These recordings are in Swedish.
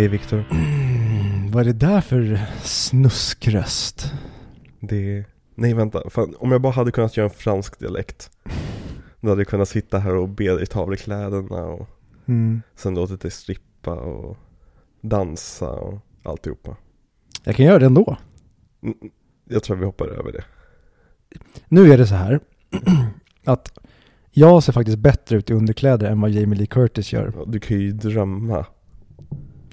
Hej Viktor. Mm, vad är det där för snuskröst? Det... Nej vänta, Fan, om jag bara hade kunnat göra en fransk dialekt. Då hade jag kunnat sitta här och be dig ta av dig kläderna och Mm. sen låtit dig strippa och dansa och alltihopa. Jag kan göra det ändå. Mm, Jag tror vi hoppar över det. Nu är det så här att jag ser faktiskt bättre ut i underkläder än vad Jamie Lee Curtis gör. Du kan ju drömma.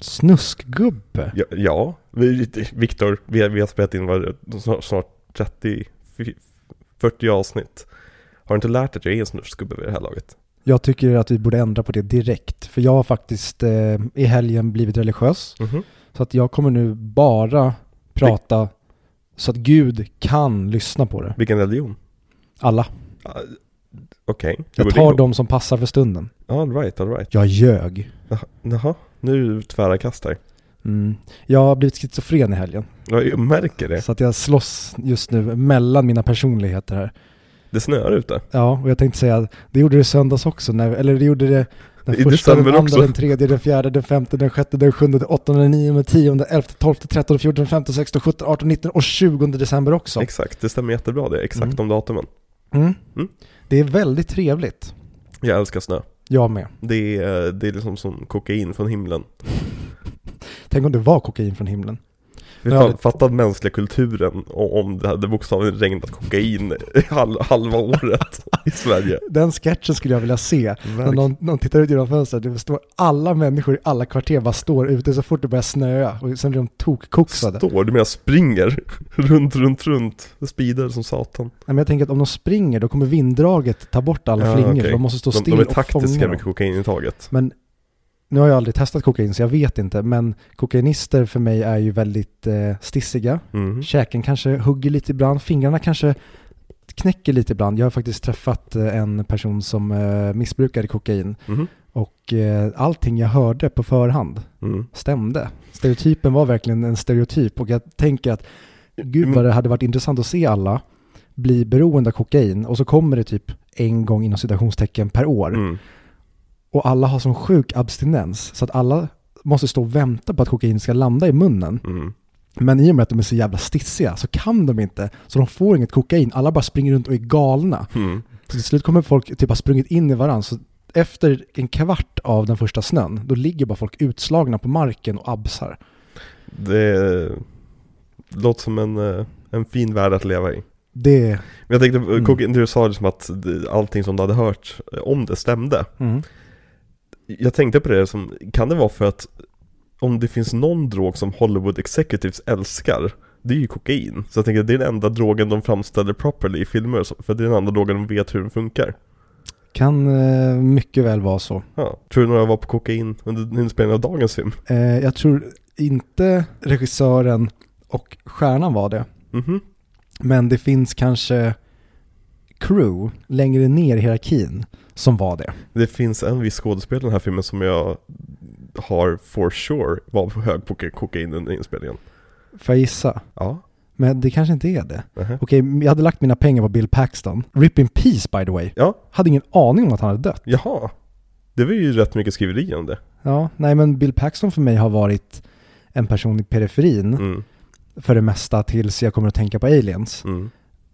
Snuskgubbe. Ja, ja. Vi, Viktor, vi, har- vi har spelat in vad, snart, snart 30, 40 avsnitt. Har du inte lärt dig att jag är en snusgubbe vid det här laget? Jag tycker att vi borde ändra på det direkt. För jag har faktiskt eh, i helgen blivit religiös. Mhm. Så att jag kommer nu bara prata så att Gud kan lyssna på det. Vilken religion? Alla. Ah, Okej. Hur Jag det tar de som passar för stunden. All right, all right. Jag ljög. Jaha, nu tvära kast här. Mm. Jag har blivit schizofren i helgen. Ja, Jag märker det. Så att jag slåss just nu mellan mina personligheter här. Det snöar ute. Ja, och jag tänkte säga att det gjorde det söndags också. När, eller det gjorde det den I första, den andra, också. den tredje, den fjärde, den femte, den sjätte, den sjunde, den åttonde, den nionde, tionde, elfte, tolfte, trettonde, fjortonde, femtonde, sextonde, sjuttonde, artonde, nittonde och tjugonde december också. Exakt, det stämmer jättebra det. Exakt Mm. de datumen. Mm. Mm. Det är väldigt trevligt. Jag älskar snö. Jag med. Det är, det är liksom som kokain från himlen. Tänk om det var kokain från himlen. Ja, fatta mänskliga kulturen om det hade bokstavligen regnat kokain halv, halva året i Sverige. Den sketchen skulle jag vilja se. När Verkligen. någon, någon tittar ut genom fönstret, det står alla människor i alla kvarter bara står ute så fort det börjar snöa och sen blir de tokkoksade. Står, du menar springer runt, runt, runt, speedar som satan. Nej, men jag tänker att om de springer då kommer vinddraget ta bort alla Ja, flingor. okej. De måste stå still de är och taktiska fånga med kokainintaget. Men nu har jag aldrig testat kokain så jag vet inte. Men kokainister för mig är ju väldigt eh, stissiga. Mm. Käken kanske hugger lite ibland. Fingrarna kanske knäcker lite ibland. Jag har faktiskt träffat eh, en person som eh, missbrukade kokain. Mhm. Och eh, allting jag hörde på förhand Mm. stämde. Stereotypen var verkligen en stereotyp. Och jag tänker att gud vad det hade varit intressant att se alla bli beroende av kokain. Och så kommer det typ en gång inom citationstecken per år. Mm. Och alla har sån sjuk abstinens så att alla måste stå och vänta på att kokain ska landa i munnen. Mm. Men i och med att de är så jävla stissiga så kan de inte. Så de får inget kokain. Alla bara springer runt och är galna. Mm. Så till slut kommer folk typ ha sprungit in i varandra. Så efter en kvart av den första snön, då ligger bara folk utslagna på marken och absar. Det låter som en, eh, en fin värld att leva i. Det... Men jag tänkte, Mm. kokain, du sa det som att allting som du hade hört eh, om det stämde. Mm. Jag tänkte på det som, kan det vara för att om det finns någon drog som Hollywood executives älskar, det är ju kokain. Så jag tänker det är den enda drogen de framställer properly i filmer, för det är den enda drogen de vet hur den funkar. Kan eh, mycket väl vara så. Ja. Tror du några var på kokain under inspelningen av dagens film? Eh, jag tror inte regissören och stjärnan var det. Mhm. Men det finns kanske crew längre ner i hierarkin som var det. Det finns en viss skådespelare i den här filmen som jag har for sure var på hög på kokain under inspelningen. Får jag gissa? Ja. Men det kanske inte är det. Nähä. Okej, jag hade lagt mina pengar på Bill Paxton. Rip in peace by the way. Ja, Hade ingen aning om att han hade dött. jaha. Det var ju rätt mycket skriveri om det. Ja, nej men Bill Paxton för mig har varit en person i periferin Mm, för det mesta tills jag kommer att tänka på aliens. mm,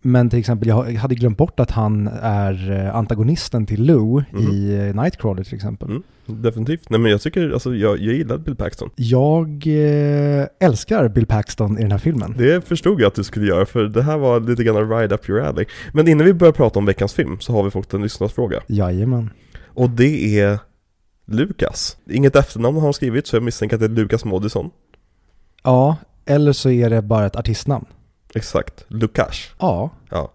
Men till exempel, jag hade glömt bort att han är eh, antagonisten till Lou Mhm. i eh, Nightcrawler till exempel. mm. Definitivt. Nej men jag tycker, alltså jag, jag gillade Bill Paxton. Jag eh, älskar Bill Paxton i den här filmen. Det förstod jag att du skulle göra, för det här var lite grann ride up your alley. Men innan vi börjar prata om veckans film så har vi fått en lyssnarsfråga. Jajamän. Och det är Lukas. Inget efternamn har han skrivit, så jag misstänker att det är Lukas Moodysson. Ja, eller så är det bara ett artistnamn. Exakt, Lukas. Ja, Ja.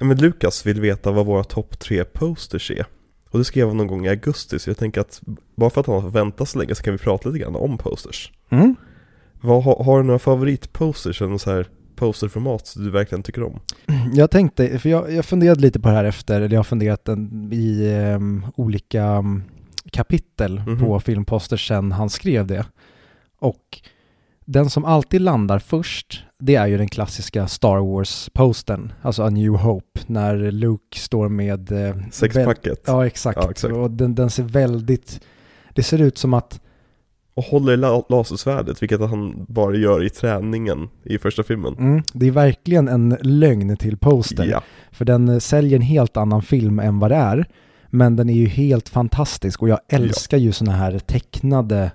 Men Lukas vill veta vad våra topp tre posters är. Och det skrev han någon gång i augusti, så jag tänker att bara för att han har väntat så länge så kan vi prata lite grann om posters. mm. Vad, har, har du några favoritposters, eller så här posterformat du verkligen tycker om? Jag tänkte, för jag, jag funderade lite på det här efter, eller jag har funderat en, i em, olika em, kapitel Mhm. på filmposter sen han skrev det. Och den som alltid landar först, det är ju den klassiska Star Wars-postern, alltså A New Hope, när Luke står med... eh, Sexpacket? Ja, exakt. Ja, exakt. Och den, den ser väldigt... Det ser ut som att Och håller la- lasersvärdet, vilket han bara gör i träningen i första filmen. Mm, det är verkligen en lögn till poster. Ja, För den eh, säljer en helt annan film än vad det är. Men den är ju helt fantastisk och jag älskar ju sådana här tecknade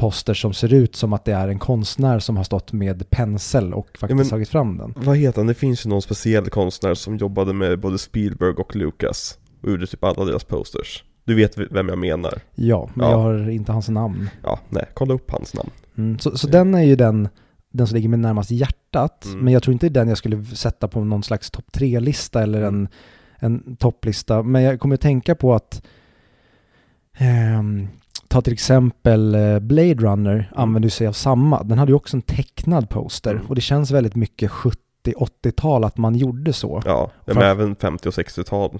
poster som ser ut som att det är en konstnär som har stått med pensel och faktiskt men- tagit fram den. vad heter han? Det finns ju någon speciell konstnär som jobbade med både Spielberg och Lucas och gjorde typ alla deras posters. Du vet vem jag menar? Ja, men Ja. jag har inte hans namn. Ja, nej, kolla upp hans namn. Mm. Så, så Ja. den är ju den, den som ligger mig närmast hjärtat. Mm. Men jag tror inte det är den jag skulle sätta på någon slags topp tre-lista eller en, Mm. en topplista. Men jag kommer att tänka på att ehm, ta till exempel eh, Blade Runner använder sig av samma. Den hade ju också en tecknad poster Mm. och det känns väldigt mycket 70-80-tal att man gjorde så. Ja, men För- även 50 och 60-tal.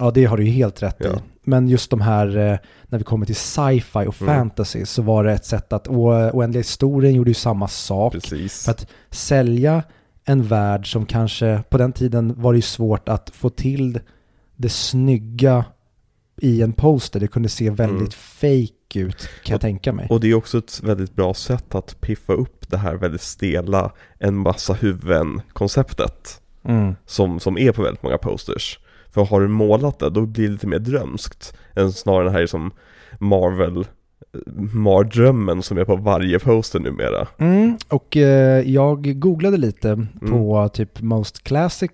Ja, det har du ju helt rätt i. Ja. Men just de här, eh, när vi kommer till sci-fi och Mm. fantasy så var det ett sätt att, och Oändliga historien gjorde ju samma sak. Precis. För att sälja en värld som kanske, på den tiden var det ju svårt att få till det snygga i en poster. Det kunde se väldigt fake ut kan jag Och- tänka mig. Och det är också ett väldigt bra sätt att piffa upp det här väldigt stela, en massa huvuden konceptet. Mm. Som, som är på väldigt många posters. För har du målat det, då blir det lite mer drömskt. Än snarare den här som Marvel, mardrömmen som är på varje poster numera. Mm. Och eh, jag googlade lite på typ Most Classic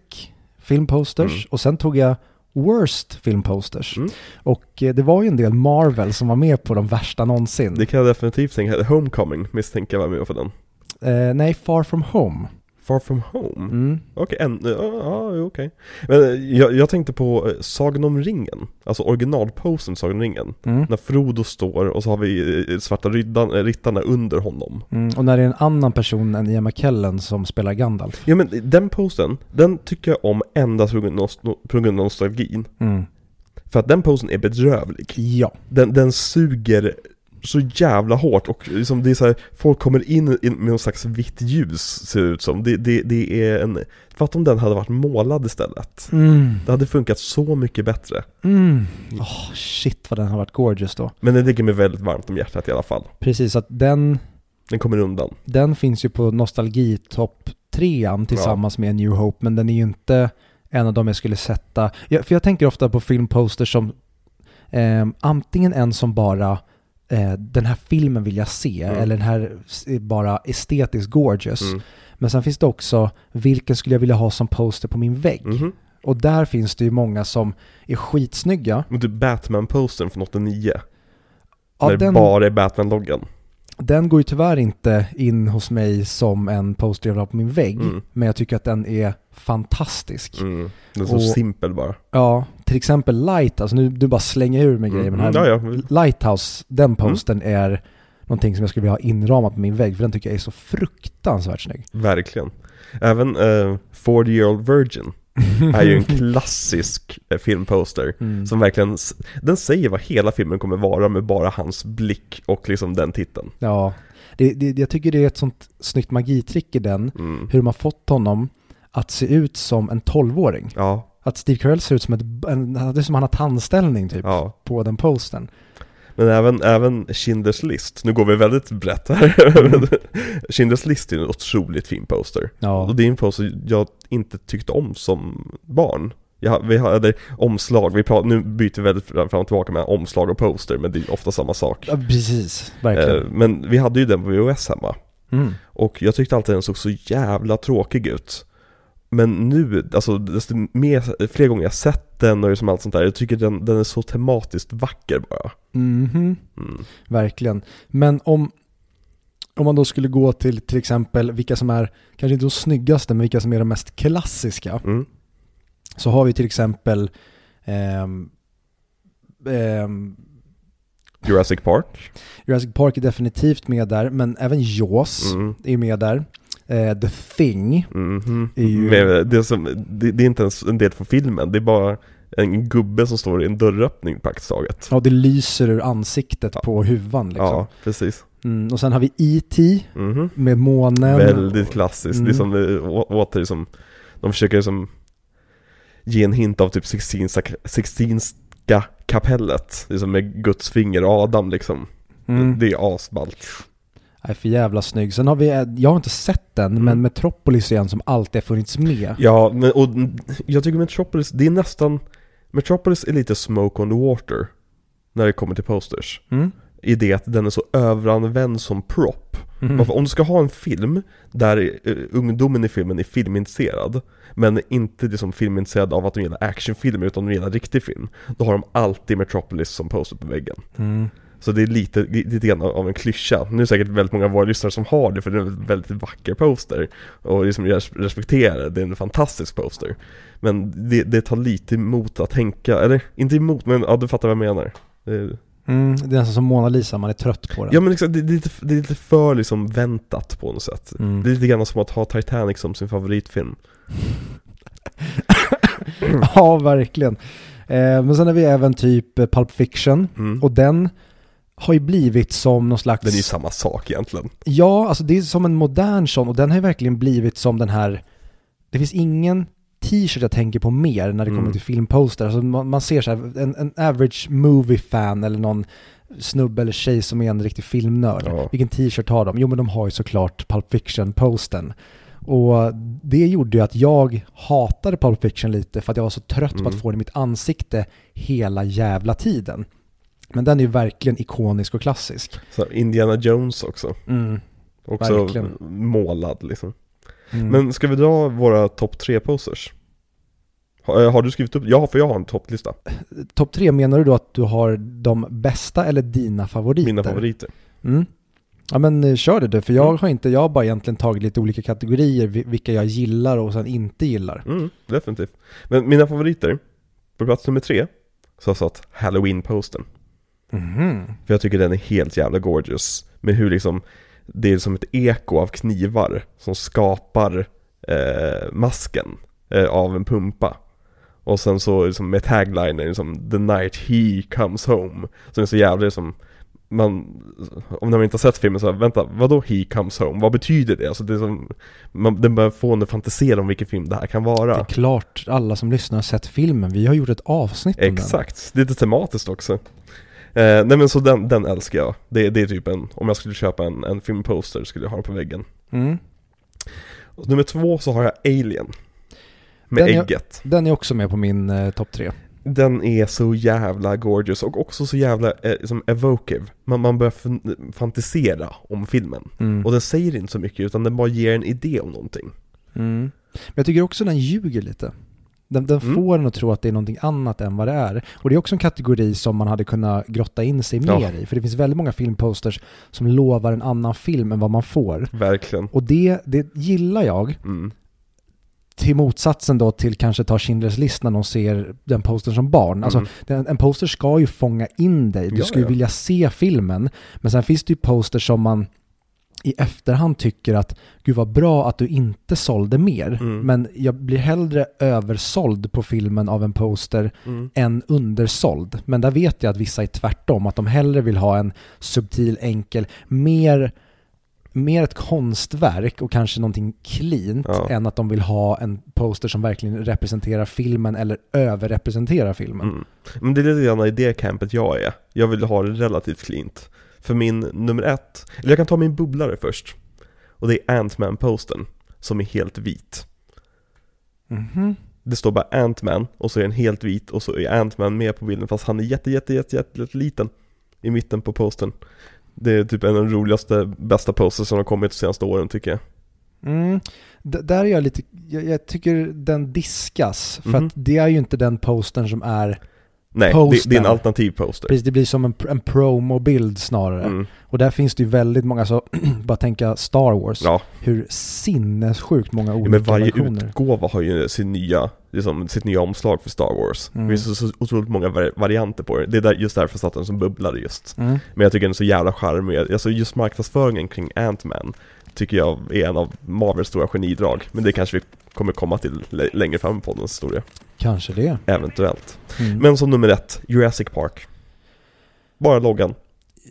Film Posters Mm. och sen tog jag Worst Film Posters. Mm. Och eh, det var ju en del Marvel som var med på de värsta någonsin. Det kan jag definitivt tänka, Homecoming misstänker jag var med på den. Eh, nej, Far From Home. Far From Home? Mm. Okej, en, ja, ja, okej. Men eh, jag, jag tänkte på eh, Sagan om ringen, alltså originalposten Sagan om ringen. Mm. När Frodo står och så har vi eh, svarta ryddan, eh, ryttarna under honom. Mm. Och när det är en annan person än Ian McKellen som spelar Gandalf. Ja men den posten, den tycker jag om endast på grund av, nostalgin. Mm. För att den posten är bedrövlig. Ja. Den, den suger så jävla hårt och liksom det är så här, folk kommer in, in med någon slags vitt ljus ser det ut som. Det, det, det är en, för att om den hade varit målad istället. Mm. Det hade funkat så mycket bättre. Mm. Åh, shit vad den har varit gorgeous då. Men den ligger mig väldigt varmt om hjärtat i alla fall. Precis, att den, Den kommer undan. den finns ju på nostalgitopp trean tillsammans med New Hope, men den är ju inte en av dem jag skulle sätta. Ja, för jag tänker ofta på filmposters som eh, antingen en som bara den här filmen vill jag se, Mm. eller den här är bara estetiskt gorgeous. Mm. Men sen finns det också, vilken skulle jag vilja ha som poster på min vägg? Mhm. Och där finns det ju många som är skitsnygga. Men typ Batman-postern från 89. Ja, när det den, bara är Batman-loggan. Den går ju tyvärr inte in hos mig som en poster jag vill ha på min vägg. Mm. Men jag tycker att den är fantastisk. Mm. Den är så Och- simpel bara. Ja, till exempel Lighthouse, nu du bara slänger ur mig grejer, men här, Mm. Ja, Mm. ja. Lighthouse, den posten är någonting som jag skulle vilja ha inramat på min vägg, för den tycker jag är så fruktansvärt snygg. Verkligen. Även uh, 40 year old virgin är ju en klassisk eh, filmposter. Mm. Som verkligen, den säger vad hela filmen kommer vara med bara hans blick och liksom den titeln. Ja, det, det, jag tycker det är ett sånt snyggt magitrick i den, Mm. hur de har fått honom att se ut som en tolvåring. Ja, Att Steve Carell ser ut som ett, en, det är som han har tandställning typ, ja. på den posten. Men även, även Schindler's list, nu går vi väldigt brett här. Mm. Schindler's list är en otroligt fin poster. Ja, Och det är en poster jag inte tyckte om som barn. Jag, vi hade omslag, vi pratar, nu byter vi väldigt fram och tillbaka med omslag och poster, men det är ofta samma sak. ja precis, verkligen. Eh, men vi hade ju den på VHS hemma. Mm. Och jag tyckte alltid den såg så jävla tråkig ut. Men nu, alltså desto mer, fler gånger jag sett den och liksom allt sånt där, jag tycker den, den är så tematiskt vacker bara. Mhm. Mm. Verkligen. Men om, om man då skulle gå till till exempel vilka som är, kanske inte de snyggaste, men vilka som är de mest klassiska. Mm. Så har vi till exempel ehm, ehm, Jurassic Park. Jurassic Park är definitivt med där, men även Jaws Mm. är med där. Eh, The Thing. Mhm. Är ju- Men det, är som, det, det är inte ens en del från filmen, det är bara en gubbe som står i en dörröppning praktiskt taget. Ja, det lyser ur ansiktet Ja. på huvan liksom. Ja, precis. Mm, och sen har vi E.T. Mhm. med månen. Väldigt klassiskt, Mm. det är som, det å- åter liksom, de försöker liksom ge en hint av typ Sixtinska, Sixtinska kapellet, liksom med Guds finger Adam liksom. Mm. Det är asballt. är för jävla snygg. Sen har vi, jag har inte sett den, Mm. men Metropolis är en som alltid har funnits med. Ja, men, och jag tycker Metropolis, det är nästan Metropolis är lite smoke on the water När det kommer till posters Mm. I det att den är så överanvänd som prop Mm. Varför, Om du ska ha en film där eh, ungdomen i filmen är filmintresserad Men inte liksom filmintresserad av att de gillar actionfilmer utan de gillar riktig film Då har de alltid Metropolis som poster på väggen Mm. Så det är lite, lite grann av en klyscha. Nu är det säkert väldigt många av våra lyssnare som har det för det är en väldigt vacker poster. Och liksom jag respekterar det, det är en fantastisk poster. Men det, det tar lite emot att tänka, eller inte emot men ja du fattar vad jag menar. Det, Mm. Det är nästan som Mona Lisa, man är trött på den. ja men liksom, det, det, är lite, det är lite för liksom väntat på något sätt. Mm. Det är lite grann som att ha Titanic som sin favoritfilm. ja, verkligen. Eh, men sen har vi även typ eh, Pulp Fiction. Mm. Och den har ju blivit som någon slags... Den är ju samma sak egentligen. Ja, alltså det är som en modern sån och den har ju verkligen blivit som den här... Det finns ingen t-shirt jag tänker på mer när det kommer Mm. till filmposter. Alltså man, man ser så här, en, en average movie-fan eller någon snubbe eller tjej som är en riktig filmnörd. Ja. Vilken t-shirt har de? Jo men de har ju såklart Pulp Fiction-posten. Och det gjorde ju att jag hatade Pulp Fiction lite för att jag var så trött på Mm. att få det i mitt ansikte hela jävla tiden. Men den är ju verkligen ikonisk och klassisk. Så Indiana Jones också. Mm. Också Verkligen. målad liksom. Mm. Men ska vi dra våra topp tre posters? Har, eh, har du skrivit upp? Ja, för jag har en topplista. Topp tre, menar du då att du har de bästa eller dina favoriter? Mina favoriter. Mm. Ja men eh, kör det du, för jag har inte, jag har bara egentligen tagit lite olika kategorier, vi- vilka jag gillar och sen inte gillar. Mm, definitivt. Men mina favoriter, på plats nummer tre, så har jag satt Halloween-posten. Mhm. För jag tycker den är helt jävla gorgeous. Med hur liksom, det är som ett eko av knivar som skapar eh, masken eh, av en pumpa. Och sen så liksom med taglinen liksom The night he comes home. Det är så jävla som man, om man inte har sett filmen så här, vänta, vadå he comes home? Vad betyder det? Alltså det är som, man, den börjar få en att fantisera om vilken film det här kan Det är vara. klart alla som lyssnar har sett filmen, vi har gjort ett avsnitt om Exakt, det är lite tematiskt också. Eh, nej men så den, den älskar jag. Det, det är typ en, om jag skulle köpa en, en filmposter skulle jag ha den på väggen. Mm. Och nummer två så har jag Alien. Med Den är- ägget. Den är också med på min eh, topp tre. Den är så jävla gorgeous och också så jävla eh, som evocative. Man, man börjar fan- fantisera om filmen. Mm. Och den säger inte så mycket utan den bara ger en idé om någonting. Mm. Men jag tycker också den ljuger lite. Den, den Mm. får en att tro att det är någonting annat än vad det är. Och det är också en kategori som man hade kunnat grotta in sig Ja. mer i. För det finns väldigt många filmposters som lovar en annan film än vad man får. Verkligen. Och det, det gillar jag. Mm. Till motsatsen då till kanske ta Schindler's list när de ser den postern som barn. Alltså Mm. den, en poster ska ju fånga in dig. Du Ja, ska ju ja. vilja se filmen. Men sen finns det ju posters som man i efterhand tycker att gud vad bra att du inte sålde mer. Mm. Men jag blir hellre översåld på filmen av en poster Mm. än undersåld. Men där vet jag att vissa är tvärtom, att de hellre vill ha en subtil, enkel, mer, mer ett konstverk och kanske någonting cleant Ja. än att de vill ha en poster som verkligen representerar filmen eller överrepresenterar filmen. Mm. Men det är lite grann i det campet jag är. Jag vill ha det relativt cleant. För min nummer ett, eller jag kan ta min bubblare först. Och det är Ant-Man-posten, som är helt vit. Mhm. Det står bara Ant-Man och så är den helt vit och så är Ant-Man med på bilden fast han är jätte, jätte, jätte, jätte, jätte liten i mitten på posten. Det är typ en av de roligaste, bästa posters som har kommit de senaste åren tycker jag. Mm. Där är jag lite, jag, jag tycker den diskas, för Mhm. att det är ju inte den postern som är, Nej, det, Posten. det är en alternativ poster. precis, det blir som en, en promobild snarare. Mm. Och där finns det ju väldigt många, så bara tänka Star Wars, Ja, hur sinnessjukt många ja, olika men varje versioner. utgåva har ju sin nya, liksom, sitt nya omslag för Star Wars. Mm. Det finns så, så otroligt många vari- varianter på det. Det är där, just därför satt den som bubblare just. Mm. Men jag tycker den är så jävla charmig. Alltså just marknadsföringen kring Ant-Man tycker jag är en av Marvels stora genidrag. Men det kanske vi kommer komma till lä- längre fram i poddens historia. Kanske det. Eventuellt. Mm. Men som nummer ett, Jurassic Park. Bara loggan.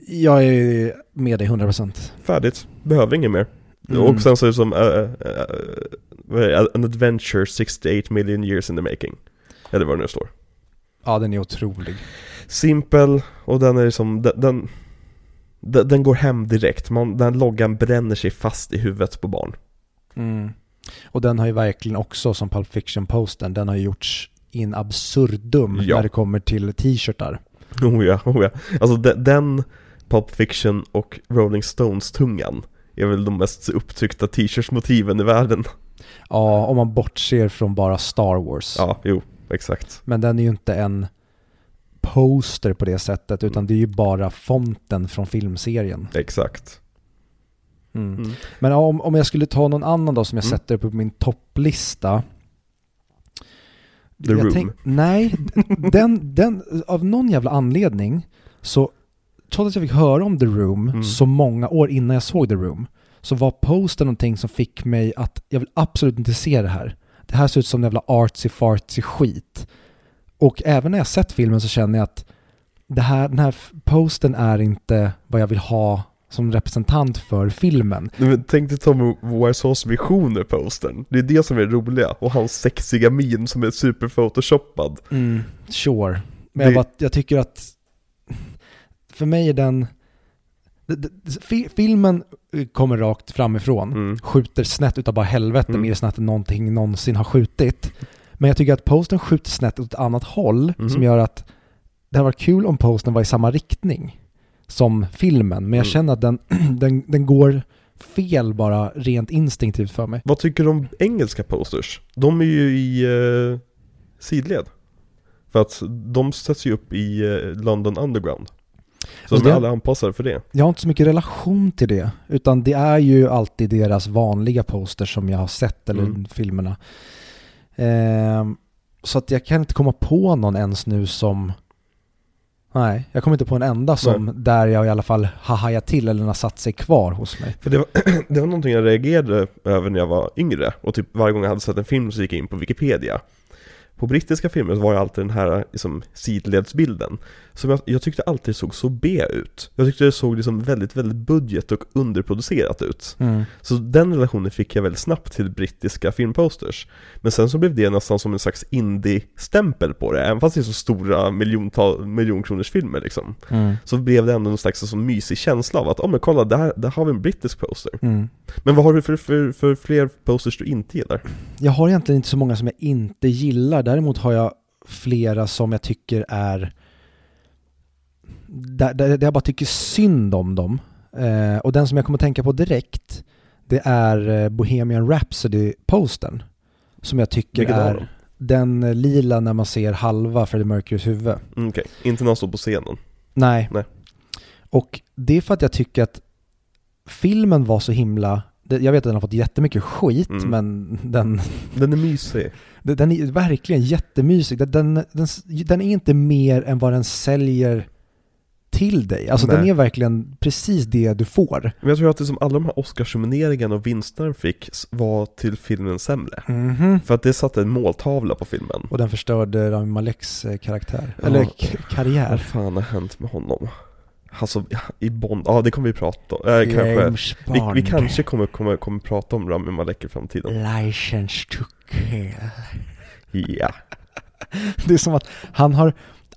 Jag är med dig 100%. Färdigt. Behöver inget mer. Mm. Och sen så är det som uh, uh, det? An adventure 68 million years in the making. Eller vad det nu står. Ja, den är otrolig. Simpel och den är som, den, den Den, den går hem direkt, man, den loggan bränner sig fast i huvudet på barn. Mm. Och den har ju verkligen också, som Pulp Fiction-posten, den har ju gjorts in absurdum Ja. när det kommer till t-shirtar. Oh ja, oh ja. Alltså den, den Pulp Fiction och Rolling Stones-tungan är väl de mest upptryckta t-shirtsmotiven i världen. Ja, om man bortser från bara Star Wars. Ja, jo, exakt. Men den är ju inte en poster på det sättet, utan Mm. det är ju bara fonten från filmserien. Exakt. Mm. Mm. Men om, om jag skulle ta någon annan då som jag Mm. sätter på min topplista. The jag Room. nej, den, den, av någon jävla anledning så, trots att jag fick höra om The Room Mm. så många år innan jag såg The Room, så var posten någonting som fick mig att, jag vill absolut inte se det här. Det här ser ut som en jävla artsy fartsy skit. Och även när jag sett filmen så känner jag att det här, den här posten är inte vad jag vill ha som representant för filmen. Nej, Men tänk dig Tommy Wiseaus visioner postern. Det är det som är roliga. Och hans sexiga min som är superphotoshoppad. Mm, sure. Men Det- jag, bara, jag tycker att för mig är den... Filmen kommer rakt framifrån, Mm. skjuter snett utav bara helvete, Mm. mer snett än någonting någonsin har skjutit. Men jag tycker att posten skjuter snett åt ett annat håll Mhm. som gör att det hade varit kul om posten var i samma riktning som filmen. Men jag Mm. känner att den, den, den går fel bara rent instinktivt för mig. Vad tycker du om engelska posters? De är ju i eh, sidled. För att de sätts ju upp i eh, London Underground. Så Alltså de är alla anpassade för det. Jag har inte så mycket relation till det, utan det är ju alltid deras vanliga posters som jag har sett, eller Mm. filmerna. Ehm, så att jag kan inte komma på någon ens nu som... Nej, jag kommer inte på en enda som där jag i alla fall har hajat till eller har satt sig kvar hos mig. För det var, det var någonting jag reagerade över när jag var yngre. Och typ varje gång jag hade sett en film så gick jag in på Wikipedia. På brittiska filmer var det alltid den här liksom, sidledsbilden. Som jag, jag tyckte alltid såg så B ut. Jag tyckte det såg liksom väldigt, väldigt budget och underproducerat ut. Så den relationen fick jag väldigt snabbt till brittiska filmposters. Men sen så blev det nästan som en slags indie-stämpel på det, även fast det är så stora miljontal, miljonkronors filmer liksom. Mm. Så blev det ändå en slags så mysig känsla av att, ja oh, men kolla, där, där har vi en brittisk poster. Mm. Men vad har du för, för, för fler posters du inte gillar? Jag har egentligen inte så många som jag inte gillar. Däremot har jag flera som jag tycker är... Där, där, där jag bara tycker synd om dem. Eh, och den som jag kommer att tänka på direkt, det är eh, Bohemian Rhapsody-postern. Som jag tycker Vilken av är den eh, lila när man ser halva Freddie Mercurys huvud. Mm, Okej, inte när han står på scenen. Nej. Nej. Och det är för att jag tycker att filmen var så himla... Jag vet att den har fått jättemycket skit, Mm. men den, Den är mysig. Den den är verkligen jättemysig. Den, den, den, den är inte mer än vad den säljer till dig. Alltså Nej. den är verkligen precis det du får. Men jag tror att det som alla de här Oscarsnomineringarna och vinsterna den fick var till filmen sämre. För att det satte en måltavla på filmen. Och den förstörde Rami Maleks eh, karaktär. Ja. Eller k- Vad karriär. fan har hänt med honom? Alltså, i Bond, ja det kommer vi prata om. Eh, kanske. Vi, vi kanske kommer, kommer, kommer prata om Rami Malek i framtiden. License to kill. Ja. Det är som att han har,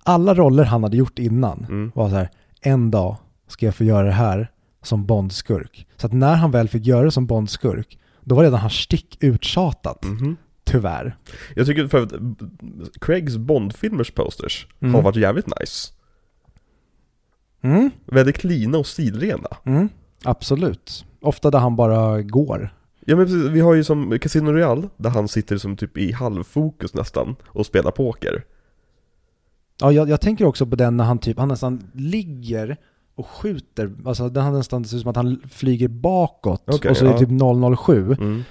alla roller han hade gjort innan Mm. var så här, en dag ska jag få göra det här som Bondskurk. Så att när han väl fick göra det som Bondskurk, då var redan hans stick uttjatat. Mhm. Tyvärr. Jag tycker för att Craigs Bond-filmers posters Mm. har varit jävligt nice. Mm. Väldigt cleana och stilrena. Mm, absolut. Ofta där han bara går. Ja men precis, vi har ju som Casino Royale, där han sitter som typ i halvfokus nästan och spelar poker. Ja, jag, jag tänker också på den när han typ, han nästan ligger och skjuter. Alltså den har nästan det ser ut som att han flyger bakåt Okej, och så är det ja. typ 007. Mm.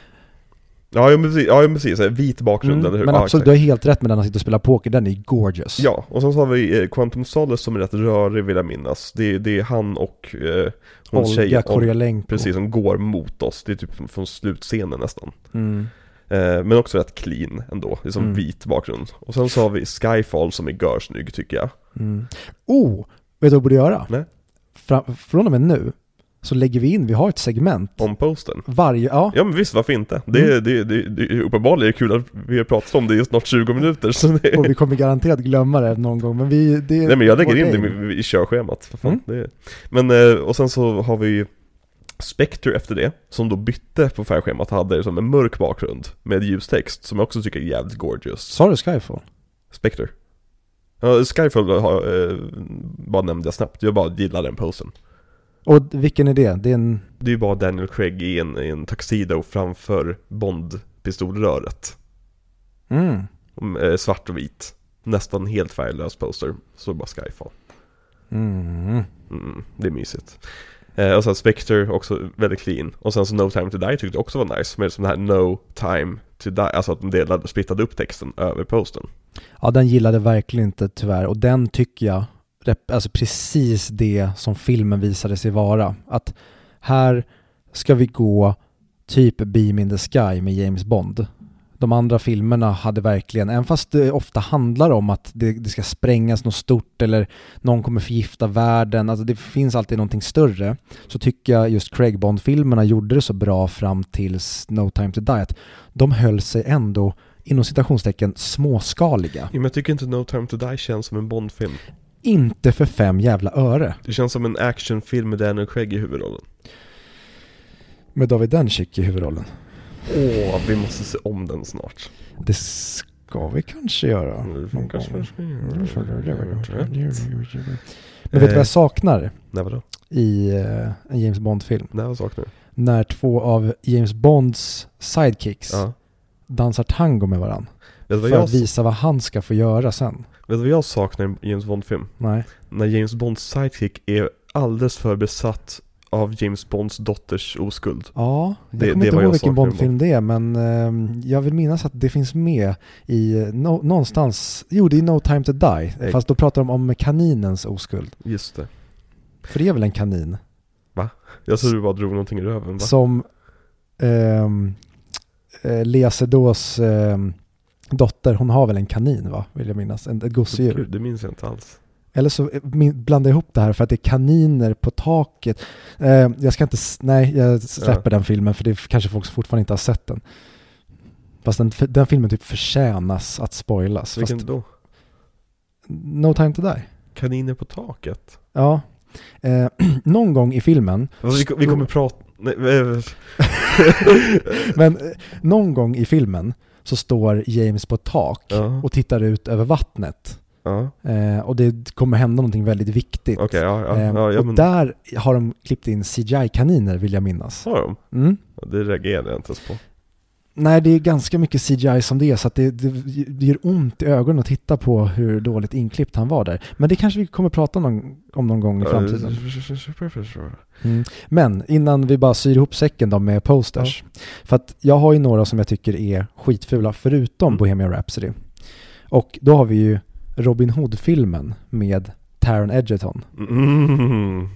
Ja, ja precis, ja, precis, vit bakgrund Mm, eller hur? men ja, absolut, exakt. du har helt rätt med den han sitter och spelar poker, den är gorgeous. Ja, och sen så har vi eh, Quantum Solace som är rätt rörig vill jag minnas. Det, det är han och eh, hon Olga tjejen, Koryalenko. precis, som går mot oss. Det är typ från slutscenen nästan. Mm. Eh, men också rätt clean ändå, det är som Mm. vit bakgrund. Och sen så har vi Skyfall som är görsnygg tycker jag. Mm. Oh, vet du vad du borde göra? Nej. Fra, från och med nu så lägger vi in, vi har ett segment. Om postern. Varje, ja. Ja men visst, varför inte? Det, Mm. är det, det, det, är uppenbarligen kul att vi har pratat om det i snart 20 minuter så det, Och vi kommer garanterat glömma det någon gång, men vi... Det, är Nej men jag lägger in det i, i körschemat, för fan. Mm. Det, men, eh, och sen så har vi Spectre efter det, som då bytte på färgschemat, hade som en mörk bakgrund med ljustext, som jag också tycker är jävligt gorgeous. Sa du Skyfall? Spectre. Ja, Skyfall har, eh, bara nämnde jag snabbt, jag bara gillar den posen. Och vilken är det? Det är en... Det är ju bara Daniel Craig i en, i en tuxedo framför Bond-pistolröret. Mm. Mm, eh, Svart och vit. Nästan helt färglös poster, så bara Skyfall. Mm. Mm, det är mysigt. Eh, och sen Spectre också väldigt clean. Och sen så No Time To Die tyckte jag också var nice. Med som det här No Time To Die, alltså att de delade, splittade upp texten över posten. Ja, den gillade verkligen inte tyvärr. Och den tycker jag, alltså precis det som filmen visade sig vara. Att här ska vi gå typ Beam in the Sky med James Bond. De andra filmerna hade verkligen, även fast det ofta handlar om att det, det ska sprängas något stort eller någon kommer förgifta världen, alltså det finns alltid någonting större, så tycker jag just Craig Bond-filmerna gjorde det så bra fram tills No Time To Die, att de höll sig ändå inom citationstecken småskaliga. Ja, men jag tycker inte No Time To Die känns som en Bond-film. Inte för fem jävla öre. Det känns som en actionfilm med Daniel Craig i huvudrollen. Med David Dencik i huvudrollen. Åh, vi måste se om den snart. Det ska vi kanske göra. Mm, kanske. Men vet du vad Eh. jag saknar Nej vadå? i eh, en James Bond-film? Nej vad saknar du? När två av James Bonds sidekicks Ja. dansar tango med varandra. För jag, att visa vad han ska få göra sen. vet du vad jag saknar i en James Bond-film? Nej. När James Bonds sidekick är alldeles för besatt av James Bonds dotters oskuld. Ja, jag Det- kommer det inte ihåg vilken Bond-film det är, men ehm, jag vill minnas att det finns med i eh, no, någonstans, jo det är No Time To Die, Eh. fast då pratar de om kaninens oskuld. Just det. För det är väl en kanin? Jag tror du bara drog någonting i röven va? Som eh, Lea Sedås ehm, dotter, hon har väl en kanin va? Vill jag minnas, en, ett gosedjur. Det minns jag inte alls. Eller så eh, blandar jag ihop det här för att det är kaniner på taket. Eh, jag ska inte, nej jag släpper den filmen för det är kanske folk som fortfarande inte har sett den. Fast den, den filmen typ förtjänas att spoilas. Vilken Fast då? no time to die. Kaniner på taket? Ja. Eh, någon gång i filmen, Alltså, vi, vi kommer prata... Nej, eh, men eh, någon gång i filmen så står James på ett tak ja, och tittar ut över vattnet. Ja. Eh, och det kommer hända någonting väldigt viktigt. Okej, ja, ja, Eh, ja, ja och men... där har de klippt in CGI-kaniner vill jag minnas. Har de? Mm. Ja, Det reagerade jag inte ens på. Nej, det är ganska mycket CGI som det är, så att det, det, det gör ont i ögonen att titta på hur dåligt inklippt han var där. Men det kanske vi kommer prata någon, om någon gång i framtiden. Mm. Men innan vi bara syr ihop säcken då med posters. För att jag har ju några som jag tycker är skitfula, förutom Mm. Bohemian Rhapsody. Och då har vi ju Robin Hood-filmen med Taron Egerton. Mm.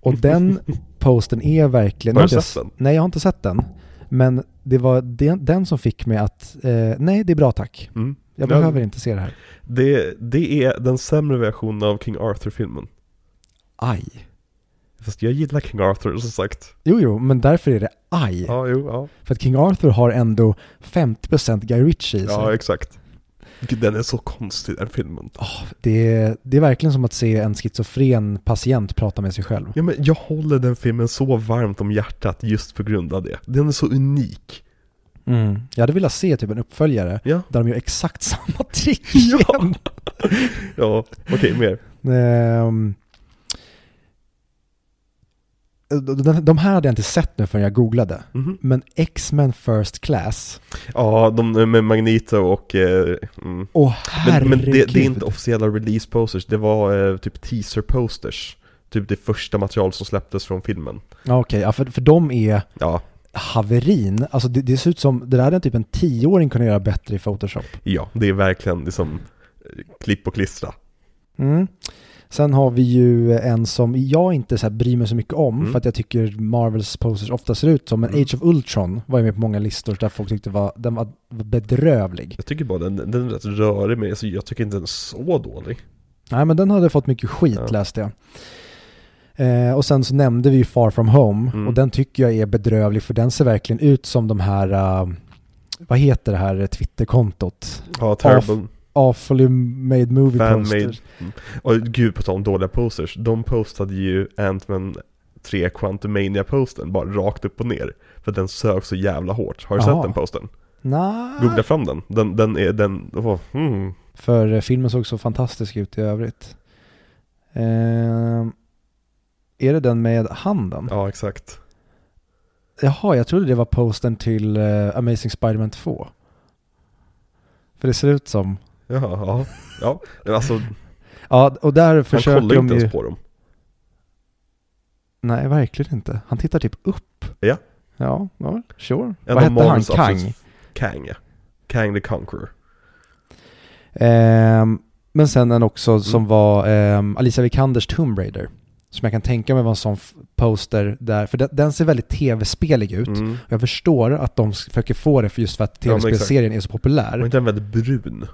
Och den posten är verkligen... Har du sett den? Nej, jag har inte sett den. Men det var den, den som fick mig att, eh, nej det är bra tack. Mm. Jag Ja, behöver inte se det här. Det, det är den sämre versionen av King Arthur-filmen. Aj. Fast jag gillar King Arthur som sagt. Jo, jo, men därför är det aj. Ja, jo, ja. För att King Arthur har ändå 50% Guy Ritchie i sig. Ja, exakt. Den är så konstig den filmen. Åh, det, är, det är verkligen som att se en schizofren patient prata med sig själv. Ja men jag håller den filmen så varmt om hjärtat just på grund av det. Den är så unik. Mm. Jag hade velat se typ en uppföljare Ja. där de gör exakt samma trick Ja. igen. Ja, okej mer. Ehm, de, här hade jag inte sett nu förrän jag googlade. Mhm. Men X-Men First Class. Ja, de med Magneto och... Eh, mm. Åh Men, men det, det är inte officiella release posters, det var eh, typ teaser posters. Typ det första material som släpptes från filmen. Ja, Okej, ja, för, för de är Ja, haverin. Alltså det, det ser ut som, det där hade typ en tioåring kunnat göra bättre i Photoshop. ja, det är verkligen liksom eh, klipp och klistra. Mm. Sen har vi ju en som jag inte så här bryr mig så mycket om Mm. för att jag tycker Marvels posters ofta ser ut som, men Mm. Age of Ultron var ju med på många listor där folk tyckte var, den var bedrövlig. Jag tycker bara den, den är rätt rörig men alltså, jag tycker inte den är så dålig. Nej men den hade fått mycket skit Ja. läste jag. Eh, och sen så nämnde vi ju Far From Home Mm. och den tycker jag är bedrövlig för den ser verkligen ut som de här, uh, vad heter det här Twitterkontot? Ja, terrible. Awfully made movie Fan poster. made. Och gud på tal om dåliga posters. De postade ju Ant-Man 3 Quantumania-posten bara rakt upp och ner. För den sög så jävla hårt. Har du Jaha. sett den posten? Nej, Googla fram den. Den, den är, den, oh, mm. för eh, filmen såg så fantastisk ut i övrigt. Eh, är det den med handen? Ja, exakt. Jaha, jag trodde det var postern till eh, Amazing Spider-Man 2. För det ser ut som... Jaha, ja. Ja, alltså Ja, och där han försöker kollar de inte ju... ens på dem. Nej, verkligen inte. Han tittar typ upp. Ja. Ja, ja sure. En Vad hette han? Kang? Kang, ja. Kang the Conqueror. Ehm, men sen en också Mm. som var ehm, Alicia Vikanders Tomb Raider. Som jag kan tänka mig var en sån poster där, för den, den ser väldigt tv-spelig ut. Mm. Jag förstår att de försöker få det för just för att Ja, tv-spelserien är så populär. Var inte den väldigt brun?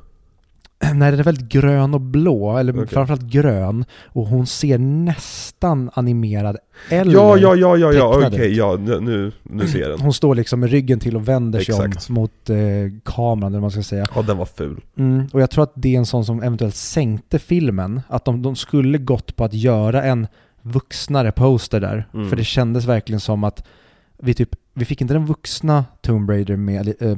Nej, den är väldigt grön och blå, eller Okej. framförallt grön. Och hon ser nästan animerad eller Ja, ja, ja, ja, ja, okej, ut. ja, nu- nu, ser jag den. Hon står liksom med ryggen till och vänder sig Exakt. om mot eh, kameran, eller vad man ska säga. Ja, den var ful. Mm, och jag tror att det är en sån som eventuellt sänkte filmen. Att de, de skulle gått på att göra en vuxnare poster där. Mm. För det kändes verkligen som att vi typ, vi fick inte den vuxna Tomb Raider med, eh,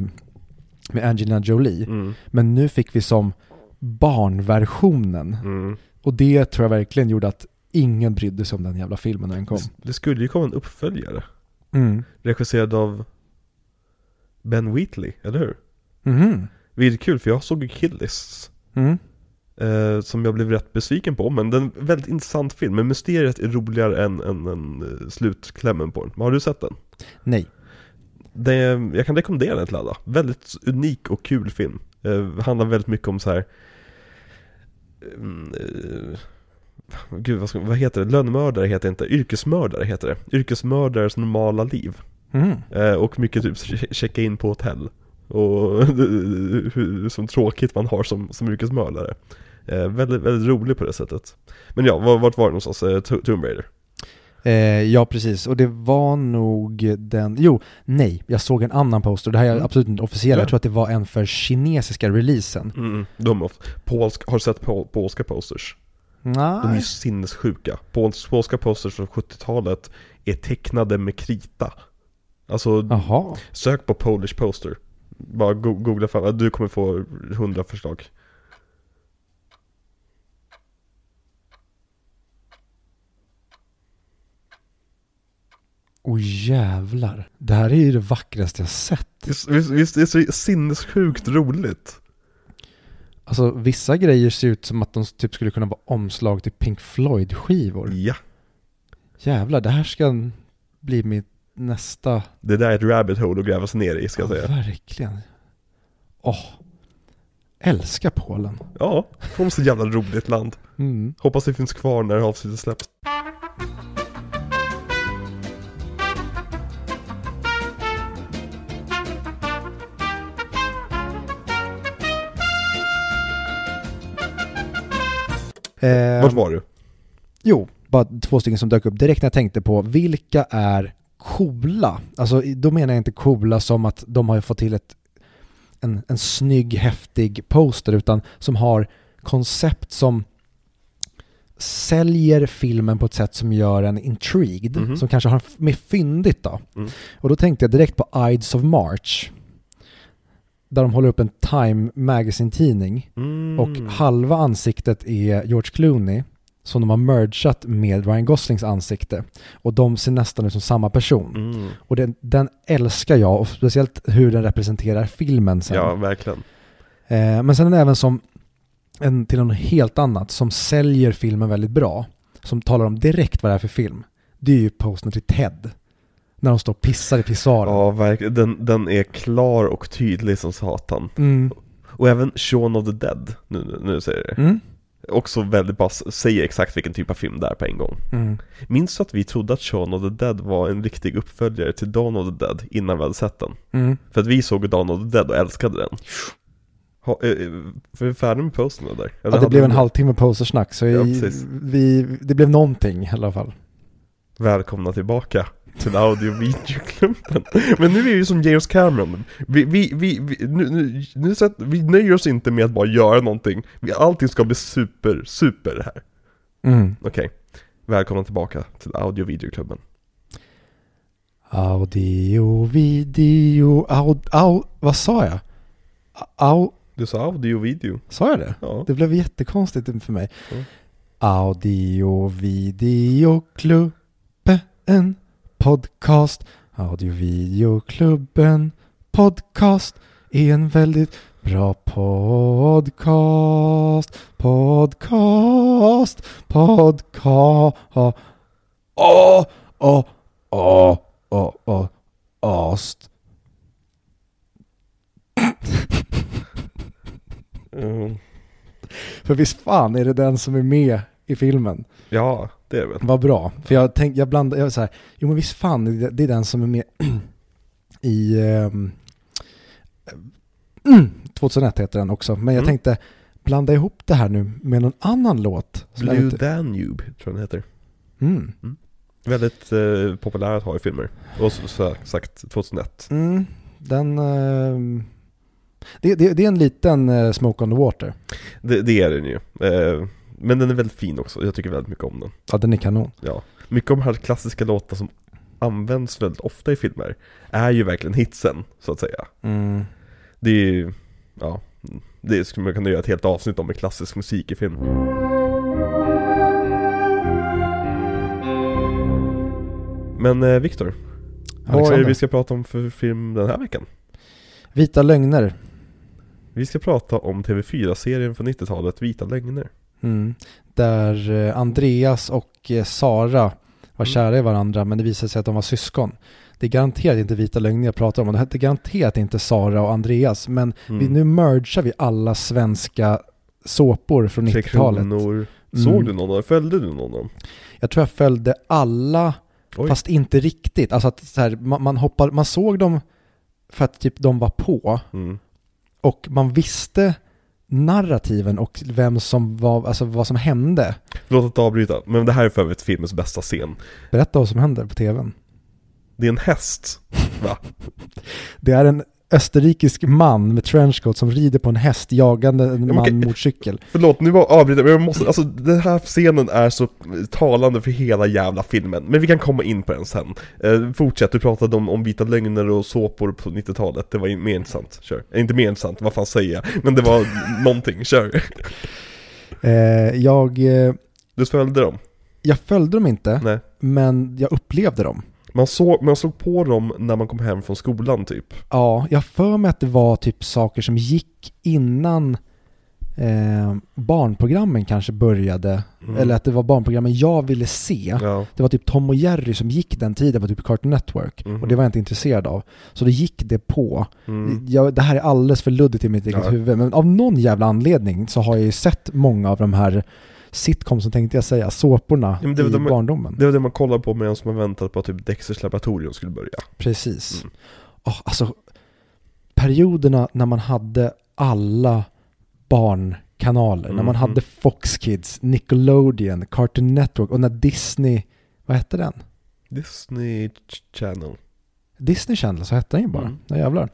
med Angelina Jolie. Mm. Men nu fick vi som barnversionen. Mm. Och det tror jag verkligen gjorde att ingen brydde sig om den jävla filmen när den kom. Det, skulle ju komma en uppföljare. Mm. Regisserad av Ben Wheatley, eller hur? Mhm. Vilket kul, för jag såg ju Killis. Mm. Eh, som jag blev rätt besviken på, men den är en väldigt intressant film. Men mysteriet är roligare än, än, än eh, slutklämmen på den. Har du sett den? Nej. Det, jag kan rekommendera den till alla. Väldigt unik och kul film. Eh, handlar väldigt mycket om så här. Mm, eh, Gud, vad, ska, vad heter det? Lönnmördare heter det inte, yrkesmördare heter det. Yrkesmördares normala liv. Mhm. Eh, och mycket typ che- checka in på hotell. Och hur som tråkigt man har som, som yrkesmördare. Eh, väldigt, väldigt rolig på det sättet. Men ja, var- vart var det någonstans? Eh, To- Tomb Raider? Eh, ja, precis. Och det var nog den... Jo, nej. Jag såg en annan poster. Det här är Mm. absolut inte officiell. Ja. Jag tror att det var en för kinesiska releasen. Mm, de, är of- polsk, har du sett pol, polska posters? De är ju Nej. sinnessjuka. Pols, polska posters från 70-talet är tecknade med krita. Alltså, Jaha. sök på Polish poster. Bara go googla fram, du kommer få hundra förslag. Åh jävlar. Det här är ju det vackraste jag sett. Visst, det är så sinnessjukt roligt? Alltså vissa grejer ser ut som att de typ skulle kunna vara omslag till Pink Floyd-skivor. Ja, Jävlar, det här ska bli mitt nästa... det där är ett rabbit hole att gräva sig ner i ska jag Ja, säga. verkligen. Åh. Älskar Polen. Ja, de så jävla roligt land. Mm. Hoppas det finns kvar när avsnittet släpps. Eh, Vart var du? Jo, bara två stycken som dök upp direkt när jag tänkte på vilka är coola? Alltså då menar jag inte coola som att de har fått till ett, en, en snygg, häftig poster utan som har koncept som säljer filmen på ett sätt som gör en intrigued, Mhm. som kanske har mer fyndigt då. Mm. Och då tänkte jag direkt på Ides of March. Där de håller upp en Time Magazine-tidning Mm. och halva ansiktet är George Clooney som de har mergat med Ryan Goslings ansikte. Och de ser nästan ut som samma person. Mm. Och den, den älskar jag och speciellt hur den representerar filmen sen. Ja, verkligen. Eh, men sen är den även som en, till något helt annat som säljer filmen väldigt bra. Som talar om direkt vad det är för film. Det är ju postern till Ted. När de står och pissar i pissoaren. Ja, verkligen. Den, den är klar och tydlig som satan. Mm. Och även Shaun of the Dead, nu, nu, nu säger jag det. Mm. Också väldigt bara s- säger exakt vilken typ av film det är på en gång. Mm. Minns du att vi trodde att Shaun of the Dead var en riktig uppföljare till Dawn of the Dead innan vi hade sett den? Mm. För att vi såg Dawn of the Dead och älskade den. Ha, eh, eh, för vi är färdiga med posten där? Eller Ja, det blev en mer? halvtimme postersnack så Ja, i- precis. vi, det blev någonting i alla fall. Välkomna tillbaka till audio videoklubben. Men nu är vi ju som James Cameron. Vi, vi, vi, vi, nu, nu, nu, sätt- vi nöjer oss inte med att bara göra någonting. Vi, allting ska bli super, super här. Mm. Okej. Välkomna tillbaka till audio videoklubben. Audio, video, au, au, vad sa jag? Au, Du sa audio video. sa jag det? Ja. Det blev jättekonstigt för mig. Mm. Audio, videoklubben, podcast. Audio, videoklubben, podcast är en väldigt bra podcast. Podcast, podcast. Åh, åh, åh, åh, åh, ast. Mm. För visst fan är det den som är med i filmen? Ja, det är väl. Vad bra. För jag tänkte, jag blandade, jag var så här, jo men visst fan, det, det är den som är med i ehm, mm, 2001 heter den också. Men jag Mm. tänkte blanda ihop det här nu med någon annan låt. Blue inte- Danube, tror jag den heter. Mm. Väldigt eh, populär att ha i filmer. Och så, sagt 2001. Mm, den... ehm, det, det, det är en liten eh, Smoke on the Water. Det, det är den ju. Eh, men den är väldigt fin också, jag tycker väldigt mycket om den. Ja, den är kanon. Ja. Mycket av de här klassiska låtarna som används väldigt ofta i filmer är ju verkligen hitsen, så att säga. Mm. Det är ju, ja, det skulle man kunna göra ett helt avsnitt om med klassisk musik i film. Men eh, Viktor, vad är det vi ska prata om för film den här veckan? Vita lögner. Vi ska prata om TV4-serien från 90-talet, Vita lögner. Mm. Där eh, Andreas och eh, Sara var Mm. kära i varandra men det visade sig att de var syskon. Det är garanterat inte vita lögner jag pratar om och det hette garanterat inte Sara och Andreas men Mm. vi, nu mergar vi alla svenska såpor från Tre 90-talet. Kronor. Såg Mm. du någon av dem? Följde du någon av dem? Jag tror jag följde alla Oj. fast inte riktigt. Alltså att så här, man, man, hoppar, man såg dem för att typ de var på Mm. och man visste narrativen och vem som var, alltså vad som hände. Låt inte avbryta, men det här är för övrigt filmens bästa scen. Berätta vad som händer på tvn. Det är en häst, va? Det är en österrikisk man med trenchcoat som rider på en häst jagande en man okej. mot cykel. Förlåt, nu avbryter men jag måste, alltså den här scenen är så talande för hela jävla filmen. Men vi kan komma in på den sen. Eh, fortsätt, du pratade om, om vita lögner och såpor på 90-talet. Det var mer intressant, kör. Eh, inte mer intressant, vad fan säger jag? Men det var någonting, kör. Eh, jag, eh, Du följde dem? jag följde dem inte, Nej. men jag upplevde dem. Man såg, man såg på dem när man kom hem från skolan typ. Ja, jag för mig att det var typ saker som gick innan eh, barnprogrammen kanske började. Mm. Eller att det var barnprogrammen jag ville se. Ja. Det var typ Tom och Jerry som gick den tiden på typ Cartoon Network. Mhm. Och det var jag inte intresserad av. Så då gick det på. Mm. Jag, det här är alldeles för luddigt i mitt eget Ja. huvud. Men av någon jävla anledning så har jag ju sett många av de här sitcomsen tänkte jag säga, såporna Ja, det var i de- barndomen. Det var det man kollade på medan man väntade på att typ Dexters laboratorium skulle börja. Precis. Mm. Åh, alltså, perioderna när man hade alla barnkanaler, när man Mhm. hade Fox Kids, Nickelodeon, Cartoon Network och när Disney, vad hette den? Disney Ch- Channel. Disney Channel, så hette den ju bara. Mm. Ja jävlar.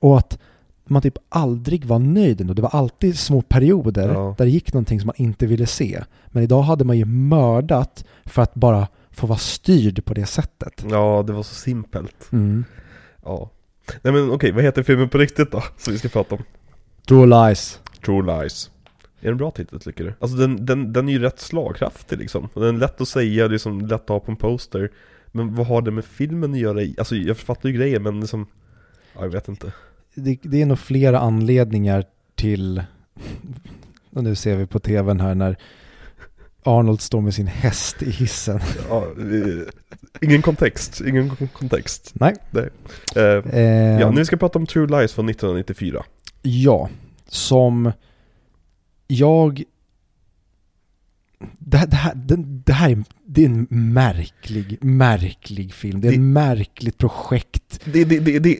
Och att man typ aldrig var nöjd ändå. Det var alltid små perioder Ja. där det gick någonting som man inte ville se. Men idag hade man ju mördat för att bara få vara styrd på det sättet. Ja, det var så simpelt. Mm. Ja. Nej men okej, vad heter filmen på riktigt då? Som vi ska prata om. True Lies. True Lies. Är det en bra titel tycker du? Alltså den, den, den är ju rätt slagkraftig liksom. Den är lätt att säga, liksom lätt att ha på en poster. Men vad har det med filmen att göra? Alltså jag fattar ju grejen men liksom Ja, jag vet inte. Det, det är nog flera anledningar till, och nu ser vi på tvn här när Arnold står med sin häst i hissen. Ja, ingen kontext, ingen kon- kontext. Nej. Eh, Eh, ja, nu ska vi prata om True Lies från 1994. Ja, som jag... Det, här- det, här, det, det här är, det är en märklig, märklig film. Det är ett Det- märkligt projekt. Det, det, det,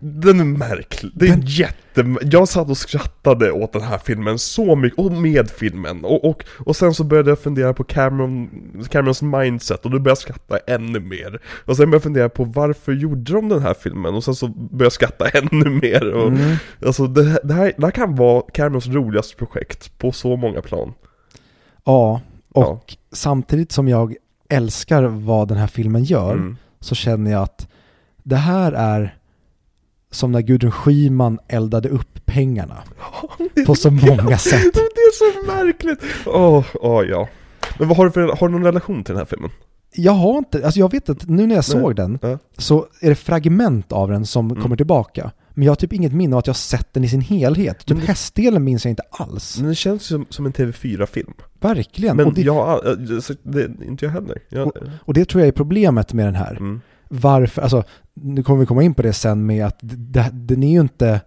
Den är märklig, det är Den- jätte... Jag satt och skrattade åt den här filmen så mycket, och med filmen. Och, och, och sen så började jag fundera på Cameron, Camerons mindset och då började jag skratta ännu mer. Och sen började jag fundera på varför gjorde de den här filmen? Och sen så började jag skratta ännu mer. Och, Mm. Alltså det, här- det, här, det här kan vara Camerons roligaste projekt på så många plan. Ja, och Ja. samtidigt som jag älskar vad den här filmen gör Mm. så känner jag att det här är som när Gudrun Schyman eldade upp pengarna på så många sätt. Det är så märkligt! Åh, åh ja. Men vad har du för, har du någon relation till den här filmen? Jag har inte, alltså jag vet att nu när jag såg den Ja. så är det fragment av den som Mm. kommer tillbaka. Men jag har typ inget minne av att jag har sett den i sin helhet. Typ Men- hästdelen minns jag inte alls. Men den känns som, som en TV4-film. Verkligen. Men och, det, jag, så det, inte jag heller. Jag, och det tror jag är problemet med den här. mm. Varför, alltså nu kommer vi komma in på det sen med att d- d- den är ju inte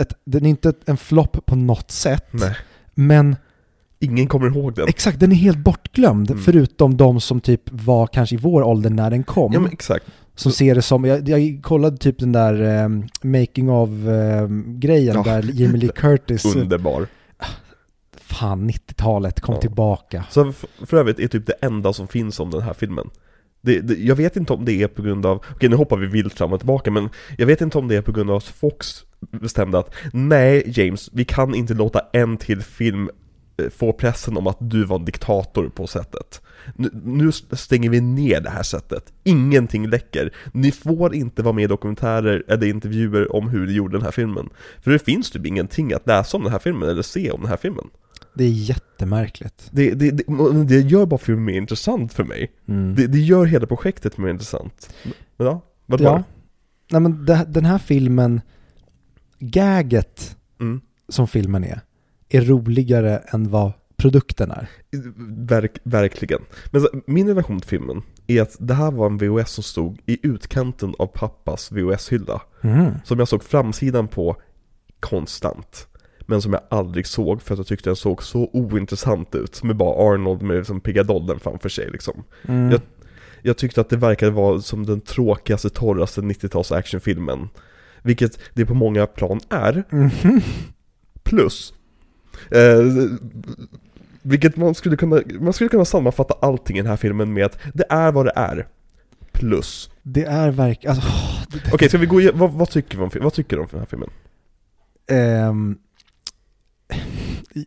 ett, den är inte en flopp på något sätt. Nej, Men ingen kommer ihåg den. exakt, den är helt bortglömd. Mm. Förutom de som typ var kanske i vår ålder när den kom. Ja men exakt. Som ser det som, jag, jag kollade typ den där ehm, making of ehm, grejen Ja. där Jamie Lee Curtis, Underbar. fan 90-talet kom Ja. tillbaka. Så för, för övrigt är typ det enda som finns om den här filmen. Det, det, jag vet inte om det är på grund av, okej nu hoppar vi vilt fram och tillbaka men jag vet inte om det är på grund av att Fox bestämde att nej James, vi kan inte låta en till film eh, få pressen om att du var en diktator på sättet. Nu, nu stänger vi ner det här sättet. Ingenting läcker. Ni får inte vara med i dokumentärer eller intervjuer om hur ni gjorde den här filmen. För det finns typ ingenting att läsa om den här filmen eller se om den här filmen. Det är jättemärkligt. Det, det, det, det gör bara filmen mer intressant för mig. Mm. Det, det gör hela projektet mer intressant. Men ja, vad ja. var Nej men den här filmen, gaget? Mm. som filmen är, är roligare än vad produkten är. Verk, verkligen. Men så, min relation till filmen är att det här var en VHS som stod i utkanten av pappas VHS-hylla. Mm. Som jag såg framsidan på konstant. Men som jag aldrig såg för att jag tyckte den såg så ointressant ut. Med bara Arnold med liksom piggadollen framför sig liksom. Mm. Jag- Jag tyckte att det verkade vara som den tråkigaste, torraste 90-tals actionfilmen. Vilket det på många plan är. Mhm. Plus, eh, vilket man skulle kunna, man skulle kunna sammanfatta allting i den här filmen med att det är vad det är. Plus. Det är verkligen, alltså, åh, det- Okej, ska vi gå igenom, vad, vad tycker vi om, fi- vad tycker du om den här filmen? Ehm,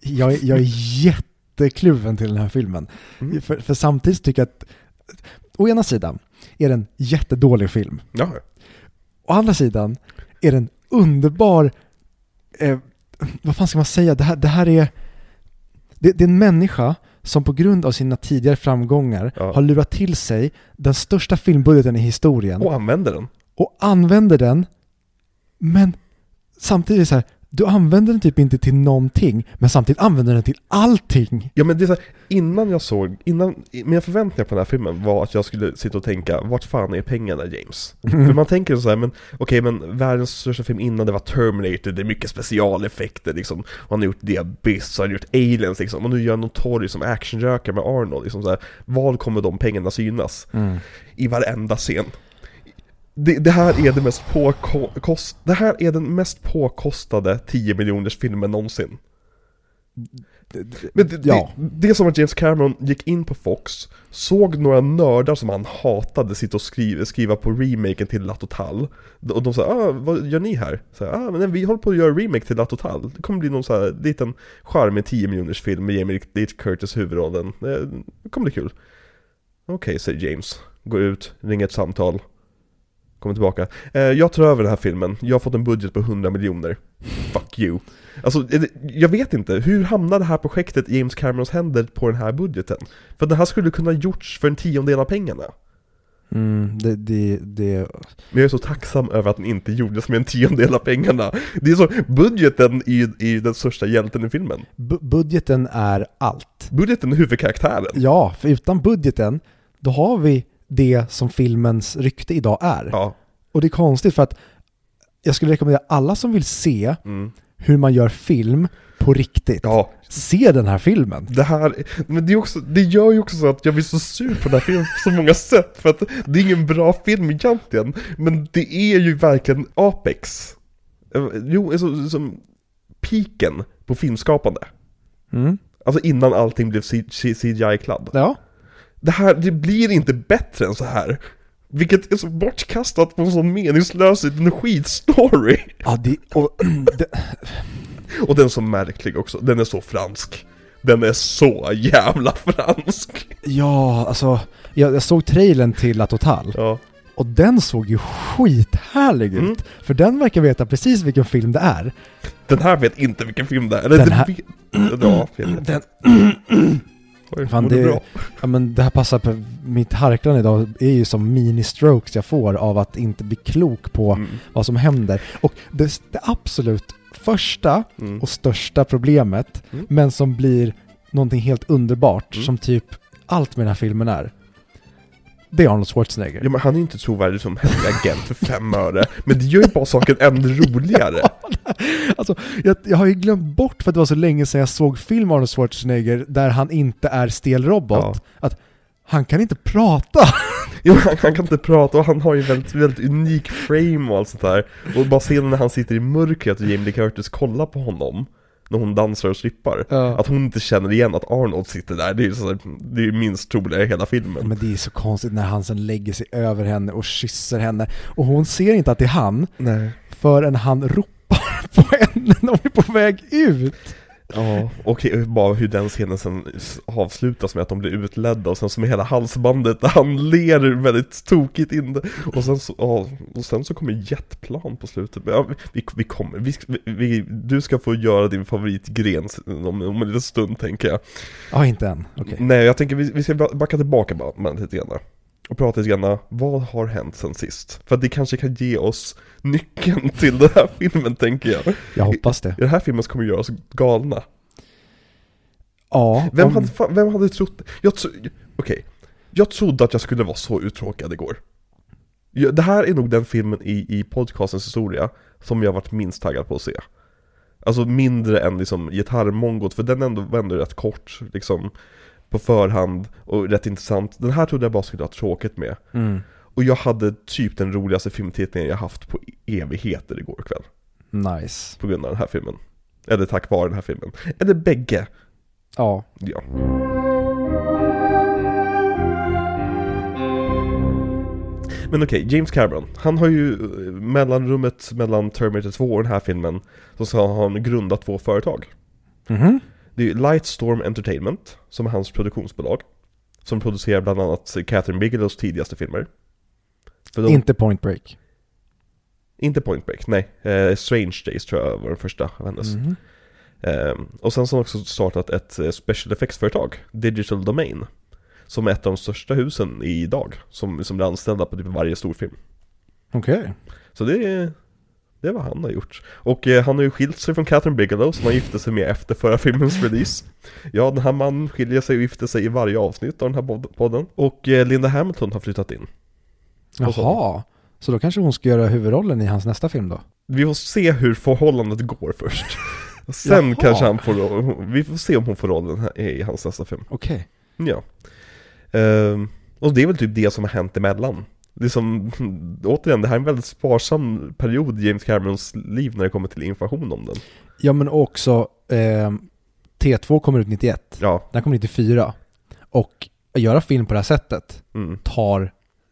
jag, är- jag är jättekluven till den här filmen. Mm. För, för samtidigt tycker jag att, å ena sidan är det en jättedålig film. Ja, Å andra sidan är det en underbar, eh, vad fan ska man säga, det här, det här är, det, det är en människa som på grund av sina tidigare framgångar Ja. har lurat till sig den största filmbudgeten i historien och använder den. och använder den, men samtidigt så här, du använder den typ inte till någonting, men samtidigt använder den till allting. Ja men det är så här, innan jag såg, innan, mina förväntningar på den här filmen var att jag skulle sitta och tänka, vart fan är pengarna James? För man tänker så här, men okej men världens största film innan det var Terminator, det är mycket specialeffekter liksom. Och han har gjort The Abyss, han har gjort Aliens liksom, och nu gör han någon torg som actionrökare med Arnold liksom så här, Var kommer de pengarna synas? I varenda scen. Det, det här är det mest påkost, det här är den mest påkostade 10 miljoners filmen någonsin. Men det, Ja. det, är som att James Cameron gick in på Fox, såg några nördar som han hatade sitta och skriva, skriva på remaken till La Total. Och de sa ah, vad gör ni här? Så ah, men vi håller på att göra remake till La Total. Det kommer bli någon så här liten charmig 10 miljoners film med Jamie Lee Curtis huvudrollen. Det, det kommer bli kul. Okej, säger James. Går ut, ringer ett samtal. Kommer tillbaka. Eh, jag tar över den här filmen. Jag har fått en budget på 100 miljoner. Fuck you. Alltså, det- jag vet inte. Hur hamnade det här projektet i James Camerons händer på den här budgeten? För den här skulle kunna gjorts för en tiondel av pengarna. Mm, det, det, det, Men jag är så tacksam över att den inte gjordes med en tiondel av pengarna. Det är så, budgeten är är den största hjälten i filmen. bu- budgeten är allt. Budgeten är huvudkaraktären. Ja, för utan budgeten, då har vi det som filmens rykte idag är. Ja. Och det är konstigt för att jag skulle rekommendera alla som vill se Mm. hur man gör film på riktigt. Ja, Se den här filmen. det här, men det, är också, det gör ju också så att jag blir så sur på den här filmen på så många sätt, för att det är ingen bra film egentligen, men det är ju verkligen Apex. Eh, Jo, alltså, som piken på filmskapande. Mm. Alltså innan allting blev CGI-kladd. Ja. Det här, det blir inte bättre än så här. Vilket är så bortkastat på en sån meningslös liten skitstory. Ja, det, och, det, Och den är så märklig också, den är så fransk. Den är så jävla fransk. ja, alltså, jag, jag såg trailern till La Total Ja. och den såg ju skithärlig ut. Mm. För den verkar veta precis vilken film det är. Den här vet inte vilken film det är. Eller Den den här- vet... Ja. Den, Oj, Fan, det- bra? ja men det här passar på, mitt harklande idag är ju som mini-strokes jag får av att inte bli klok på Mm. vad som händer. Och det, det absolut första Mm. och största problemet, Mm. men som blir någonting helt underbart, Mm. som typ allt med den här filmen är. Det är Arnold Schwarzenegger. Ja men han är ju inte trovärdig som hemlig agent för fem öre. Men det gör ju bara saken ännu roligare. Alltså, jag, jag har ju glömt bort för att det var så länge sedan jag såg film Arnold Schwarzenegger där han inte är stel robot, att han kan inte prata. Jo, han, han kan inte prata och han har ju väldigt, väldigt unik frame och allt sånt där. Och bara scenen när han sitter i mörkret och Jamie Lee Curtis kollar på honom. När hon dansar och strippar. Ja. Att hon inte känner igen att Arnold sitter där, det är ju så, det är ju minst troliga i hela filmen. Men det är så konstigt när han sen lägger sig över henne och kysser henne. Och hon ser inte att det är han Nej. förrän han ropar på henne när hon är på väg ut. Ja, och bara hur den scenen sen avslutas med att de blir utledda och sen som hela halsbandet där han ler väldigt tokigt in det. Och sen så, ja, och sen så kommer jetplan på slutet. Ja, vi, vi kommer, vi, vi, du ska få göra din favoritgren om, om en liten stund tänker jag. Ja, inte än. Okej. Nej, jag tänker vi, vi ska ba- backa tillbaka bara lite grann. Och prata lite grann, vad har hänt sen sist? För att det kanske kan ge oss nyckeln till den här filmen tänker jag. Jag hoppas det. I den här filmen kommer göra oss galna. Ja, Vem, om- hade, vem hade trott? Jag tro, Okej, jag trodde att jag skulle vara så uttråkad igår. Det här är nog den filmen i, i podcastens historia som jag varit minst taggad på att se. Alltså mindre än liksom gitarrmongot, för den ändå, var ändå rätt kort, liksom på förhand och rätt intressant. Den här trodde jag bara skulle ha tråkigt med. Mm. Och jag hade typ den roligaste filmtittningen jag haft på evigheter igår kväll. Nice. På grund av den här filmen. Eller tack vare den här filmen. Eller bägge. Ja. Ja. Men okej, James Cameron. Han har ju eh, mellanrummet mellan Terminator 2 och den här filmen så ska han grundat två företag. Mhm. Det är Lightstorm Entertainment, som är hans produktionsbolag. Som producerar bland annat Catherine Bigelows tidigaste filmer. De, Inte Point Break. inte Point Break, nej. Eh, Strange Days tror jag var den första av hennes. Mhm. Ehm, och sen så har han också startat ett eh, special effects-företag, Digital Domain. Som är ett av de största husen idag, som, som blir anställda på typ varje storfilm. Okej. Så det är, det är vad han har gjort. Och eh, han har ju skilt sig från Catherine Bigelow, som han gifte sig med efter förra filmens release. Ja, den här mannen skiljer sig och gifter sig i varje avsnitt av den här pod- podden. Och eh, Linda Hamilton har flyttat in. Och så. Jaha. Så då kanske hon ska göra huvudrollen i hans nästa film då? Vi får se hur förhållandet går först. Sen Jaha. kanske han får vi får se om hon får rollen i hans nästa film. Okej. Ja. Ehm, och det är väl typ det som har hänt emellan. Det är som, återigen, det här är en väldigt sparsam period i James Camerons liv när det kommer till information om den. Ja men också eh, T2 kommer ut 91. Ja, Den kommer 94. Och att göra film på det här sättet mm. tar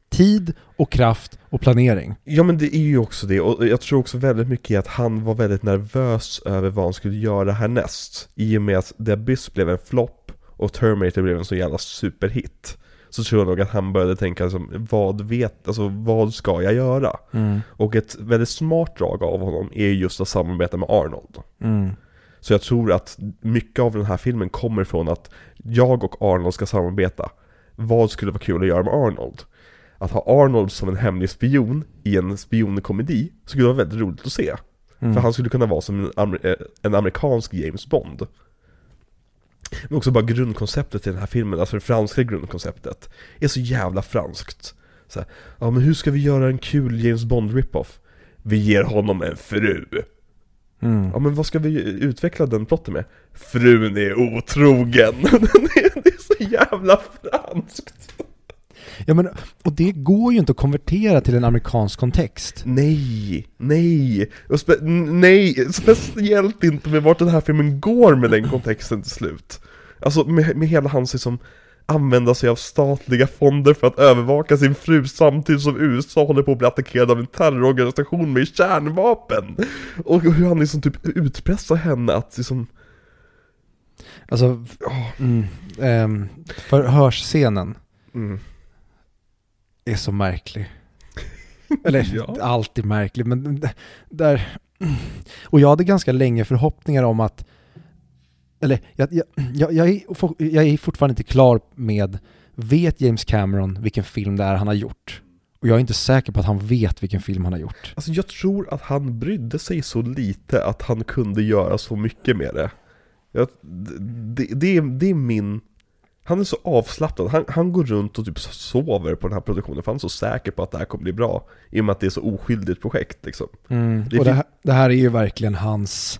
tid och kraft och planering. Ja men det är ju också det, och jag tror också väldigt mycket i att han var väldigt nervös över vad han skulle göra härnäst. I och med att The Abyss blev en flopp och Terminator blev en så jävla superhit. Så tror jag nog att han började tänka liksom, vad vet, alltså vad ska jag göra? Mm. Och ett väldigt smart drag av honom är just att samarbeta med Arnold. Mm. Så jag tror att mycket av den här filmen kommer från att jag och Arnold ska samarbeta. Vad skulle vara kul att göra med Arnold? Att ha Arnold som en hemlig spion i en spionkomedi skulle vara väldigt roligt att se. Mm. För han skulle kunna vara som en, amer- eh, en amerikansk James Bond. Men också bara grundkonceptet i den här filmen, alltså det franska grundkonceptet, är så jävla franskt. Så här, ja men hur ska vi göra en kul James Bond rip-off? Vi ger honom en fru. Mm. Ja men vad ska vi utveckla den plotten med? Frun är otrogen! det, är, det är så jävla franskt! Ja, men, och det går ju inte att konvertera till en amerikansk kontext. Nej, nej, spe, nej, speciellt inte med vart den här filmen går med den kontexten till slut. Alltså med, med hela hans liksom använda sig av statliga fonder för att övervaka sin fru samtidigt som USA håller på att bli attackerad av en terrororganisation med kärnvapen. Och hur han liksom typ utpressar henne att liksom Alltså, mm, ehm, förhörsscenen mm. Är så märklig. Eller, Ja. alltid märklig, men där... Och jag hade ganska länge förhoppningar om att... Eller, jag, jag, jag, jag, är, jag är fortfarande inte klar med... Vet James Cameron vilken film det är han har gjort? Och jag är inte säker på att han vet vilken film han har gjort. Alltså jag tror att han brydde sig så lite att han kunde göra så mycket med det. Jag, det, det, är, det är min... Han är så avslappnad, han, han går runt och typ sover på den här produktionen för han är så säker på att det här kommer bli bra. I och med att det är så oskyldigt projekt liksom. Mm. Det och det här, det här är ju verkligen hans...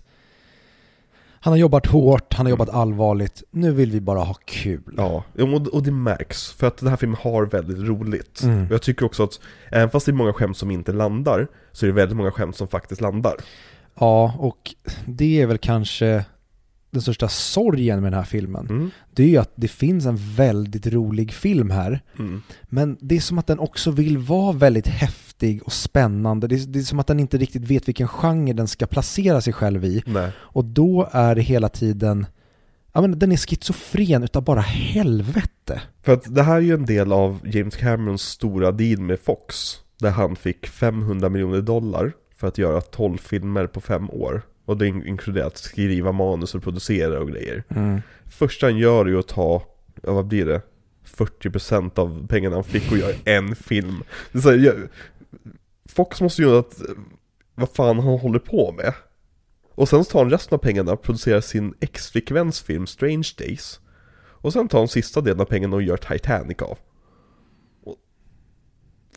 Han har jobbat hårt, han har jobbat allvarligt. Nu vill vi bara ha kul. Ja, och, och det märks. För att den här filmen har väldigt roligt. Mm. Och jag tycker också att, även fast det är många skämt som inte landar, så är det väldigt många skämt som faktiskt landar. Ja, och det är väl kanske den största sorgen med den här filmen. Mm. Det är ju att det finns en väldigt rolig film här. Mm. Men det är som att den också vill vara väldigt häftig och spännande. Det är, det är som att den inte riktigt vet vilken genre den ska placera sig själv i. Nej. Och då är det hela tiden, ja men den är schizofren utav bara helvete. För att det här är ju en del av James Camerons stora deal med Fox. Där han fick 500 miljoner dollar för att göra 12 filmer på fem år. Och det in- inkluderar att skriva manus och producera och grejer. Första han gör är ju att ta, ja vad blir det? 40% av pengarna han fick och göra en film. Det är så här, jag, Fox måste ju göra att, vad fan han håller på med. Och sen så tar han resten av pengarna och producerar sin ex-flickväns film Strange Days. Och sen tar han sista delen av pengarna och gör Titanic av. Och,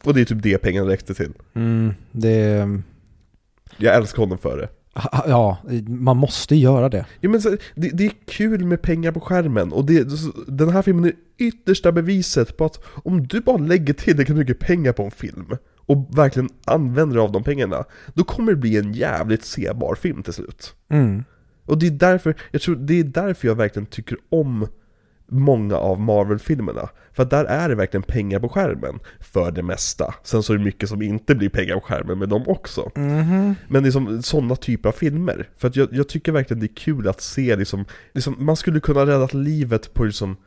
och det är typ det pengarna räckte till. Mm, det, Jag älskar honom för det. Ja, man måste göra det. Ja, men så, det, det är kul med pengar på skärmen och det, den här filmen är yttersta beviset på att om du bara lägger tillräckligt mycket pengar på en film och verkligen använder av de pengarna, då kommer det bli en jävligt sebar film till slut. Mm. Och det är därför, jag tror det är därför jag verkligen tycker om många av Marvel-filmerna. För att där är det verkligen pengar på skärmen, för det mesta. Sen så är det mycket som inte blir pengar på skärmen med dem också. Mhm. Men liksom sådana typer av filmer. För att jag, jag tycker verkligen det är kul att se liksom, liksom man skulle kunna rädda livet på liksom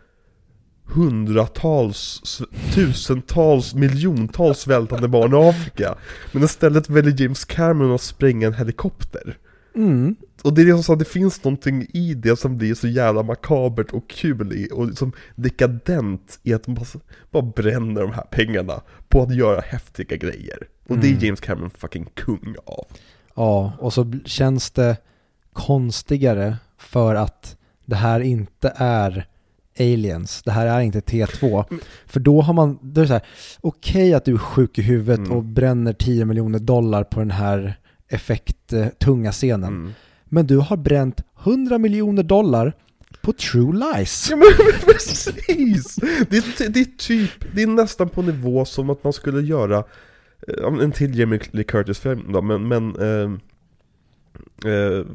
hundratals, tusentals, miljontals svältande barn i Afrika. Men istället väljer James Cameron att spränga en helikopter. Mm. Och det är liksom så att det finns någonting i det som blir så jävla makabert och kul i, och liksom dekadent i att man bara, bara bränner de här pengarna på att göra häftiga grejer. Och det är Mm. James Cameron fucking kung av. Ja, och så känns det konstigare för att det här inte är aliens. Det här är inte T2. Mm. För då har man, då är det så här, okej att du är sjuk i huvudet Mm. och bränner 10 miljoner dollar på den här effekttunga scenen. Men du har bränt 100 miljoner dollar på True Lies. Ja men precis! Det är, det är typ, det är nästan på nivå som att man skulle göra eh, en till Jamie Lee Curtis-film då, men, men eh, eh,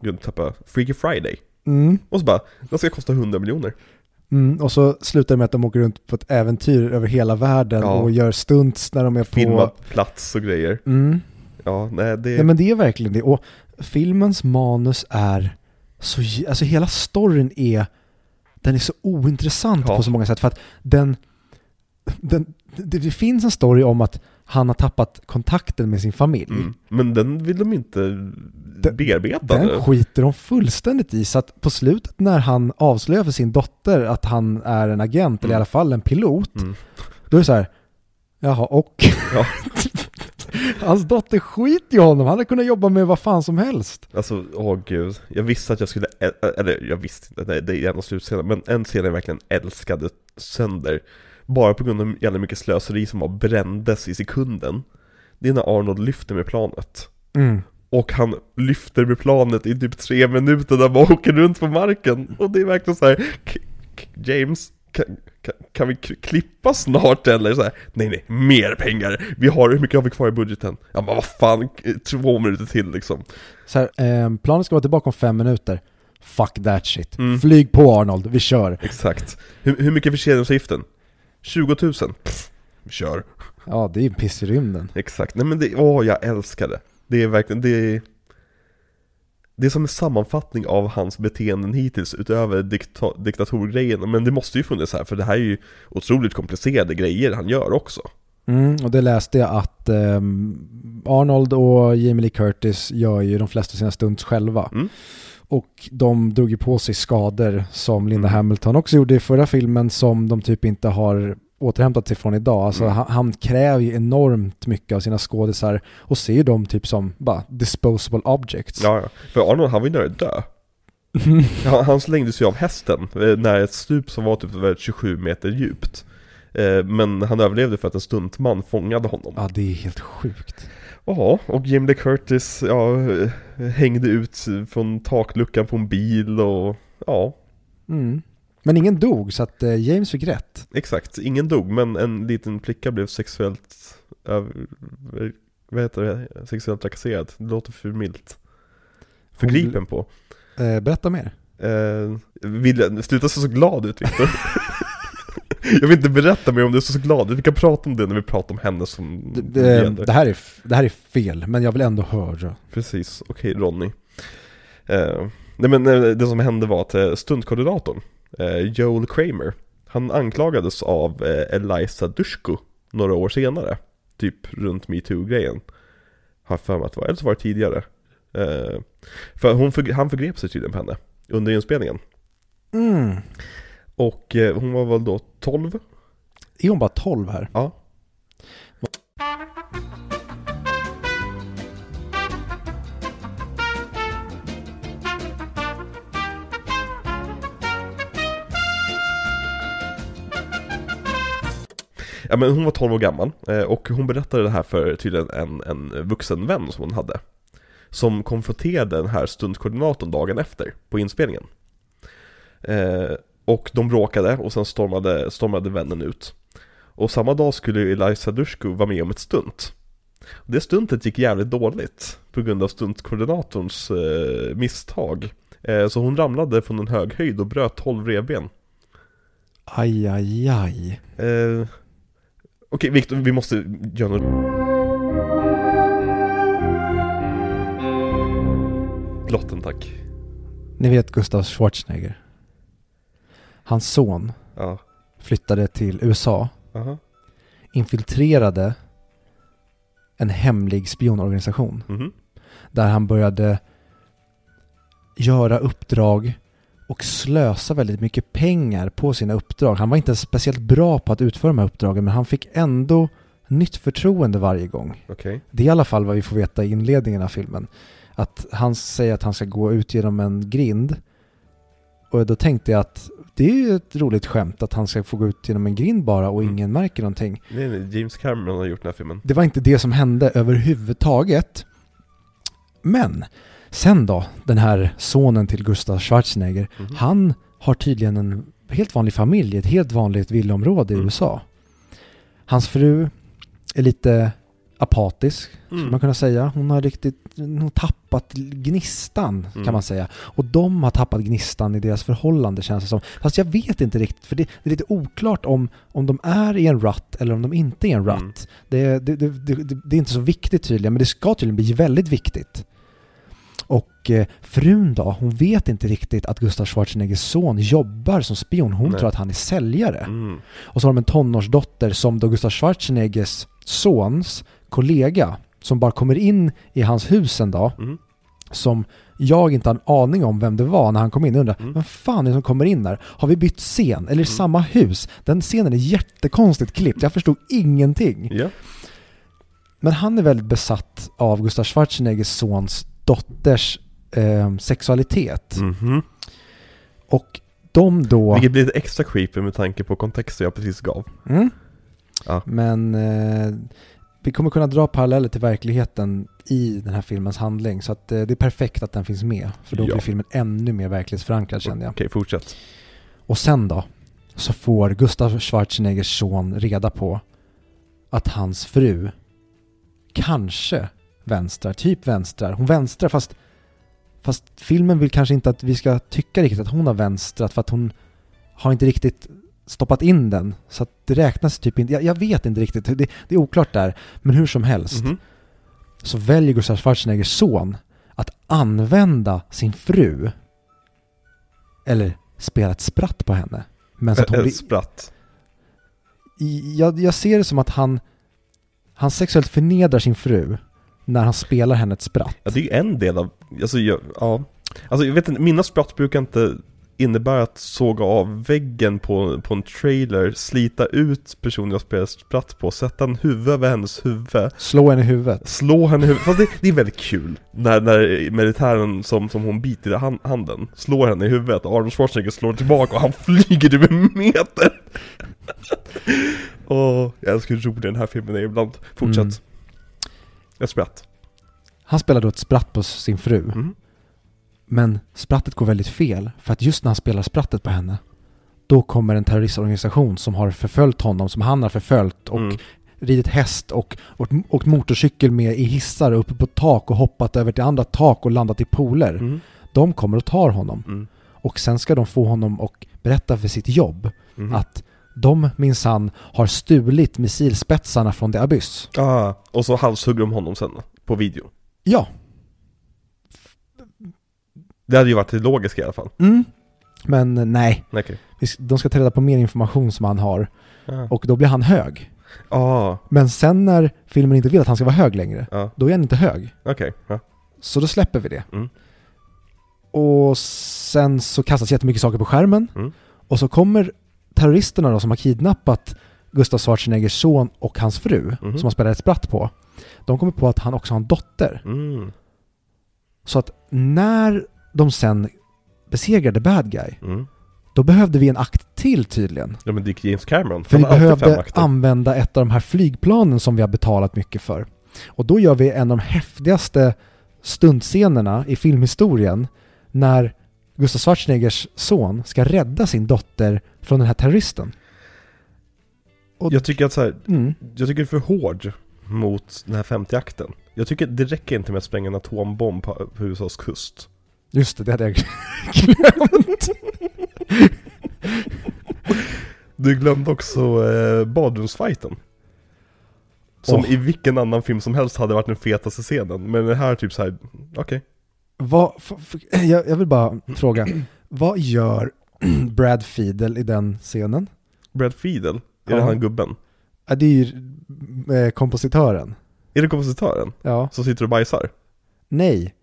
Gud, tappa, Freaky Friday. Mm. Och så bara, den ska kosta 100 miljoner. Mm, och så slutar det med att de åker runt på ett äventyr över hela världen Ja. och gör stunts när de är på... Filma plats och grejer. Mm. Ja, nej det... Ja men det är verkligen det. Och filmens manus är så, alltså hela storyn är, den är så ointressant Ja. på så många sätt för att den, den det, det finns en story om att han har tappat kontakten med sin familj. mm. Men den vill de inte Den- bearbeta Den nu. skiter de fullständigt i, så att på slutet när han avslöjar för sin dotter att han är en agent, eller i Mm. alla fall en pilot, Mm. då är det så här, jaha, och? Ja. Hans dotter skiter i honom, han hade kunnat jobba med vad fan som helst. Alltså, åh gud. Jag visste att jag skulle, eller jag visste inte, nej, det är en av slutscenen, men en scen jag verkligen älskade sönder. Bara på grund av jävla mycket slöseri som var brändes i sekunden. Det är när Arnold lyfter med planet. Mm. Och han lyfter med planet i typ tre minuter där man åker runt på marken. Och det är verkligen så här, "K- K- James, kan, kan, vi klippa snart eller så här? Nej nej, mer pengar! Vi har, hur mycket har vi kvar i budgeten? Ja men vad fan, två minuter till liksom. Så här, eh, planen ska vara tillbaka om fem minuter. Fuck that shit. Mm. Flyg på Arnold, vi kör. Exakt. Hur, hur mycket är förseningsavgiften? 20 000? Pff, vi kör. Ja, det är ju piss i rymden. Exakt, nej men det, åh jag älskar det. Det är verkligen, det är... Det är som en sammanfattning av hans beteenden hittills utöver dikta, diktatorgrejen. Men det måste ju funnits här, för det här är ju otroligt komplicerade grejer han gör också. Mm, och det läste jag att ehm, Arnold och Jamie Lee Curtis gör ju de flesta sina stunts själva. Mm. Och de drog ju på sig skador som Linda Mm. Hamilton också gjorde i förra filmen som de typ inte har återhämtat sig från idag. Alltså Mm. han, han kräver ju enormt mycket av sina skådisar och ser ju dem typ som bara disposable objects. Ja, ja. För Arnold han var ju nära att dö. Han, han slängdes ju av hästen eh, när ett stup som var typ över 27 meter djupt. Eh, Men han överlevde för att en stuntman fångade honom. ja, det är helt sjukt. Ja, och Jamie Lee Curtis ja, eh, hängde ut från takluckan på en bil och ja, Mm. Men ingen dog så att eh, James fick rätt. exakt. Ingen dog, men en liten flicka blev sexuellt vad heter det? Sexuellt trakasserad. Det låter för milt. Förgripen på. Eh, berätta mer. Eh, vill, sluta se så glad ut Viktor. jag vill inte berätta mer om du är så glad. Vi kan prata om det när vi pratar om henne som Det, det, det, här är, det här är fel, men jag vill ändå höra. Precis, okej Ronny. Eh, nej men eh, det som hände var att eh, stuntkoordinatorn, eh, Joel Kramer, han anklagades av eh, Eliza Dushku några år senare. Typ runt metoo-grejen. Har för mig att det var, eller så var det tidigare. Eh, för hon för, han förgrep sig tydligen på henne under inspelningen. Mm. Och eh, hon var väl då 12? Är hon bara 12 här? Ja. Ja men hon var 12 år gammal eh, och hon berättade det här för tydligen en, en vuxen vän som hon hade. Som konfronterade den här stuntkoordinatorn dagen efter på inspelningen. Eh, och de bråkade och sen stormade, stormade vännen ut. Och samma dag skulle Eliza Dushku vara med om ett stunt. Det stuntet gick jävligt dåligt på grund av stuntkoordinatorns eh, misstag. Eh, så hon ramlade från en hög höjd och bröt 12 revben. Aj, aj, aj. Eh, Okej Viktor, vi måste göra något. Lotten tack. Ni vet Gustav Schwarzenegger. Hans son Ja. flyttade till USA, Aha. infiltrerade en hemlig spionorganisation Mhm. där han började göra uppdrag och slösa väldigt mycket pengar på sina uppdrag. Han var inte speciellt bra på att utföra de här uppdragen men han fick ändå nytt förtroende varje gång. Okej. Det är i alla fall vad vi får veta i inledningen av filmen. Att han säger att han ska gå ut genom en grind. Och då tänkte jag att det är ju ett roligt skämt att han ska få gå ut genom en grind bara och Mm. ingen märker någonting. Nej, nej, James Cameron har gjort den här filmen. Det var inte det som hände överhuvudtaget. Men sen då, den här sonen till Gustav Schwarzenegger, Mhm. han har tydligen en helt vanlig familj, ett helt vanligt villaområde i Mm. USA. Hans fru är lite apatisk, skulle Mm. man kunna säga. Hon har riktigt hon har tappat gnistan, Mm. kan man säga. Och de har tappat gnistan i deras förhållande, känns det som. Fast jag vet inte riktigt, för det, det är lite oklart om, om de är i en rut eller om de inte är i en. Mm. Det, det, det, det, det är inte så viktigt tydligen, men det ska tydligen bli väldigt viktigt. Och eh, frun då, hon vet inte riktigt att Gustav Schwarzeneggers son jobbar som spion. Hon Nej. tror att han är säljare. Mm. Och så har de en tonårsdotter som då Gustav Schwarzeneggers sons kollega som bara kommer in i hans hus en dag Mm. som jag inte har en aning om vem det var när han kom in. Jag undrar, Mm. vem fan är det som kommer in där? Har vi bytt scen? Eller i samma hus? Den scenen är jättekonstigt klippt. Jag förstod ingenting. Ja. Men han är väldigt besatt av Gustav Schwarzeneggers sons dotters eh, sexualitet. Mhm. Och de då... Vilket blir lite extra creepy med tanke på kontexten jag precis gav. Mm. Ja. Men eh, vi kommer kunna dra paralleller till verkligheten i den här filmens handling. Så att eh, det är perfekt att den finns med. För då Ja. blir filmen ännu mer verklighetsförankrad kände jag. Okej, fortsätt. Och sen då, så får Gustav Schwarzeneggers son reda på att hans fru kanske vänstrar, typ vänstrar. Hon vänstrar fast, fast filmen vill kanske inte att vi ska tycka riktigt att hon har vänstrat för att hon har inte riktigt stoppat in den. Så att det räknas typ inte, jag, jag vet inte riktigt, det, det är oklart där. Men hur som helst Mhm. så väljer Gustav Schwarzeneggers son att använda sin fru eller spela ett spratt på henne. Men så att hon blir, spratt. jag, jag ser det som att han, han sexuellt förnedrar sin fru när han spelar henne ett spratt. Ja, det är ju en del av, alltså jag, ja. Alltså jag vet inte, mina spratt brukar inte innebära att såga av väggen på, på en trailer, slita ut personen jag spelar spratt på, sätta en huvud över hennes huvud, Slå henne i huvudet. slå henne i huvudet. Fast det, det är väldigt kul när, när militären som, som hon biter i hand, handen slår henne i huvudet och Arnold Schwarzenegger slår tillbaka och han flyger över meter. Åh, jag älskar hur rolig den här filmen är ibland. Fortsätt. Mm. Jag spratt. Han spelar då ett spratt på sin fru. Mm. Men sprattet går väldigt fel. För att just när han spelar sprattet på henne, då kommer en terroristorganisation som har förföljt honom, som han har förföljt och Mm. ridit häst och åkt, motorcykel med i hissar uppe på tak och hoppat över till andra tak och landat i pooler. Mm. De kommer och tar honom. Mm. Och sen ska de få honom att berätta för sitt jobb Mm. att de minsann har stulit missilspetsarna från The Abyss. Ah, och så halshugger de honom sen på video. Ja. Det hade ju varit det logiska i alla fall. Mm. Men eh, nej, s- de ska ta reda på mer information som han har. Ah. Och då blir han hög. Ah, Men sen när filmen inte vill att han ska vara hög längre, ja, då är han inte hög. Ja. Så då släpper vi det. Mm. Och sen så kastas jättemycket saker på skärmen. Mm. Och så kommer terroristerna då som har kidnappat Gustav Schwarzeneggers son och hans fru, Mhm. som han spelar ett spratt på. De kommer på att han också har en dotter. Mm. Så att när de sen besegrade bad guy, Mm. då behövde vi en akt till tydligen. Ja men det gick James Cameron. För vi behövde använda ett av de här flygplanen som vi har betalat mycket för. Och då gör vi en av de häftigaste stuntscenerna i filmhistorien när Gustav Schwarzeneggers son ska rädda sin dotter från den här terroristen. och- Jag tycker att så här, Mm. jag tycker det är för hård mot den här 50-akten. Jag tycker det räcker inte med att spränga en atombomb på, på USAs kust. Just det, det hade jag glömt. Du glömde också eh, badrumsfighten. Som Åh. i vilken annan film som helst hade varit den fetaste scenen. Men den här är typ så här, okej. Vad, jag, jag vill bara fråga, vad gör Brad Fiedel i den scenen? Brad Fiedel, är Ja. det han gubben? Ja, det är ju eh, kompositören. Är det kompositören Ja. som sitter och bajsar? Nej,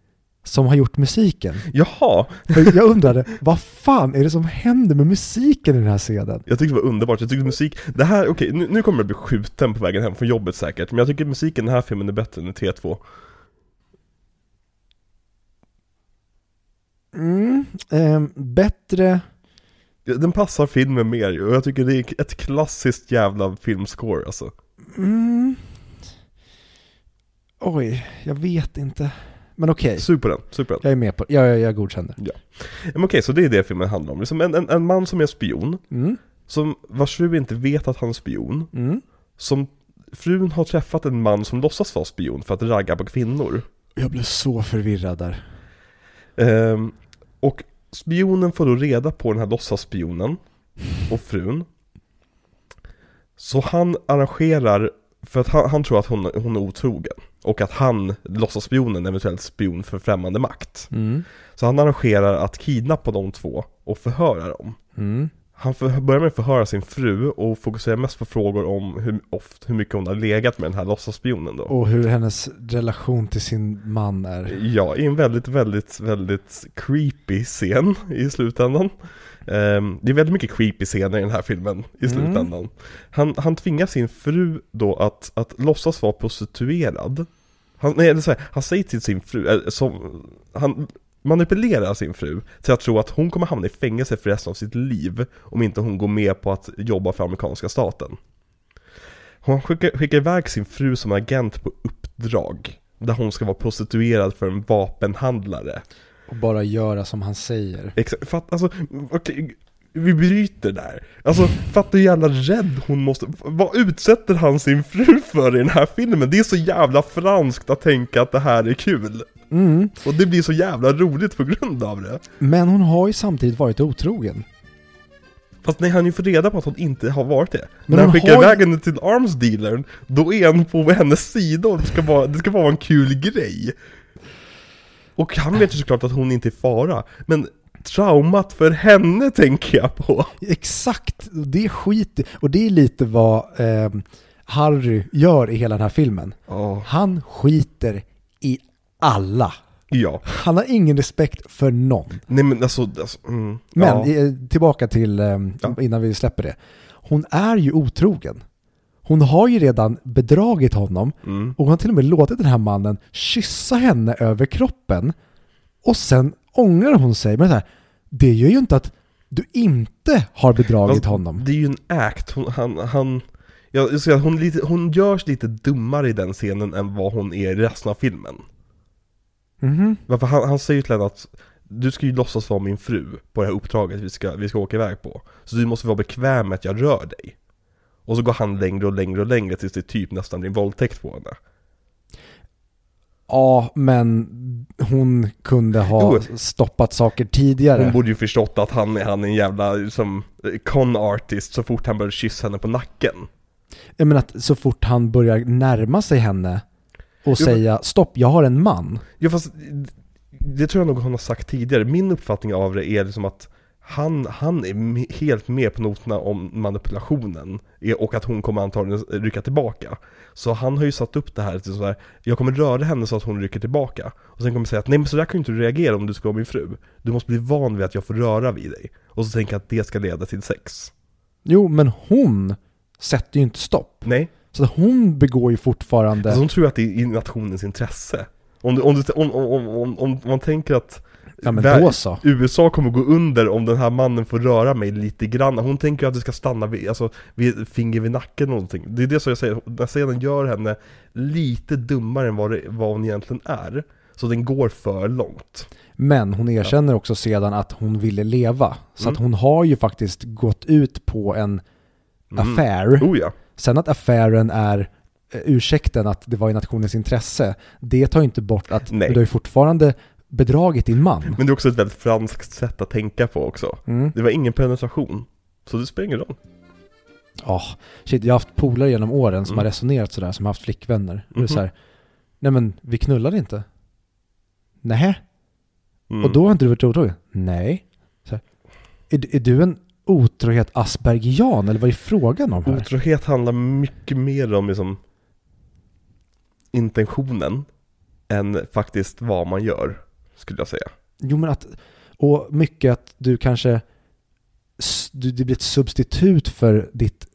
som har gjort musiken. Jaha! Jag undrade, vad fan är det som händer med musiken i den här scenen? Jag tyckte det var underbart, jag tyckte musik, det här, okej, nu, nu kommer jag bli skjuten på vägen hem från jobbet säkert Men jag tycker musiken i den här filmen är bättre än i T2 Mm, ehm, bättre... Den passar filmen mer ju, och jag tycker det är ett klassiskt jävla filmscore alltså Mm, oj, jag vet inte. Men okej, Sug på den, sug på den jag är med på det. Jag, jag, jag godkänner. Men okej, så det är det filmen handlar om, liksom en, en, en man som är spion Mm, Som vars fru inte vet att han är spion mm. Som frun har träffat en man som låtsas vara spion för att ragga på kvinnor Jag blev så förvirrad där. Ehm, och spionen får då reda på den här låtsasspionen och frun. Så han arrangerar, för att han, han tror att hon, hon är otrogen. Och att han, låtsasspionen, eventuellt spion för främmande makt. Mm, Så han arrangerar att kidnappa de två och förhöra dem. mm. Han för, börjar med att förhöra sin fru och fokuserar mest på frågor om hur, oft, hur mycket hon har legat med den här låtsasspionen då. Och hur hennes relation till sin man är. Ja, i en väldigt, väldigt, väldigt creepy scen i slutändan. Ehm, det är väldigt mycket creepy scener i den här filmen i Mm. slutändan. Han, han tvingar sin fru då att, att låtsas vara prostituerad. Han, nej, eller så här, han säger till sin fru, äh, som, han manipulerar sin fru till att tro att hon kommer hamna i fängelse för resten av sitt liv om inte hon går med på att jobba för amerikanska staten. Hon skickar, skickar iväg sin fru som agent på uppdrag. Där hon ska vara prostituerad för en vapenhandlare. Och bara göra som han säger. Exakt, fatt, alltså, okej, vi bryter där. Alltså, fatta hur jävla rädd hon måste, vad utsätter han sin fru för i den här filmen? Det är så jävla franskt att tänka att det här är kul. Mm. Och det blir så jävla roligt på grund av det. Men hon har ju samtidigt varit otrogen. Fast när han ju får reda på att hon inte har varit det. Men när han skickar har iväg henne till arms dealern, då är han på hennes sida och det ska vara, det ska vara en kul grej. Och han vet ju såklart att hon inte är fara, men traumat för henne tänker jag på. Exakt, det är skit Och det är lite vad eh, Harry gör i hela den här filmen. Ja. Han skiter i alla. Ja. Han har ingen respekt för någon. Nej men alltså, alltså mm, Men ja. eh, tillbaka till, eh, innan vi släpper det. Hon är ju otrogen. Hon har ju redan bedragit honom Mm. och hon har till och med låtit den här mannen kyssa henne över kroppen. Och sen ångrar hon sig. Men så här, det gör ju inte att du inte har bedragit Fast honom. Det är ju en act, hon, han, han jag jag säga, hon, lite, hon görs lite dummare i den scenen än vad hon är i resten av filmen. Mhm. Varför han, han säger till henne att du ska ju låtsas vara min fru på det här uppdraget vi ska, vi ska åka iväg på. Så du måste vara bekväm med att jag rör dig. Och så går han längre och längre och längre tills det typ nästan blir en våldtäkt på henne. Ja, men hon kunde ha Jo. stoppat saker tidigare. Hon borde ju förstått att han är, han är en jävla som con artist så fort han började kyssa henne på nacken. Jag menar att så fort han börjar närma sig henne och Jo, säga stopp, jag har en man. Ja fast det tror jag nog hon har sagt tidigare. Min uppfattning av det är liksom att han, han är helt med på noterna om manipulationen och att hon kommer antagligen rycka tillbaka. Så han har ju satt upp det här till sådär, jag kommer röra henne så att hon rycker tillbaka. Och sen kommer säga att nej men så där kan ju inte du reagera om du ska vara min fru. Du måste bli van vid att jag får röra vid dig. Och så tänker jag att det ska leda till sex. Jo, men hon sätter ju inte stopp. Nej, Så hon begår ju fortfarande... alltså hon tror att det är i nationens intresse. Om, du, om, du, om, om, om, om, man tänker att ja, så. USA kommer gå under om den här mannen får röra mig lite grann. Hon tänker att det ska stanna vid, alltså, vid finger vid nacken eller någonting. Det är det som jag säger, den scenen gör henne lite dummare än vad, det, vad hon egentligen är. Så den går för långt. Men hon erkänner också sedan att hon ville leva. Så Mm. att hon har ju faktiskt gått ut på en Mm. affär. Oh ja. Sen att affären är eh, ursäkten att det var i nationens intresse, det tar ju inte bort att Nej. du har ju fortfarande bedragit din man. Men det är också ett väldigt franskt sätt att tänka på också. Mm. Det var ingen penetration. Så det spelar ingen roll. Ja, shit, jag har haft polare genom åren som Mm. har resonerat sådär, som har haft flickvänner. Och det är Mhm. så här, nej men vi knullade inte. Nej. Mm. Och då har inte du varit otrogen? Nej. Så här, är, är du en otrohet aspergian eller vad är frågan om här? Otrohet handlar mycket mer om liksom intentionen än faktiskt vad man gör, skulle jag säga. Jo men att, och mycket att du kanske, du, det blir ett substitut för ditt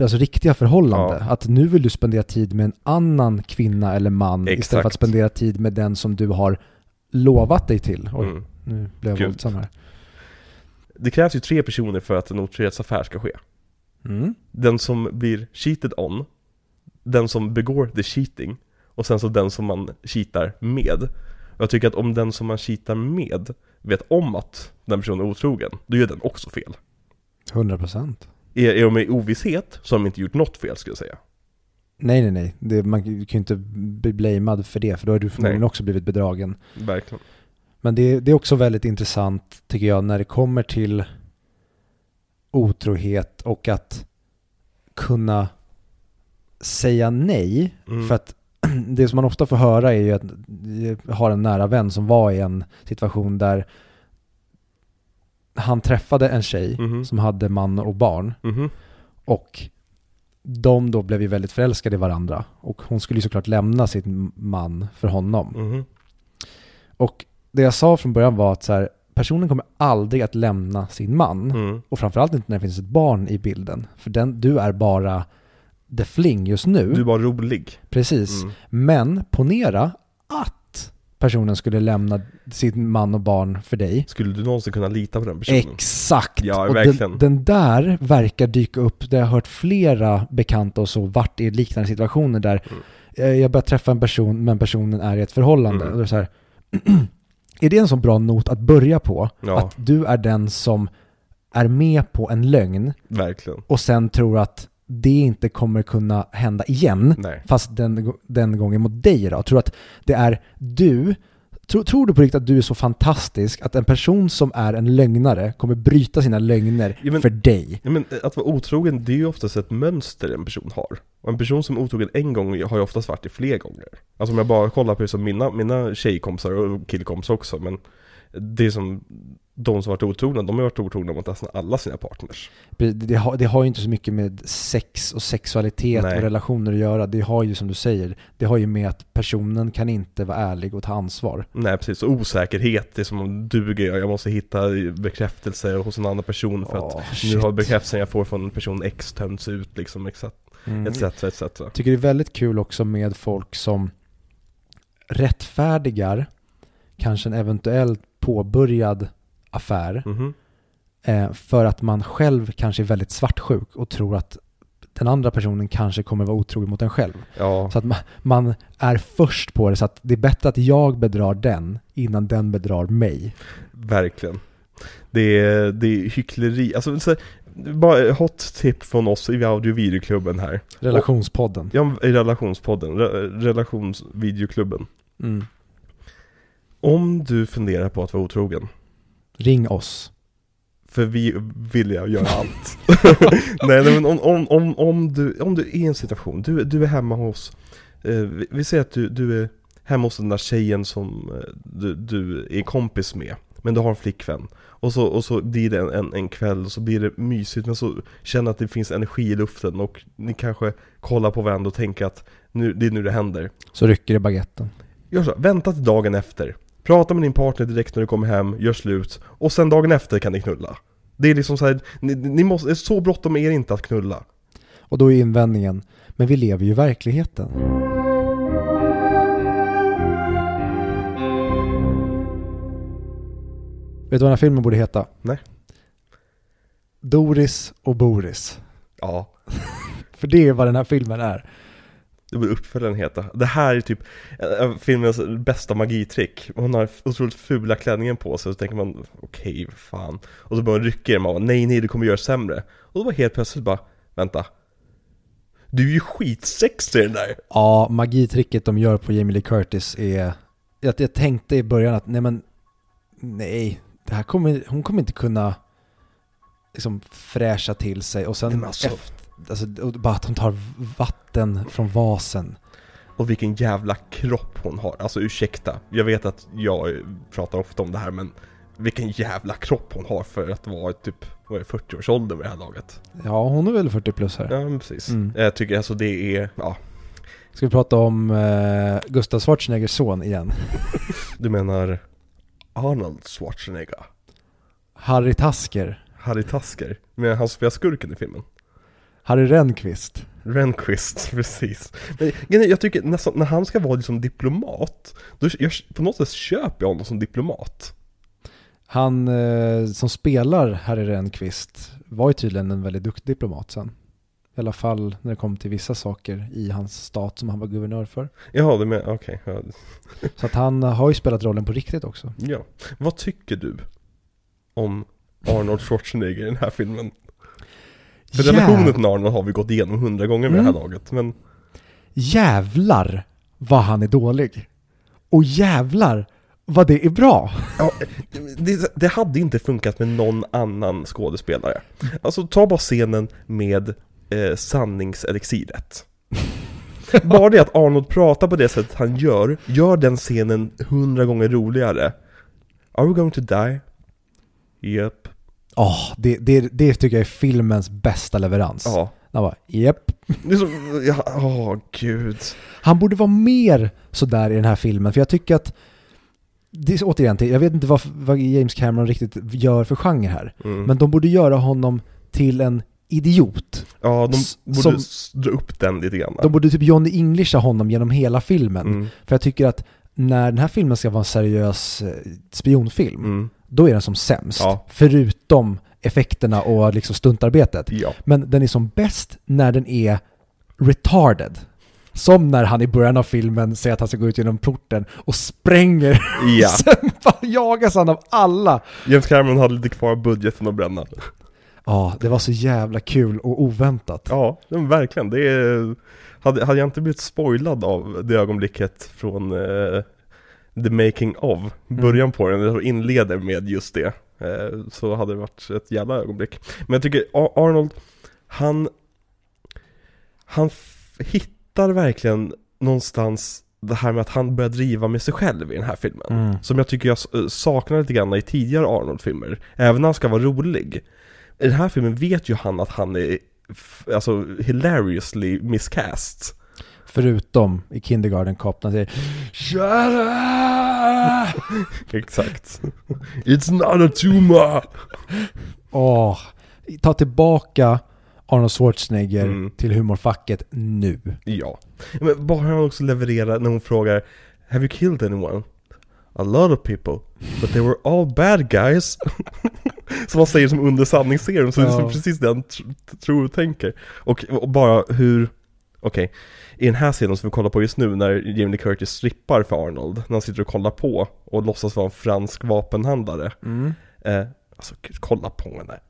alltså riktiga förhållande. Ja. Att nu vill du spendera tid med en annan kvinna eller man istället för att Exakt. spendera tid med den som du har lovat dig till. Oj, Mm. nu blev jag Gud. våldsam här. Det krävs ju tre personer för att en otrohetsaffär ska ske. Mm. Den som blir cheated on, den som begår the cheating och sen så den som man cheatar med. Jag tycker att om den som man cheatar med vet om att den personen är otrogen, då gör den också fel. 100 procent. Är, är de i ovisshet så har de inte gjort något fel skulle jag säga. Nej, nej, nej. Det, man kan ju inte bli blamad för det, för då har du förmodligen Nej. också blivit bedragen. Verkligen. Men det, det är också väldigt intressant, tycker jag, när det kommer till otrohet och att kunna säga nej. Mm. För att det som man ofta får höra är ju att jag har en nära vän som var i en situation där han träffade en tjej Mhm. som hade man och barn Mhm. och de då blev ju väldigt förälskade i varandra och hon skulle ju såklart lämna sin man för honom. Mhm. Och det jag sa från början var att så här, personen kommer aldrig att lämna sin man. Mm. Och framförallt inte när det finns ett barn i bilden. För den, du är bara the fling just nu. Du var rolig. Precis. Mm. Men ponera att personen skulle lämna sin man och barn för dig. Skulle du någonsin kunna lita på den personen? Exakt! Ja, och verkligen. Den, den där verkar dyka upp, där jag har hört flera bekanta och så varit i liknande situationer där Mm. eh, jag börjar träffa en person men personen är i ett förhållande. Mm. Och det är, så här, är det en så bra not att börja på? Ja. Att du är den som är med på en lögn Verkligen. och sen tror att det inte kommer kunna hända igen. Nej. Fast den, den gången mot dig då. Tror att det är du, tror, tror du på riktigt att du är så fantastisk att en person som är en lögnare kommer bryta sina lögner Ja, men- för dig? Ja, men eh, att vara otrogen, det är ju oftast ett mönster en person har. Och en person som är otrogen en gång har ju oftast varit det fler gånger. Alltså om jag bara kollar på som mina, mina tjejkompisar och killkompisar också, men det är som de som varit otrogna, de har varit otrogna mot nästan alla sina partners. Det, har, det har ju inte så mycket med sex och sexualitet Nej. och relationer att göra. Det har ju som du säger, det har ju med att personen kan inte vara ärlig och ta ansvar. Nej precis, och osäkerhet, det är som om duger jag, jag måste hitta bekräftelse hos en annan person för att Åh, nu shit. har bekräftelsen jag får från person X tömts ut liksom, etc. Mm. etc, etc. tycker det är väldigt kul också med folk som rättfärdigar kanske en eventuellt påbörjad affär Mhm. eh, för att man själv kanske är väldigt svartsjuk och tror att den andra personen kanske kommer vara otrogen mot en själv. Ja, Så att man, man är först på det så att det är bättre att jag bedrar den innan den bedrar mig. verkligen. Det är, det är hyckleri, alltså så, bara hot tip från oss i audio och videoklubben här. Relationspodden. Ja, i relationspodden, re, relationsvideoklubben. Mm. Om du funderar på att vara otrogen, Ring oss. för vi vill jag göra allt. nej, nej men om, om, om, om, du, om du är i en situation, du, du är hemma hos, eh, vi, vi säger att du, du är hemma hos den där tjejen som eh, du, du är kompis med, men du har en flickvän. Och så, och så blir det en, en, en kväll och så blir det mysigt men så känner att det finns energi i luften och ni kanske kollar på varandra och tänker att nu, det är nu det händer. Så rycker det baguetten. Gör så, vänta till dagen efter. Prata med din partner direkt när du kommer hem, gör slut. Och sen dagen efter kan ni knulla. Det är liksom så här, ni, ni måste, så bråttom är det inte att knulla. Och då är invändningen, men vi lever ju i verkligheten. Vet du vad den här filmen borde heta? Nej. Doris och Boris. Ja, För det är vad den här filmen är. Det borde uppföljaren heta. Det här är typ eh, filmens bästa magitrick. Hon har otroligt fula klänningen på sig, och så tänker man okej, fan. Och så börjar man rycka i den, man bara, nej nej, du kommer göra sämre. Och då var helt plötsligt bara, vänta. Du är ju skitsexig den där. Ja, magitricket de gör på Jamie Lee Curtis är... Jag, jag tänkte i början att nej men... Nej, det här kommer, hon kommer inte kunna liksom fräscha till sig och sen Nej, alltså- efter, alltså, bara att hon tar vatten från vasen. Och vilken jävla kropp hon har. Alltså ursäkta, jag vet att jag pratar ofta om det här men vilken jävla kropp hon har för att vara typ, vad är det, 40-årsåldern vid det här laget. Ja, hon är väl 40 plus här. Ja precis. Mm. Jag tycker alltså det är, ja, Ska vi prata om eh, Gustav Schwarzeneggers son igen? du menar Arnold Schwarzenegger? Harry Tasker. Harry Tasker? Men han spelar skurken i filmen? Harry Rennqvist. Rehnquist, precis. Men jag tycker nästan, när han ska vara liksom diplomat, då jag, på något sätt köper jag honom som diplomat. Han eh, som spelar Harry Rennqvist var ju tydligen en väldigt duktig diplomat sen. I alla fall när det kom till vissa saker i hans stat som han var guvernör för. Jaha, du menar, okej. ja. Så att han har ju spelat rollen på riktigt också. Ja. Vad tycker du om Arnold Schwarzenegger i den här filmen? För Jäv- relationen till Arnold har vi gått igenom hundra gånger med det här Mm. laget, men Jävlar vad han är dålig. Och jävlar vad det är bra. ja, det, det hade inte funkat med någon annan skådespelare. Alltså ta bara scenen med eh, sanningselixiret. Bara det att Arnold pratar på det sättet han gör, gör den scenen hundra gånger roligare. Are we going to die? Yep. Åh, det, det, det tycker jag är filmens bästa leverans. Ja. Han bara, japp. Ja, åh gud. Han borde vara mer sådär i den här filmen, för jag tycker att det är återigen, jag vet inte vad, vad James Cameron riktigt gör för genre här, Mm. men de borde göra honom till en idiot. Ja, de borde som- dra upp den lite grann. De borde typ Johnny Englisha honom genom hela filmen. mm. För jag tycker att när den här filmen ska vara en seriös eh, spionfilm, Mm. Då är den som sämst. Ja. Förutom effekterna och liksom stuntarbetet. Ja. Men den är som bäst när den är retarded. Som när han i början av filmen säger att han ska gå ut genom porten och spränger. Ja. Sen jagas han av alla. James Cameron hade lite kvar budgeten att bränna. Ja, det var så jävla kul och oväntat. Ja, verkligen. Det är, hade, hade jag inte blivit spoilad av det ögonblicket från eh, The Making of, början på den, och inleder med just det, eh, så hade det varit ett jävla ögonblick. Men jag tycker Arnold, han, han hittar verkligen någonstans det här med att han börjar driva med sig själv i den här filmen. Mm. Som jag tycker jag eh, saknar lite grann i tidigare Arnold-filmer. Även när han ska vara rolig. I den här filmen vet ju han att han är alltså hilariously miscast. Förutom i Kindergarten Cop när han säger Shut up! Exakt. It's not a tumor! Åh, ta tillbaka Arnold Schwarzenegger Mm. till humorfacket nu. Ja. Men bara han också levererar när hon frågar Have you killed anyone? A lot of people, but they were all bad guys. som han säger som under sanningsserum, så det är Ja. precis det han tr- tror och tänker. Och, och bara hur, okej, i den här scenen som vi kollar på just nu när Jamie Lee Curtis strippar för Arnold, när han sitter och kollar på och låtsas vara en fransk vapenhandlare. Mm. Eh, alltså kolla på henne.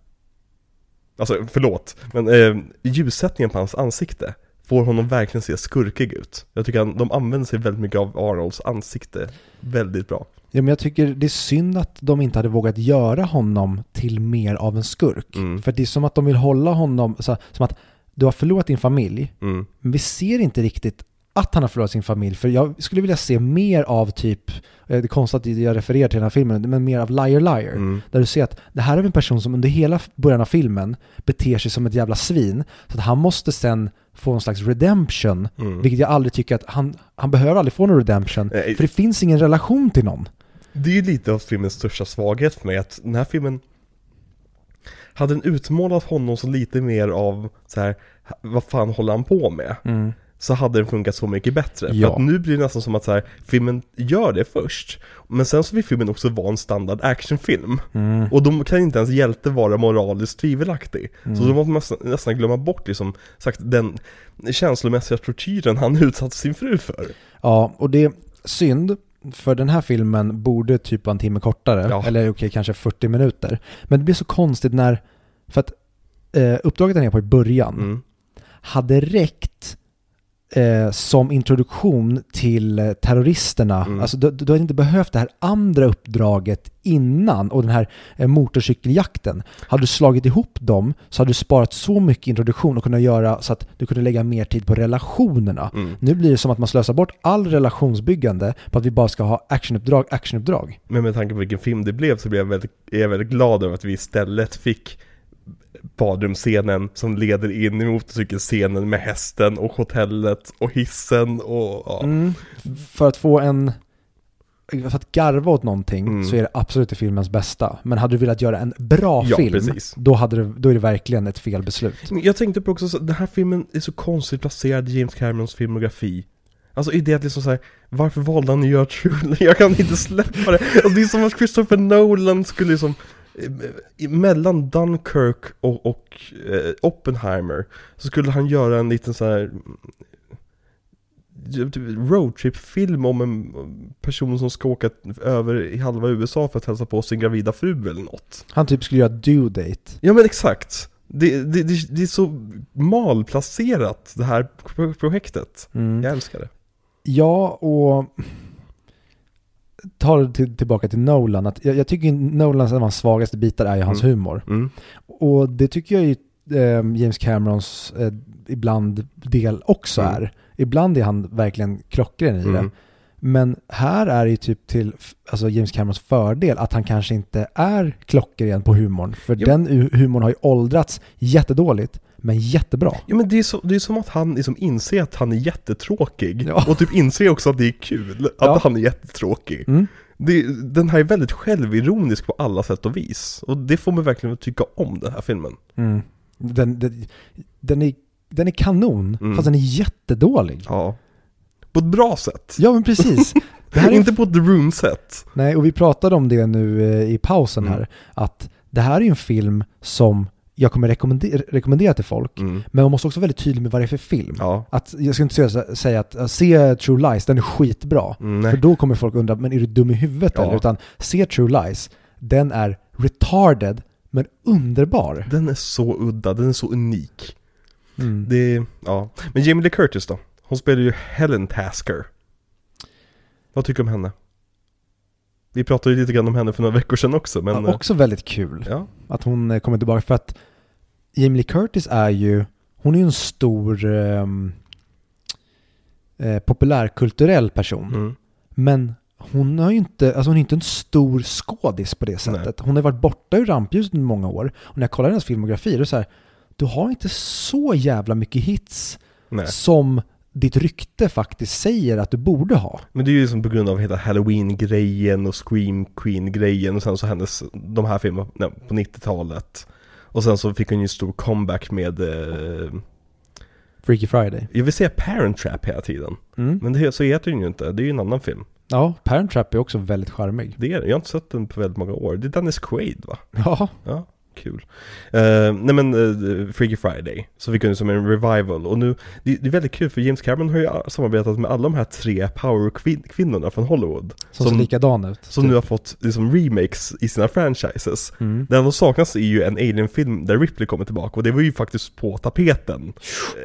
Alltså förlåt, men eh, ljussättningen på hans ansikte får honom verkligen se skurkig ut. Jag tycker att de använder sig väldigt mycket av Arnolds ansikte väldigt bra. Ja, men jag tycker det är synd att de inte hade vågat göra honom till mer av en skurk. Mm. För det är som att de vill hålla honom, så, som att du har förlorat din familj, Mm. men vi ser inte riktigt att han har förlorat sin familj. För jag skulle vilja se mer av typ, eh, det är konstigt att jag refererar till den här filmen, men mer av Liar Liar. Mm. Där du ser att det här är en person som under hela början av filmen beter sig som ett jävla svin. Så att han måste sen få en slags redemption. Mm. Vilket jag aldrig tycker att han, han behöver aldrig få någon redemption. Nej. För det finns ingen relation till någon. Det är ju lite av filmens största svaghet för mig, att den här filmen hade den utmålat honom som lite mer av så här, vad fan håller han på med? så hade den funkat så mycket bättre. Ja. För att nu blir det nästan som att så här, filmen gör det först, men sen så vill filmen också vara en standard actionfilm. Mm. Och då kan inte ens hjälte vara moraliskt tvivelaktig. Så Mm. då måste man nästan, nästan glömma bort liksom, sagt, den känslomässiga tortyren han utsatt sin fru för. Ja, och det är synd. För den här filmen borde typ vara en timme kortare. Ja. Eller okej, kanske 40 minuter. Men det blir så konstigt när... För att eh, uppdraget den är på i början Mm. hade räckt eh, som introduktion till eh, terroristerna. Mm. Alltså du, du hade inte behövt det här andra uppdraget innan och den här eh, motorcykeljakten. Hade du slagit ihop dem så hade du sparat så mycket introduktion och kunnat göra så att du kunde lägga mer tid på relationerna. Mm. Nu blir det som att man slösar bort all relationsbyggande på att vi bara ska ha actionuppdrag, actionuppdrag. Men med tanke på vilken film det blev så blev jag väldigt, är jag väldigt glad över att vi istället fick badrumsscenen som leder in i motorcykelscenen med hästen och hotellet och hissen och ja. Mm. För att få en... För att garva åt någonting Mm. så är det absolut det filmens bästa. Men hade du velat göra en bra Ja, film, precis. då, hade det, då är det verkligen ett fel beslut. Jag tänkte på också, så, den här filmen är så konstigt placerad i James Camerons filmografi. Alltså i det att liksom såhär, varför valde han att göra True Jag kan inte släppa det. Alltså, det är som att Christopher Nolan skulle liksom, mellan Dunkirk och, och eh, Oppenheimer, så skulle han göra en liten så här typ roadtrip-film om en person som ska åka över i halva USA för att hälsa på sin gravida fru eller något. Han typ skulle göra due date. Ja men exakt. Det, det, det, det är så malplacerat det här pro- projektet. Mm. Jag älskar det. Ja, och tar det till, tillbaka till Nolan. Att jag, jag tycker Nolans en av hans svagaste bitar är ju hans Mm. humor. Mm. Och det tycker jag ju eh, James Camerons eh, ibland del också Mm. är. Ibland är han verkligen klockren i det. Men här är det ju typ till alltså James Camerons fördel att han kanske inte är klockren på humorn. För Jo. den hu- humorn har ju åldrats jättedåligt, men jättebra. Ja men det är, så, det är som att han liksom inser att han är jättetråkig. Ja. Och typ inser också att det är kul att Ja. han är jättetråkig. Mm. Det, den här är väldigt självironisk på alla sätt och vis. Och det får mig verkligen att tycka om den här filmen. Mm. Den, den, den, är, den är kanon, Mm. fast den är jättedålig. Ja. På ett bra sätt. Ja men precis. Det här är Inte på The Room-sätt. Nej, och vi pratade om det nu eh, i pausen Mm. här, att det här är ju en film som jag kommer rekommendera, rekommendera till folk, Mm. men man måste också vara väldigt tydlig med vad det är för film. Ja. Att, jag ska inte säga, säga att se True Lies, den är skitbra. Mm, För då kommer folk undra, men är du dum i huvudet Ja. eller? Utan se True Lies, den är retarded, men underbar. Den är så udda, den är så unik. Mm. Det, ja. Men Jamie Lee Curtis då? Hon spelar ju Helen Tasker. Vad tycker du om henne? Vi pratade ju lite grann om henne för några veckor sedan också, men... ja, också väldigt kul Ja. att hon eh, kommer tillbaka, för att Jamie Lee Curtis är ju, hon är ju en stor ehm, eh, populärkulturell person. Mm. Men hon har ju inte, alltså hon är inte en stor skådis på det sättet. Hon har varit borta ur rampljuset i många år. Och när jag kollar hennes filmografi, då är det så här, du har inte så jävla mycket hits Nej. som ditt rykte faktiskt säger att du borde ha. Men det är ju liksom på grund av hela Halloween-grejen och Scream Queen-grejen och sen så hennes, de här filmerna på 90-talet. Och sen så fick hon ju en stor comeback med, eh, Freaky Friday. jag vill säga Parent Trap hela tiden. Mm. Men det, så heter den ju inte, det är ju en annan film. Ja, Parent Trap är också väldigt charmig. Det är jag har inte sett den på väldigt många år. Det är Dennis Quaid va? Ja, Ja, kul. Uh, nej men uh, Freaky Friday, så fick hon som en revival och nu, det, det är väldigt kul för James Cameron har ju samarbetat med alla de här tre power-kvinnorna från Hollywood. som, ser likadan ut. som nu har fått liksom remakes i sina franchises. Mm. Det enda som saknas är ju en Alien-film där Ripley kommer tillbaka och det var ju faktiskt på tapeten.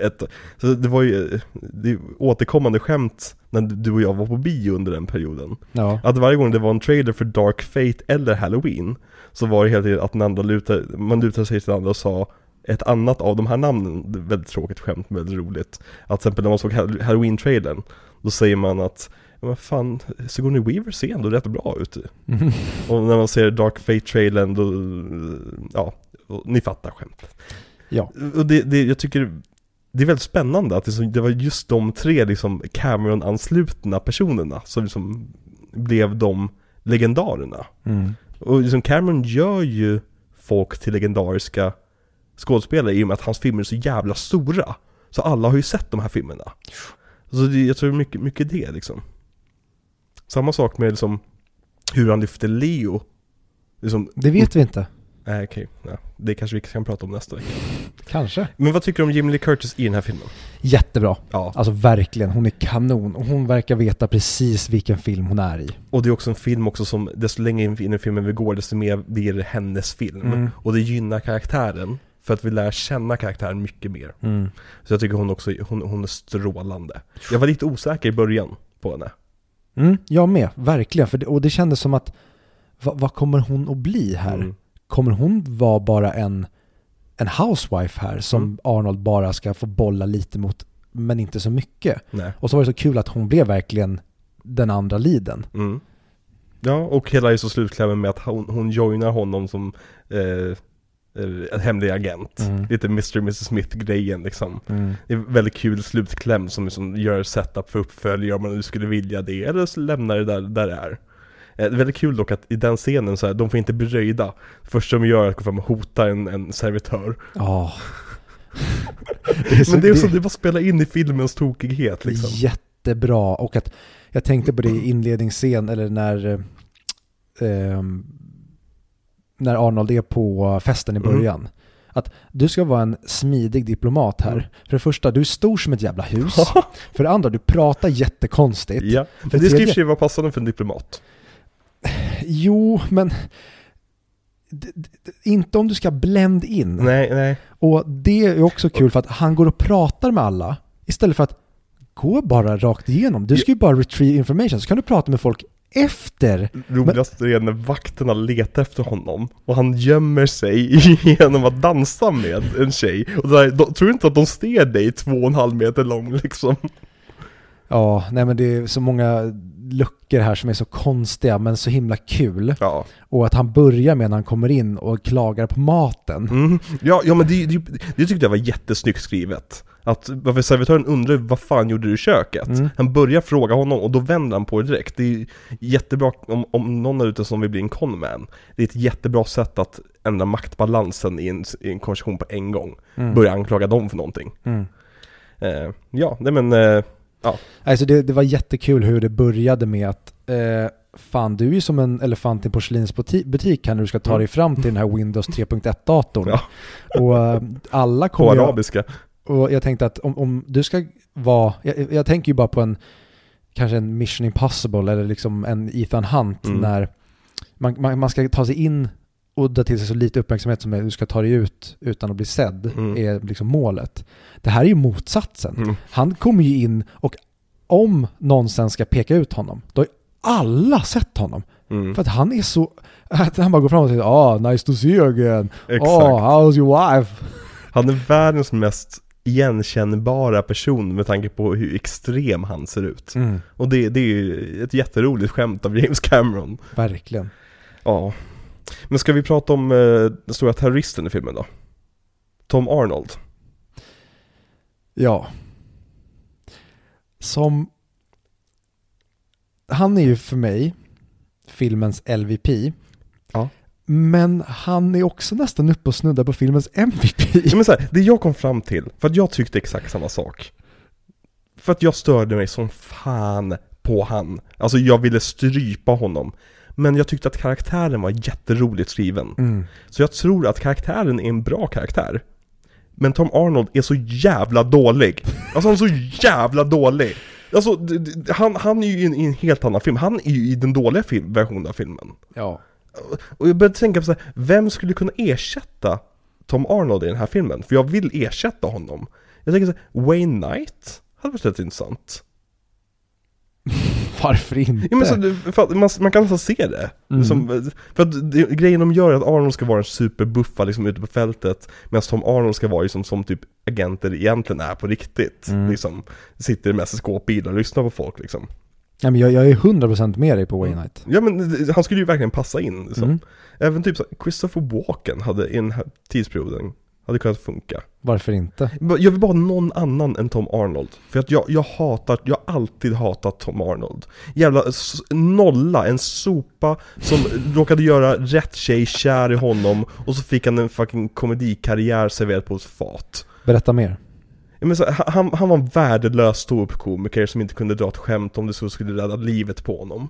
Ett, så det var ju det återkommande skämt när du och jag var på bio under den perioden. Ja. Att varje gång det var en trailer för Dark Fate eller Halloween så var det hela tiden att den andra lutar, man lutade sig till den andra och sa ett annat av de här namnen, väldigt tråkigt skämt väldigt roligt. Att till exempel när man såg Hall- Halloween-trailern, då säger man att Ja men fan, Sigourney Weaver ser ändå rätt bra ut. Mm. Och när man ser Dark Fate-trailern då, ja, ni fattar skämtet. Ja. Och det, det, jag tycker det är väldigt spännande att det, det var just de tre liksom Cameron-anslutna personerna som liksom blev de legendarerna. Mm. Och liksom Cameron gör ju folk till legendariska skådespelare i och med att hans filmer är så jävla stora. Så alla har ju sett de här filmerna. Så det, jag tror mycket, mycket det liksom. Samma sak med liksom hur han lyfter Leo. Liksom, Det vet vi inte. Nej okej, ja, det kanske vi kan prata om nästa vecka. Kanske. Men vad tycker du om Jimmy Lee Curtis i den här filmen? Jättebra. Ja, Alltså verkligen, hon är kanon. Och hon verkar veta precis vilken film hon är i. och det är också en film också som, desto längre in i filmen vi går, desto mer blir det hennes film. Mm. Och det gynnar karaktären, för att vi lär känna karaktären mycket mer. Mm. Så jag tycker hon också, hon, hon är strålande. Jag var lite osäker i början på henne. Mm, jag med, verkligen. För det, och det kändes som att, vad, vad kommer hon att bli här? Mm. Kommer hon vara bara en, en housewife här som Mm. Arnold bara ska få bolla lite mot, men inte så mycket? Nej. Och så var det så kul att hon blev verkligen den andra liden. Mm. Ja, och hela är så slutklämmen med att hon, hon joinar honom som eh, en hemlig agent. Mm. Lite Mr. och Mrs. Smith-grejen liksom. Mm. Det är väldigt kul slutkläm som, som gör setup för uppföljare om man nu skulle vilja det, eller så lämnar det där, där det är. Eh, Det är väldigt kul dock att i den scenen så här, de får inte bli röjda. Första de gör är att gå fram och hota en, en servitör. Det så, Men det är så det bara spela in i filmens tokighet liksom. jättebra. Och att jag tänkte på det i inledningsscen, eller när, eh, ehm, när Arnold är på festen i Mm. början. Att du ska vara en smidig diplomat här. Mm. För det första, du är stor som ett jävla hus. För det andra, du pratar jättekonstigt. ja, För det tredje- skrivs ju vara passande för en diplomat. Jo, men inte om du ska blend in. Nej, nej. Och det är också kul för att han går och pratar med alla istället för att gå bara rakt igenom. Du ska ju bara retrieve information, så kan du prata med folk efter. Roligast är när vakterna letar efter honom och han gömmer sig genom att dansa med en tjej. Och där, de, tror du inte att de ser dig två och en halv meter lång liksom? Ja, nej men det är så många luckor här som är så konstiga men så himla kul. Ja. Och att han börjar med när han kommer in och klagar på maten. Mm. Ja, ja men det, det, det tyckte jag var jättesnyggt skrivet. Att varför servitören undrar vad fan gjorde du i köket? Mm. Han börjar fråga honom och då vänder han på det direkt. Det är jättebra om, om någon är ute som vill bli en conman. Det är ett jättebra sätt att ändra maktbalansen i en, i en konversation på en gång. Mm. Börja anklaga dem för någonting. Mm. Eh, ja, nej men eh, Ja. Alltså det, det var jättekul hur det började med att eh, fan du är ju som en elefant i en porslinsbutik här när du ska ta dig fram till den här Windows 3.1-datorn. Ja. Och eh, alla På kommer ju- arabiska. och jag tänkte att om, om du ska vara, jag, jag tänker ju bara på en, kanske en Mission Impossible eller liksom en Ethan Hunt Mm. när man, man, man ska ta sig in och dra till sig så lite uppmärksamhet som möjligt, du ska ta dig ut utan att bli sedd, Mm. är liksom målet. Det här är ju motsatsen. Mm. Han kommer ju in och om någon sen ska peka ut honom, då har alla sett honom. Mm. För att han är så, att han bara går fram och säger ah, nice to see you again. Exakt. Oh, how's your wife? Han är världens mest igenkännbara person med tanke på hur extrem han ser ut. Mm, Och det, det är ju ett jätteroligt skämt av James Cameron. verkligen. Ja. Men ska vi prata om eh, den stora terroristen i filmen då? Tom Arnold. Ja. Som... Han är ju för mig filmens LVP. Ja. Men han är också nästan uppe och snuddar på filmens MVP. Ja, men så här, det jag kom fram till, för att jag tyckte exakt samma sak. För att jag störde mig som fan på han. Alltså jag ville strypa honom. Men jag tyckte att karaktären var jätteroligt skriven. Mm. Så jag tror att karaktären är en bra karaktär. Men Tom Arnold är så jävla dålig. Alltså han är så jävla dålig. Alltså han, han är ju i en, i en helt annan film. Han är ju i den dåliga film, versionen av filmen. Ja. Och jag började tänka på så här, vem skulle kunna ersätta Tom Arnold i den här filmen? För jag vill ersätta honom. Jag tänker så här, Wayne Knight hade varit rätt intressant. Varför inte? Ja, men så, du- för man, man kan nästan se det. Mm. Som, för att det, grejen de gör är att Arnold ska vara en superbuffa liksom ute på fältet Medan Tom Arnold ska vara liksom, som typ agenter egentligen är på riktigt Mm. liksom Sitter med sig skåpbilar och lyssnar på folk liksom Ja, men jag, jag är 100% med dig på Wayne Knight. Ja men han skulle ju verkligen passa in liksom. Mm. Även typ så, Christopher Walken hade i den här tidsperioden Hade kunnat funka Varför inte? Jag vill bara ha någon annan än Tom Arnold. För att jag, jag hatar, jag har alltid hatat Tom Arnold. Jävla nolla, en sopa som råkade göra rätt tjej kär i honom och så fick han en fucking komedikarriär serverad på ett fat. Berätta mer. Menar, så, han, han var en värdelös ståuppkomiker som inte kunde dra ett skämt om det så skulle rädda livet på honom.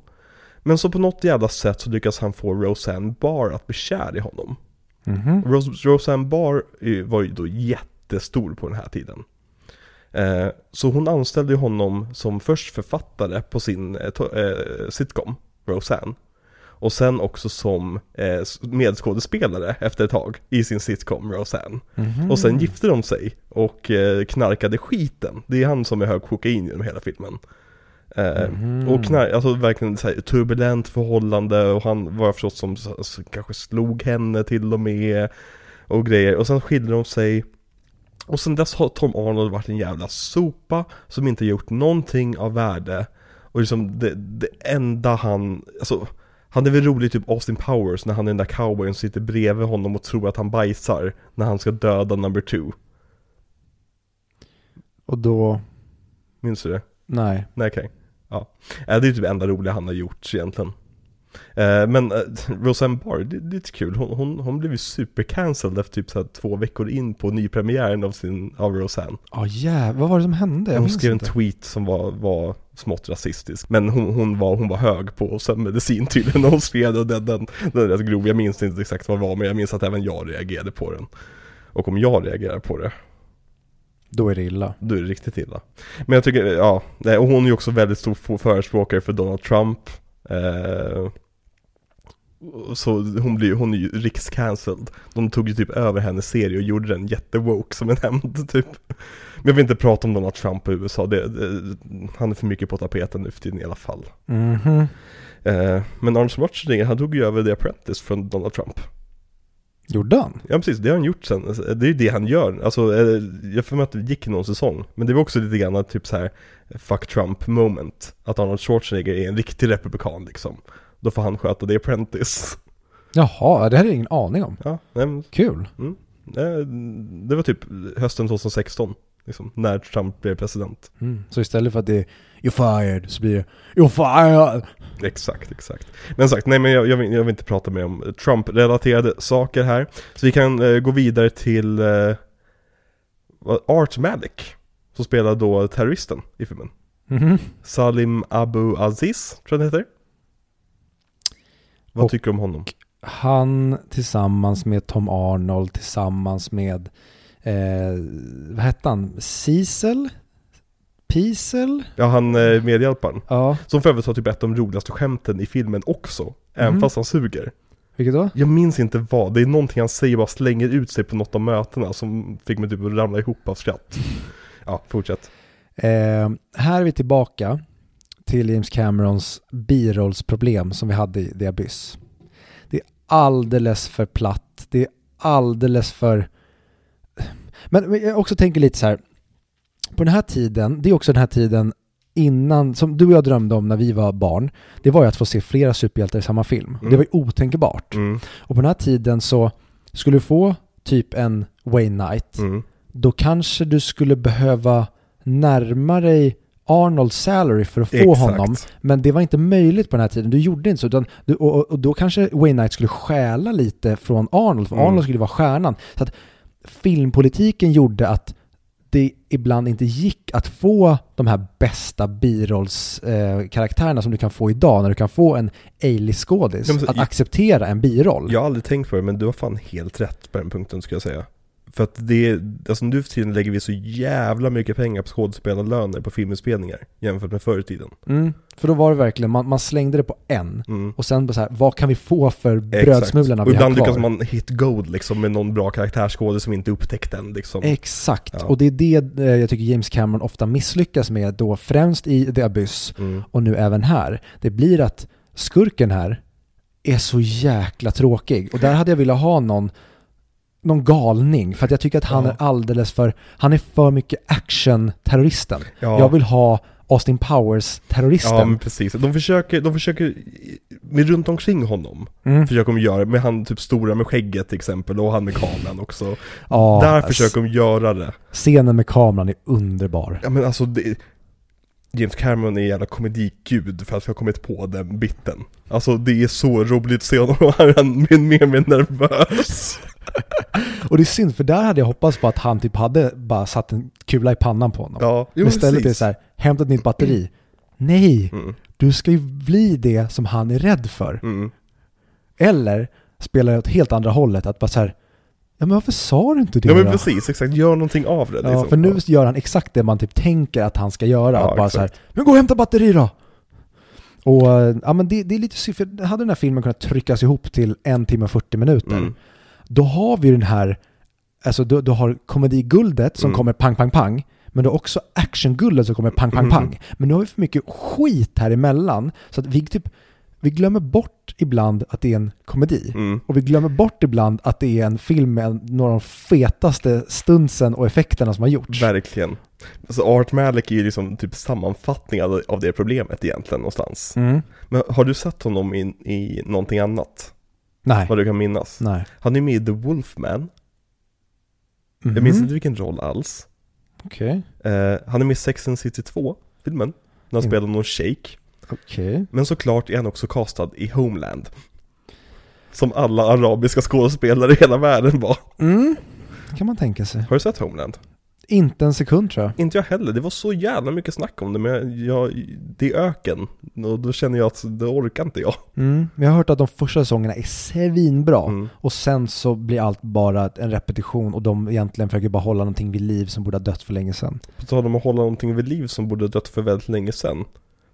Men så på något jävla sätt så lyckas han få Roseanne Barr att bli kär i honom. Mhm. Ros- Roseanne Barr var ju då jättestor på den här tiden. Eh, så hon anställde honom som först författare på sin eh, eh, sitcom, Roseanne. Och sen också som eh, medskådespelare efter ett tag i sin sitcom Roseanne. Mhm. Och sen gifte de sig och eh, knarkade skiten. Det är han som är hög kokain genom hela filmen. Mhm. Och knark, alltså verkligen så här, turbulent förhållande och han var förstås som så, så, kanske slog henne till och med och grejer. Och sen skilde de sig. Och sen dess har Tom Arnold varit en jävla sopa som inte gjort någonting av värde. Och liksom det, det enda han, alltså han är väl rolig typ Austin Powers när han är den där cowboyen som sitter bredvid honom och tror att han bajsar när han ska döda number two. Och då, Minns du det? nej. Nej okej. Ja. Eh, Det är typ det enda roliga han har gjort egentligen. Eh, Men eh, Roseanne Barr, det, det är lite kul. Hon, hon, hon blev ju supercancelled efter typ så här två veckor in på nypremiären av sin, av Roseanne. Ja jävlar, vad var det som hände? Jag Hon skrev en tweet som var, var smått rasistisk. Men hon, hon, var, hon var hög på sömnmedicin tydligen när hon skrev det. Den, den, den är rätt grov. Jag minns inte exakt vad det var men jag minns att även jag reagerade på den. Och om jag reagerar på det, Då är det illa. då är det riktigt illa. Men jag tycker, ja, och hon är ju också väldigt stor förespråkare för Donald Trump. Eh, så hon, blir, hon är ju rikscancelled. De tog ju typ över hennes serie och gjorde den jättewoke som en hämnd typ. Men jag vill inte prata om Donald Trump i USA, det, det, han är för mycket på tapeten nu för tiden i alla fall. Mhm. Eh, men Arnold Schwarzenegger, han tog ju över The Apprentice från Donald Trump. Gjorde han? Ja precis, det har han gjort sen. Det är ju det han gör. Alltså, eh, jag får mig att det gick någon säsong. Men det var också lite grann typ så här fuck Trump moment. Att Arnold Schwarzenegger är en riktig republikan liksom. Då får han sköta The Apprentice. Jaha, det här är ingen aning om. Ja, nej, men, Kul. eh, det var typ hösten 2016. Liksom, när Trump blev president. Mm. Så istället för att det är You're fired, så blir det You're fired! Exakt, exakt. Men sagt, nej men jag, jag, vill, jag vill inte prata mer om Trump-relaterade saker här. Så vi kan eh, gå vidare till eh, Art Malik. Som spelar då terroristen i filmen. Mhm. Salim Abu Aziz, tror jag han heter. Vad Och- tycker du om honom? Han tillsammans med Tom Arnold tillsammans med, eh, vad hette han, Cecil? Piesel? Ja, han eh, medhjälparen. Ja, Som för övrigt har typ ett av de roligaste skämten i filmen också. Även Mhm. fast han suger. vilket då? Jag minns inte vad, det är någonting han säger bara slänger ut sig på något av mötena som fick mig typ att ramla ihop av skratt. Ja, fortsätt. Eh, här är vi tillbaka till James Camerons birollsproblem som vi hade i The Abyss. Det är alldeles för platt, det är alldeles för... Men jag också tänker lite så här, på den här tiden, det är också den här tiden innan, som du och jag drömde om när vi var barn, det var ju att få se flera superhjältar i samma film. Mm. Det var ju otänkbart. Mm, Och på den här tiden så skulle du få typ en Wayne Knight, mm, då kanske du skulle behöva närma dig Arnolds salary för att få Exakt. honom. Men det var inte möjligt på den här tiden. Du gjorde inte så. Utan du, och, och- och då kanske Wayne Knight skulle stjäla lite från Arnold, för Mm. Arnold skulle vara stjärnan. Så att filmpolitiken gjorde att det ibland inte gick att få de här bästa birollskaraktärerna eh, som du kan få idag, när du kan få en A-list-skådis, Ja, att acceptera en biroll. Jag har aldrig tänkt på det, men du har fan helt rätt på den punkten skulle jag säga. För att det, alltså nu för tiden lägger vi så jävla mycket pengar på skådespelarlöner på filminspelningar jämfört med förr i tiden. Mm, för då var det verkligen, man, man slängde det på en. Mm. Och sen bara så här, vad kan vi få för brödsmulorna Och vi har ibland kvar? lyckas man hit gold liksom med någon bra karaktärsskådis som inte upptäckt än liksom. Exakt, Ja. och det är det eh, jag tycker James Cameron ofta misslyckas med då, främst i The Abyss Mm. och nu även här. Det blir att skurken här är så jäkla tråkig. Och där hade jag velat ha någon, någon galning, för att jag tycker att han Ja. är alldeles för, han är för mycket action-terroristen. Ja. Jag vill ha Austin Powers-terroristen. Ja men precis, de försöker, de försöker med runt omkring honom Mm. Försöker de göra, med han typ stora med skägget till exempel och han med kameran också Ja, Där s- försöker de göra det Scenen med kameran är underbar. Ja men alltså det, James Cameron är en jävla komedikgud för att jag har kommit på den biten Alltså det är så roligt att se honom och han är mer och mer nervös Och det är synd, för där hade jag hoppats på att han typ hade bara satt en kula i pannan på honom. Ja, jo, Men istället är det precis. så här, hämta ett nytt batteri. Nej, mm, du ska ju bli det som han är rädd för. mm. Eller spelar jag åt helt andra hållet, att bara så här, ja men varför sa du inte det Ja men då? precis, exakt, gör någonting av det Ja, liksom. för nu gör han exakt det man typ tänker att han ska göra. Ja, att bara så här, men gå och hämta batteri då! Och ja men det, det är lite synd, för hade den här filmen kunnat tryckas ihop till en timme och 40 minuter, Mm. då har vi den här, alltså du, du har komediguldet som Mm. kommer pang, pang, pang, men du har också actionguldet som kommer pang, pang, Mhm. pang. Men nu har vi för mycket skit här emellan, så att vi typ, vi glömmer bort ibland att det är en komedi. Mm. Och vi glömmer bort ibland att det är en film med några av de fetaste stunsen och effekterna som har gjorts. Verkligen. Alltså Art Malik är ju liksom typ sammanfattning av av det problemet egentligen någonstans. Mm. Men har du sett honom i, i någonting annat? Nej. Vad du kan minnas? Nej. Han är med i The Wolfman. Mhm. Jag minns inte vilken roll alls. Okej. Eh, han är med i Sex and City 2, filmen. När han Mm. spelar någon shake. Okej. Men såklart är han också castad i Homeland. Som alla arabiska skådespelare i hela världen var. Mm. kan man tänka sig. Har du sett Homeland? Inte en sekund tror jag. Inte jag heller, det var så jävla mycket snack om det men jag, det är öken. Och då känner jag att det orkar inte jag. Mm. Men jag har hört att de första säsongerna är svinbra. Mm. Och sen så blir allt bara en repetition och de egentligen försöker bara hålla någonting vid liv som borde ha dött för länge sedan. På tal om att hålla någonting vid liv som borde ha dött för väldigt länge sedan.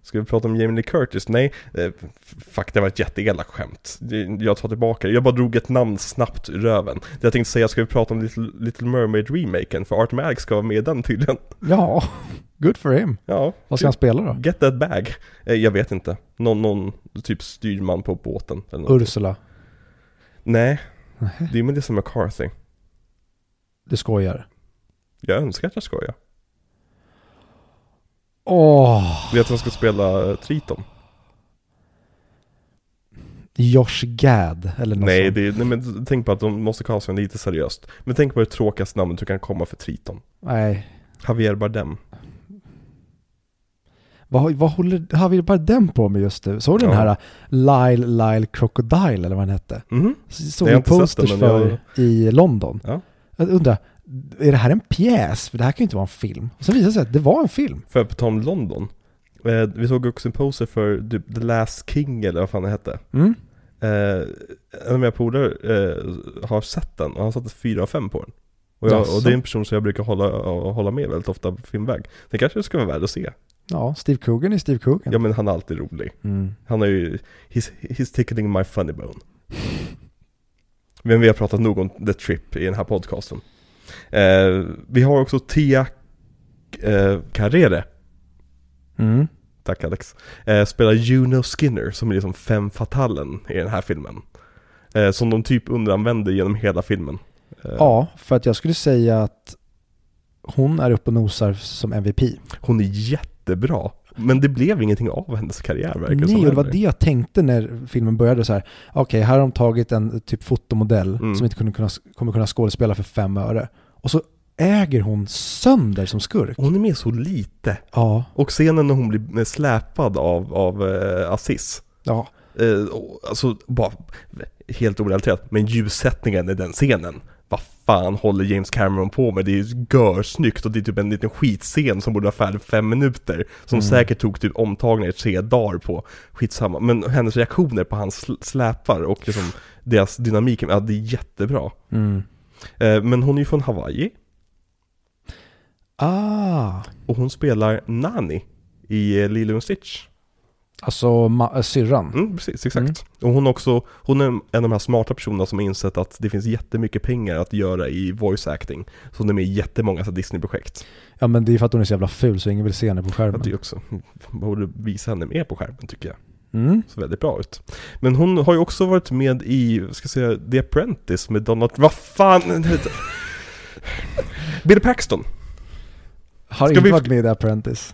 Ska vi prata om Jamie Lee Curtis? Nej, eh, fuck det var ett jätteelakt skämt. Jag tar tillbaka det. Jag bara drog ett namn snabbt ur röven. Det jag tänkte säga, ska vi prata om Little, Little Mermaid-remaken? För Art Malik ska vara med i den tydligen. Ja, good for him. Ja, Vad ska han spela då? Get that bag. Eh, Jag vet inte. Någon, någon typ styrman på båten eller. Ursula. Nej, det är Melissa McCarthy. Du skojar. Jag önskar att jag skojar. Åh, Vet du vem som ska spela eh, Triton? Josh Gad eller något Nej, sånt. det nej, men tänk på att de måste kasta lite seriöst. Men tänk på det tråkigaste namnet du kan komma för Triton. Nej. Javier Bardem. Vad, vad håller har vi bara den på med just nu? Såg du den Ja. här Lyle Lyle Crocodile eller vad den hette? Mhm. Såg vi den, posters men för jag- i London. Ja. Jag undrar, är det här en pjäs? För det här kan ju inte vara en film. Och sen visade det sig att det var en film. För på tal om London. Eh, vi såg också en poster för typ The Last King eller vad fan det hette. Mm. Eh, en av mina polare eh, har sett den och han satte 4 av 5 på den. Och, jag, och det är en person som jag brukar hålla, hålla med väldigt ofta på filmväg. Det kanske ska vara värd att se. Ja, Steve Coogan är Steve Coogan. Ja men han är alltid rolig. Mm. Han är ju, he's, he's tickling my funny bone. Men vi har pratat nog om The Trip i den här podcasten. Eh, vi har också Tia eh, Carrere, Mm. tack Alex, eh, spelar Juno Skinner som är liksom fem fatalen i den här filmen. Eh, som de typ underanvänder genom hela filmen. Eh, Ja, för att jag skulle säga att hon är uppe och nosar som MVP. Hon är jättebra. Men det blev ingenting av hennes karriär verkar Nej, och det var det jag tänkte när filmen började så här. Okej, här har de tagit en typ fotomodell Mm. som inte kunde kunna, kommer kunna skådespela för fem öre. Och så äger hon sönder som skurk. Hon är med så lite. Ja, Och scenen när hon blir släpad av, av eh, Aziz. ja. Eh, alltså, bara helt orelaterat, men ljussättningen i den scenen. Vad fan håller James Cameron på med? Det är ju görsnyggt och det är typ en liten skitscen som borde vara färdig fem minuter. Som Mm. säkert tog typ omtagningar tre dagar på. Skitsamma. Men hennes reaktioner på hans sl- släpar och liksom deras dynamik, ja det är jättebra. Mm. Eh, men hon är ju från Hawaii Ah, och hon spelar Nani i eh, Lilo Stitch. Alltså äh, syrran. Mm, precis, exakt. Mm. Och hon också, hon är en av de här smarta personerna som har insett att det finns jättemycket pengar att göra i voice acting. Så hon är med i jättemånga Disney-projekt. Ja, men det är för att hon är så jävla ful så ingen vill se henne på skärmen. tycker också, man borde visa henne mer på skärmen tycker jag. Mm. Så väldigt bra ut. Men hon har ju också varit med i, ska jag säga, The Apprentice med Donald, vad fan Bill Paxton. Har Ska inte vi- varit med i The Apprentice.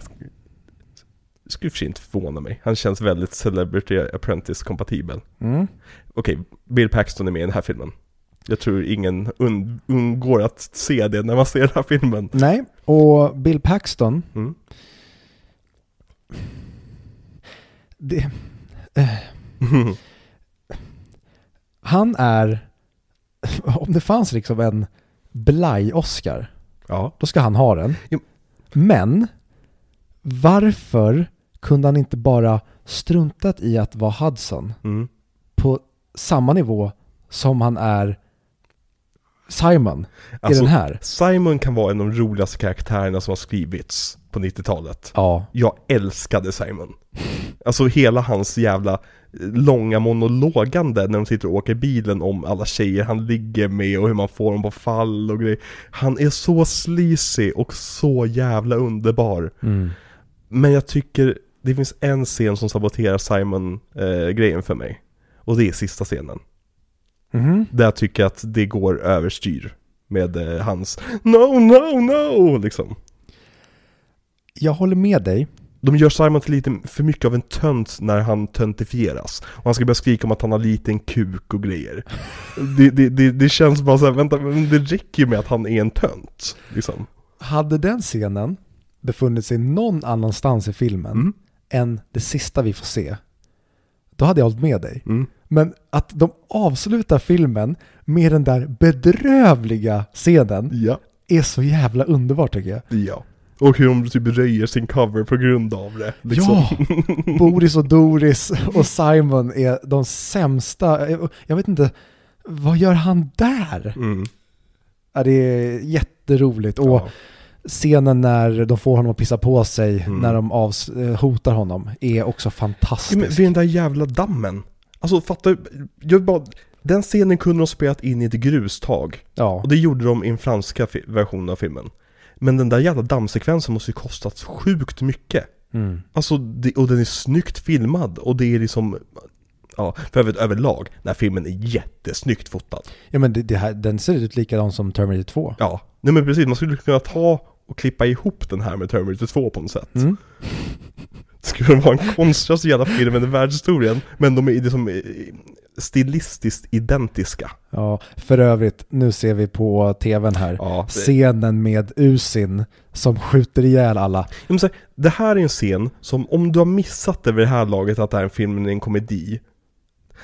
Skulle i och för sig inte förvåna mig. Han känns väldigt Celebrity Apprentice-kompatibel. Mm. Okej, Bill Paxton är med i den här filmen. Jag tror ingen und- undgår att se det när man ser den här filmen. Nej, och Bill Paxton, Mm. det, han är, om det fanns liksom en blaj-Oscar, ja. då ska han ha den. Jo. Men, varför kunde han inte bara struntat i att vara Hudson Mm. på samma nivå som han är Simon i Alltså, den här? Simon kan vara en av de roligaste karaktärerna som har skrivits på 90-talet. Ja, Jag älskade Simon. Alltså hela hans jävla eh, långa monologande när de sitter och åker bilen om alla tjejer han ligger med och hur man får dem på fall och grejer. Han är så sleazy och så jävla underbar. mm. Men jag tycker det finns en scen som saboterar Simon-grejen för mig. Och det är sista scenen. Mhm. Där jag tycker att det går överstyr. Med eh, hans No, no, no! Liksom. jag håller med dig. De gör Simon till lite för mycket av en tönt när han töntifieras. Och han ska börja skrika om att han har liten kuk och grejer. Det, det, det, det känns bara såhär, vänta, men det räcker ju med att han är en tönt. Liksom. Hade den scenen befunnit sig någon annanstans i filmen Mm. Än det sista vi får se, då hade jag hållit med dig. Mm. Men att de avslutar filmen med den där bedrövliga scenen Ja. är så jävla underbart tycker jag. Ja. Och hur de typ röjer sin cover på grund av det. Liksom. Ja! Boris och Doris och Simon är de sämsta. Jag- vet inte, vad gör han där? Mm. Ja, det är jätteroligt. Och Ja. Scenen när de får honom att pissa på sig Mm. när de avs- eh, hotar honom är också fantastisk. men vid den där jävla dammen. Alltså fatta, jag bara, den scenen kunde de spelat in i ett grustag. Ja, Och det gjorde de i den franska versionen av filmen. Men den där jävla dammsekvensen måste ju kostat sjukt mycket. mm. Alltså, det, och den är snyggt filmad och det är liksom Ja, för övrigt överlag, den här filmen är jättesnyggt fotad. ja men det, det här, den ser ut likadant som Terminator 2. Ja, nej men precis, man skulle kunna ta och klippa ihop den här med Terminator 2 på något sätt. Mm. Det skulle vara en konstigaste jävla film i världshistorien, men de är liksom eh, stilistiskt identiska. Ja, för övrigt, nu ser vi på tvn här. Ja, det, Scenen med Usin som skjuter ihjäl alla. så här, det här är en scen som om du har missat det vid det här laget att det här är en film med en komedi,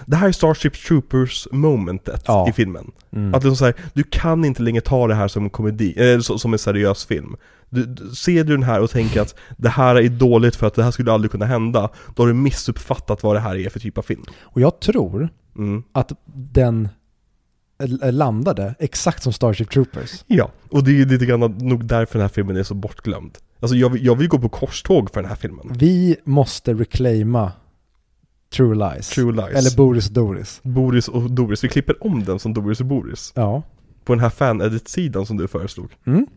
Det här är Starship Troopers momentet Ja. i filmen. Mm. Att liksom så här, du kan inte längre ta det här som en komedi, så- som en seriös film. Du, du, ser du den här och tänker att det här är dåligt för att det här skulle aldrig kunna hända, då har du missuppfattat vad det här är för typ av film. Och jag tror Mm. att den eh, landade exakt som Starship Troopers. Ja, och det är ju lite grann nog därför den här filmen är så bortglömd. Alltså jag, jag vill gå på korståg för den här filmen. Vi måste reclaima True Lies. True Lies. Eller Boris och Doris. Boris och Doris, vi klipper om den som Doris och Boris. Ja. På den här fan-edit-sidan som du föreslog. Mm.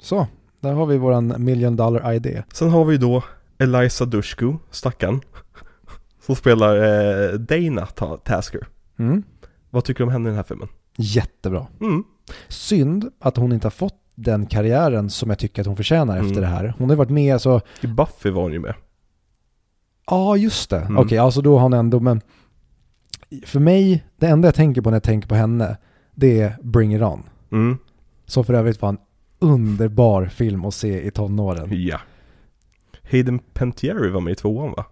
Så, där har vi våran million dollar idé. Sen har vi då Eliza Dushku, stackarn. Som spelar eh, Dana Ta- Tasker. Mm. Vad tycker du om henne i den här filmen? Jättebra. Mm. Synd att hon inte har fått den karriären som jag tycker att hon förtjänar Mm. efter det här. Hon har varit med så, I Buffy var hon ju med. Ja just det. Mm. Okej, alltså då har hon ändå, men för mig, det enda jag tänker på när jag tänker på henne, det är Bring It On. Mm. Som för övrigt var en underbar film att se i tonåren. Ja. Hayden Panettiere var med i tvåan va?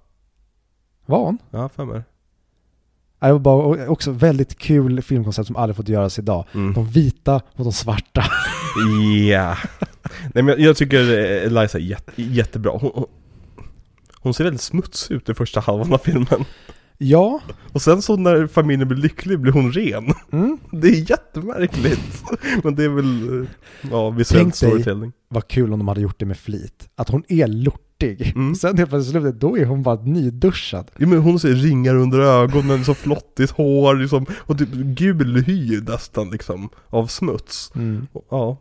Var hon? Ja, för mig. Det var bara också väldigt kul filmkoncept som aldrig fått göras idag. Mm. De vita mot de svarta. Ja. Nej men jag- tycker Eliza är jätte, jättebra. Hon, hon, ser väldigt smutsig ut i första halvan av filmen. Ja, Och sen så när familjen blir lycklig blir hon ren. mm. Det är jättemärkligt. Men det är väl, ja, visuell Tänk dig- storytelling. vad kul om de hade gjort det med flit. Att hon är lortig. Mm. Sen helt plötsligt slutet, då är hon bara nyduschad. Ja, men hon ser ringar under ögonen, så flottigt hår liksom, och typ gul hy nästan liksom, av smuts. Och, ja,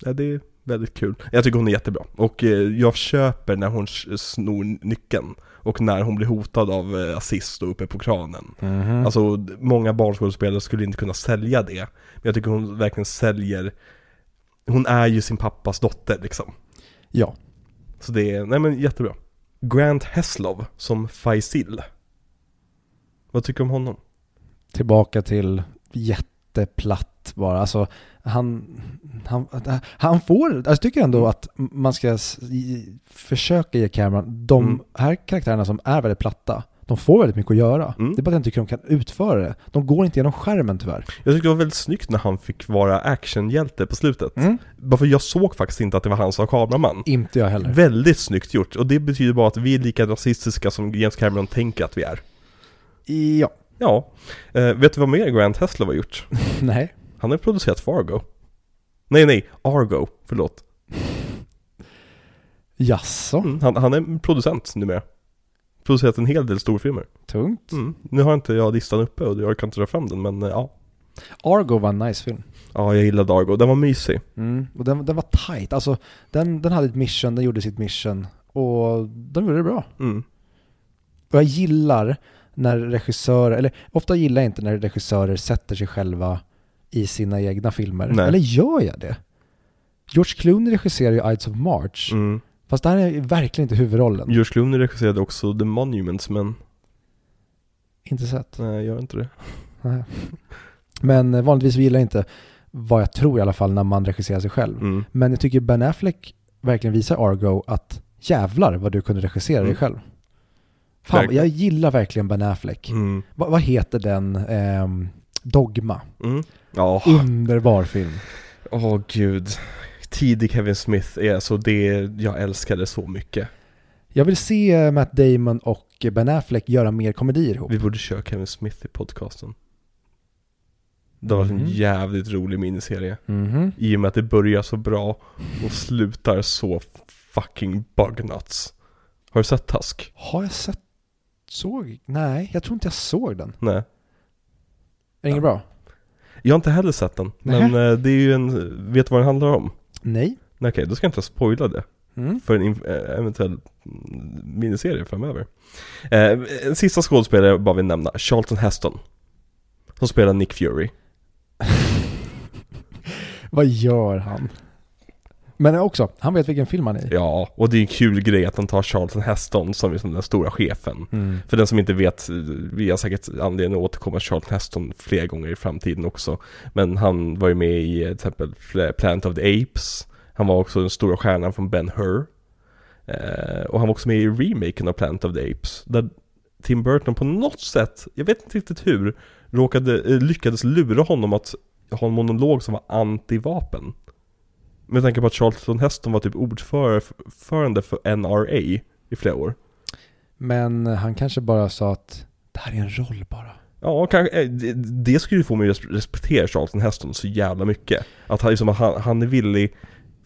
ja, det är väldigt kul. Jag tycker hon är jättebra. Och eh, jag köper när hon snor nyckeln. Och när hon blir hotad av eh, assist och uppe på kranen. Mhm. Alltså, d- många barnskådespelare skulle inte kunna sälja det. Men jag tycker hon verkligen säljer, hon är ju sin pappas dotter liksom. ja, Så det är, nej men jättebra. Grant Heslov som Faisal. Vad tycker du om honom? tillbaka till jätteplatt bara. Alltså, han, han, han får, alltså jag tycker ändå att man ska försöka ge Cameron, de Mm. här karaktärerna som är väldigt platta, de får väldigt mycket att göra. Mm. Det är bara att jag inte tycker de kan utföra det. De går inte genom skärmen tyvärr. Jag tycker det var väldigt snyggt när han fick vara actionhjälte på slutet. Bara för jag såg faktiskt inte att det var han som var kameraman. Inte jag heller. Väldigt snyggt gjort, och det betyder bara att vi är lika rasistiska som James Cameron tänker att vi är. Ja. Ja. Eh, vet du vad mer Grant Heslov har gjort? Nej. Han har producerat Fargo. Nej, nej, Argo, förlåt. Jaså? Mm, han, han är producent numera. Producerat en hel del storfilmer. Tungt. Mm. Nu har inte jag listan uppe och jag kan inte dra fram den, men eh, ja. Argo var en nice film. Ja, jag gillade Argo. Den var mysig. Mm. Och den, den var tight. Alltså, den, den hade ett mission, den gjorde sitt mission. Och de gjorde det bra. Mm. Och jag gillar när regissörer, eller ofta gillar jag inte när regissörer sätter sig själva i sina egna filmer. Nej. Eller gör jag det? George Clooney regisserar ju Ides of March. Mm. Fast där är verkligen inte huvudrollen. George Clooney regisserade också The Monuments, men Inte sett. nej, jag gör inte det. Nej. Men eh, vanligtvis gillar jag inte vad jag tror i alla fall när man regisserar sig själv. Mm. Men jag tycker Ben Affleck verkligen visar Argo att jävlar vad du kunde regissera dig Mm. själv. Fan, Verkligen. jag gillar verkligen Ben Affleck. Mm. Va, vad heter den? Ehm, Dogma. Mm. Ja, Underbar film. åh gud. Tidig Kevin Smith är så det, jag älskar det så mycket. Jag vill se eh, Matt Damon och Ben Affleck göra mer komedier ihop. Vi borde köra Kevin Smith i podcasten. Det var en Mhm. jävligt rolig miniserie. Mhm. I och med att det börjar så bra och slutar så fucking bugnuts. Har du sett Tusk? Har jag sett? Såg? Nej, jag tror inte jag såg den. Nej. Är det inget Ja. bra? Jag har inte heller sett den. Men eh, det är ju en, vet du vad den handlar om? Nej. Nej, Okej, då ska jag inte spoila det. Mm. för en eh, eventuell mm, miniserie framöver. Eh, en sista skådespelare jag bara vill nämna, Charlton Heston. Som spelar Nick Fury. Vad gör han? Men också, han vet vilken film han är i. Ja, och det är en kul grej att de tar Charlton Heston som liksom den stora chefen. Mm. För den som inte vet, vi har säkert anledning att återkomma till Charlton Heston flera gånger i framtiden också. Men han var ju med i eh, till exempel Planet of the Apes. Han var också den stora stjärnan från Ben Hur. Eh, och han var också med i remaken av Planet of the Apes. Där Tim Burton på något sätt, jag vet inte riktigt hur, råkade, eh, lyckades lura honom att ha en monolog som var anti-vapen. Med tanke på att Charlton Heston var typ ordförande för NRA i flera år. Men han kanske bara sa att det här är en roll bara. Ja, kanske, eh, det, det skulle ju få mig att respektera Charlton Heston så jävla mycket. Att han, liksom, han, han är villig,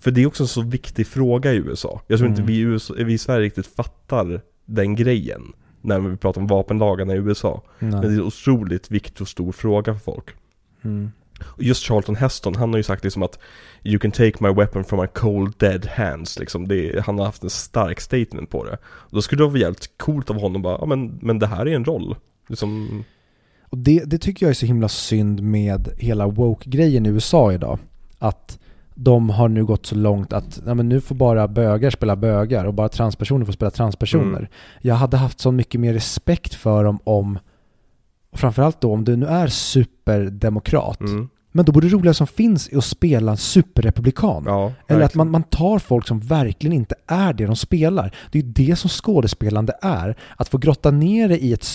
för det är också en så viktig fråga i USA. Jag tror Mm. inte vi i, USA, vi i Sverige riktigt fattar den grejen. När vi pratar om vapenlagarna i USA. Nej. Men det är en otroligt viktig och stor fråga för folk. Mm. Just Charlton Heston, han har ju sagt liksom att You can take my weapon from my cold dead hands liksom. Det, han har haft en stark statement på det. Då skulle det vara jävligt coolt av honom bara, ja men, men det här är en roll. Liksom, Och det, det tycker jag är så himla synd med hela woke-grejen i USA idag. Att de har nu gått så långt att ja, men nu får bara bögar spela bögar och bara transpersoner får spela transpersoner. Mm. Jag hade haft så mycket mer respekt för dem om, och framförallt då om du nu är superdemokrat, mm, men då borde det roliga som finns är att spela en superrepublikan. ja. Eller att man, man tar folk som verkligen inte är det de spelar. Det är ju det som skådespelande är. Att få grotta ner dig i ett,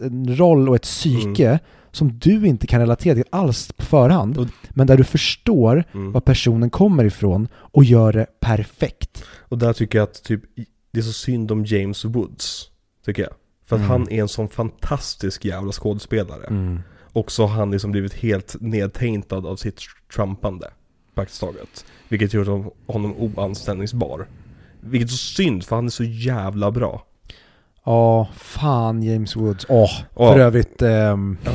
en roll och ett psyke Mm. som du inte kan relatera till alls på förhand. Och- men där du förstår Mm. var personen kommer ifrån och gör det perfekt. Och där tycker jag att typ, det är så synd om James Woods. Tycker jag. För att Mm. han är en sån fantastisk jävla skådespelare. Och så har han liksom blivit helt nedtaintad av sitt trumpande. Praktiskt taget. Vilket gör honom- oanställningsbar. Vilket är så synd för han är så jävla bra. Ja, fan James Woods. Åh, Ja. för övrigt. ehm, Ja.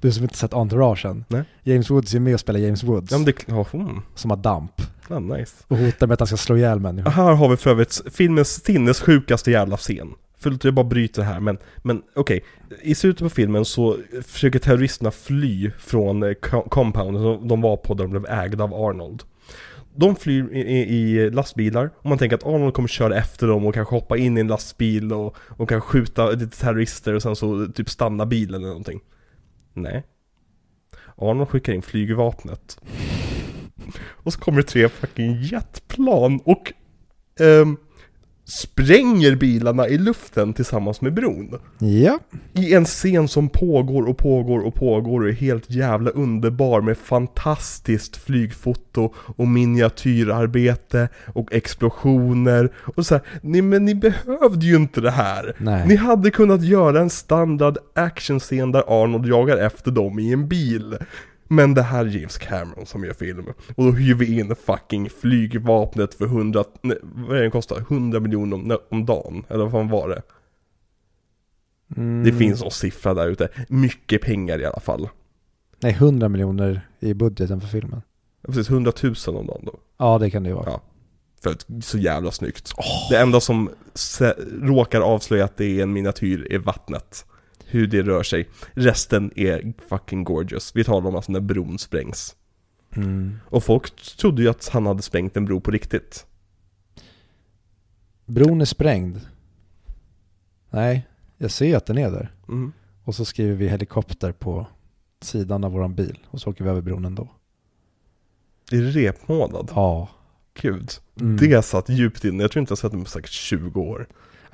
Du som inte sett Entourage än. Nej. James Woods är med och spelar James Woods. Ja men det, ja, mm, Som har damp. ja, nice. Och hotar med att han ska slå ihjäl människor. Här har vi för övrigt filmens sinnessjukaste jävla scen. Förlåt jag bara bryter här men, men okej. I slutet på filmen så försöker terroristerna fly från eh, compounden alltså de var på där de blev ägda av Arnold. De flyr i, i, i lastbilar och man tänker att Arnold kommer köra efter dem och kanske hoppa in i en lastbil och, och kanske skjuta lite terrorister och sen så typ stanna bilen eller någonting. Nej. Arnold skickar in flygvapnet. Och så kommer det tre fucking jetplan och ehm, spränger bilarna i luften tillsammans med bron. Ja. I en scen som pågår och pågår och pågår och är helt jävla underbar med fantastiskt flygfoto och miniatyrarbete och explosioner och så här, nej men ni behövde ju inte det här. Nej. Ni hade kunnat göra en standard actionscen där Arnold jagar efter dem i en bil. Men det här är James Cameron som gör film. Och då hyr vi in fucking flygvapnet för 100, nej, vad är det kostar? 100 miljoner om, om dagen? Eller vad fan var det? Mm. Det finns någon siffra där ute. Mycket pengar i alla fall. Nej, 100 miljoner i budgeten för filmen. Ja, Precis, 100 000 om dagen då. Ja, det kan det ju vara. Ja. För att så jävla snyggt. Det enda som råkar avslöja att det är en miniatyr är vattnet. Hur det rör sig. Resten är fucking gorgeous. Vi talar om alltså när bron sprängs. Mm. Och folk trodde ju att han hade sprängt en bro på riktigt. Bron är sprängd. Nej, jag ser att den är där. Mm. Och så skriver vi helikopter på sidan av våran bil. Och så åker vi över bron ändå. Det repmånad? Ja. Gud. Mm. Det satt djupt inne. Jag tror inte jag sett den på säkert 20 år.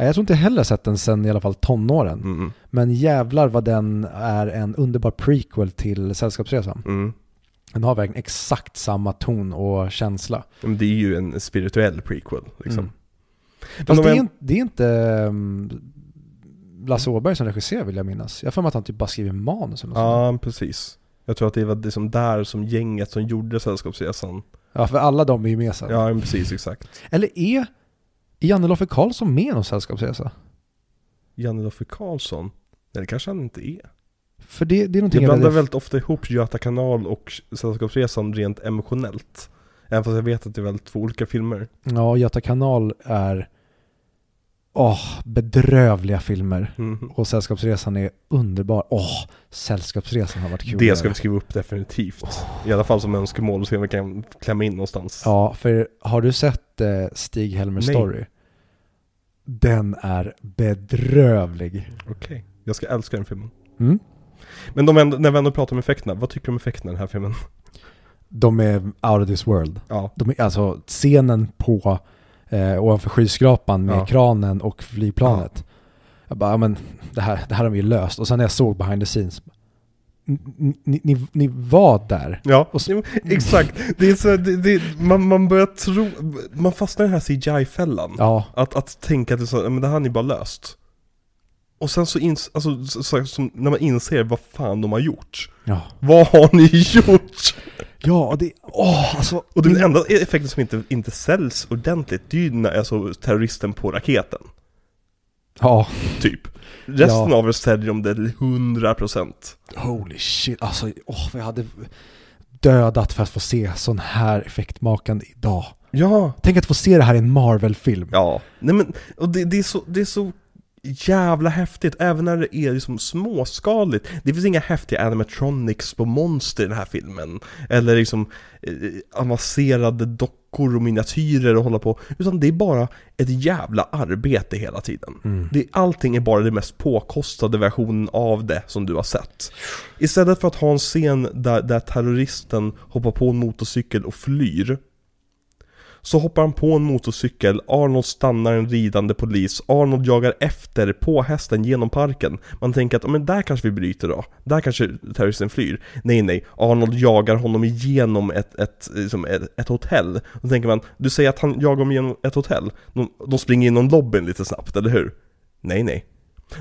Jag tror inte heller sett den sen i alla fall tonåren. Mm. Men jävlar vad den är en underbar prequel till Sällskapsresan. Mm. Den har verkligen exakt samma ton och känsla. Men det är ju en spirituell prequel liksom. Mm. Fast det är, en- det är inte um, Lasse Åberg som regisserar vill jag minnas. Jag har för mig att han typ bara skriver manus eller något sånt. Ja, precis. Jag tror att det var det som där som gänget som gjorde Sällskapsresan. Ja, för alla de är ju med sen. Ja, precis, exakt. Eller är Janne-Loffe Karlsson med i någon sällskapsresa? Janne Loffe Karlsson? Nej, det kanske han inte är. För det, det är någonting Jag blandar väldigt- väldigt ofta ihop Göta kanal och Sällskapsresan rent emotionellt. Även fast jag vet att det är väldigt två olika filmer. Ja, Göta kanal är Åh, bedrövliga filmer. Mhm. Och Sällskapsresan är underbar. Åh, Sällskapsresan har varit kul. Det ska vi skriva upp definitivt. I alla fall som önskemål och se om vi kan klämma in någonstans. Ja, för har du sett eh, Stig-Helmer Nej. Story? Den är bedrövlig. Okej. Jag ska älska den filmen. Mm? Men de, när vi ändå pratar om effekterna, vad tycker du om effekterna i den här filmen? De är out of this world. Ja. De är, alltså scenen på eh, ovanför skyskrapan med Ja. kranen och flygplanet. Jag bara, ja, men det här, det här har vi ju löst. Och sen när jag såg behind the scenes, ni, ni, ni, var där. Ja, exakt. Det är så, det, det, man, man börjar tro, man fastnar i den här CGI-fällan. Ja, Att, att tänka att det, så, men det här har ni bara löst. Och sen så, ins, alltså, så, så, när man inser vad fan de har gjort. ja. Vad har ni gjort? Ja, det, åh, alltså. Och den enda effekten som inte, inte säljs ordentligt, det är ju när alltså terroristen på raketen. Ja, Typ. Resten Ja. av er säljer de det till 100%. holy shit. Alltså, åh, vad jag hade dödat för att få se sån här effektmakande idag. Ja. Tänk att få se det här i en Marvel-film. Ja. Nej men, och det, det, är så, det är så jävla häftigt, även när det är liksom småskaligt. Det finns inga häftiga animatronics på monster i den här filmen. Eller liksom eh, avancerade dockor och miniatyrer att hålla på. Utan det är bara ett jävla arbete hela tiden. Mm. Det, allting är bara den mest påkostade versionen av det som du har sett. Istället för att ha en scen där, där terroristen hoppar på en motorcykel och flyr så hoppar han på en motorcykel, Arnold stannar en ridande polis, Arnold jagar efter på hästen genom parken. Man tänker att, "Ja, men där kanske vi bryter då, där kanske terroristen flyr. Nej nej, Arnold jagar honom igenom ett, ett, liksom ett, ett hotell. Då tänker man, du säger att han jagar honom igenom ett hotell, de, de springer inom lobbyn lite snabbt, eller hur? Nej nej.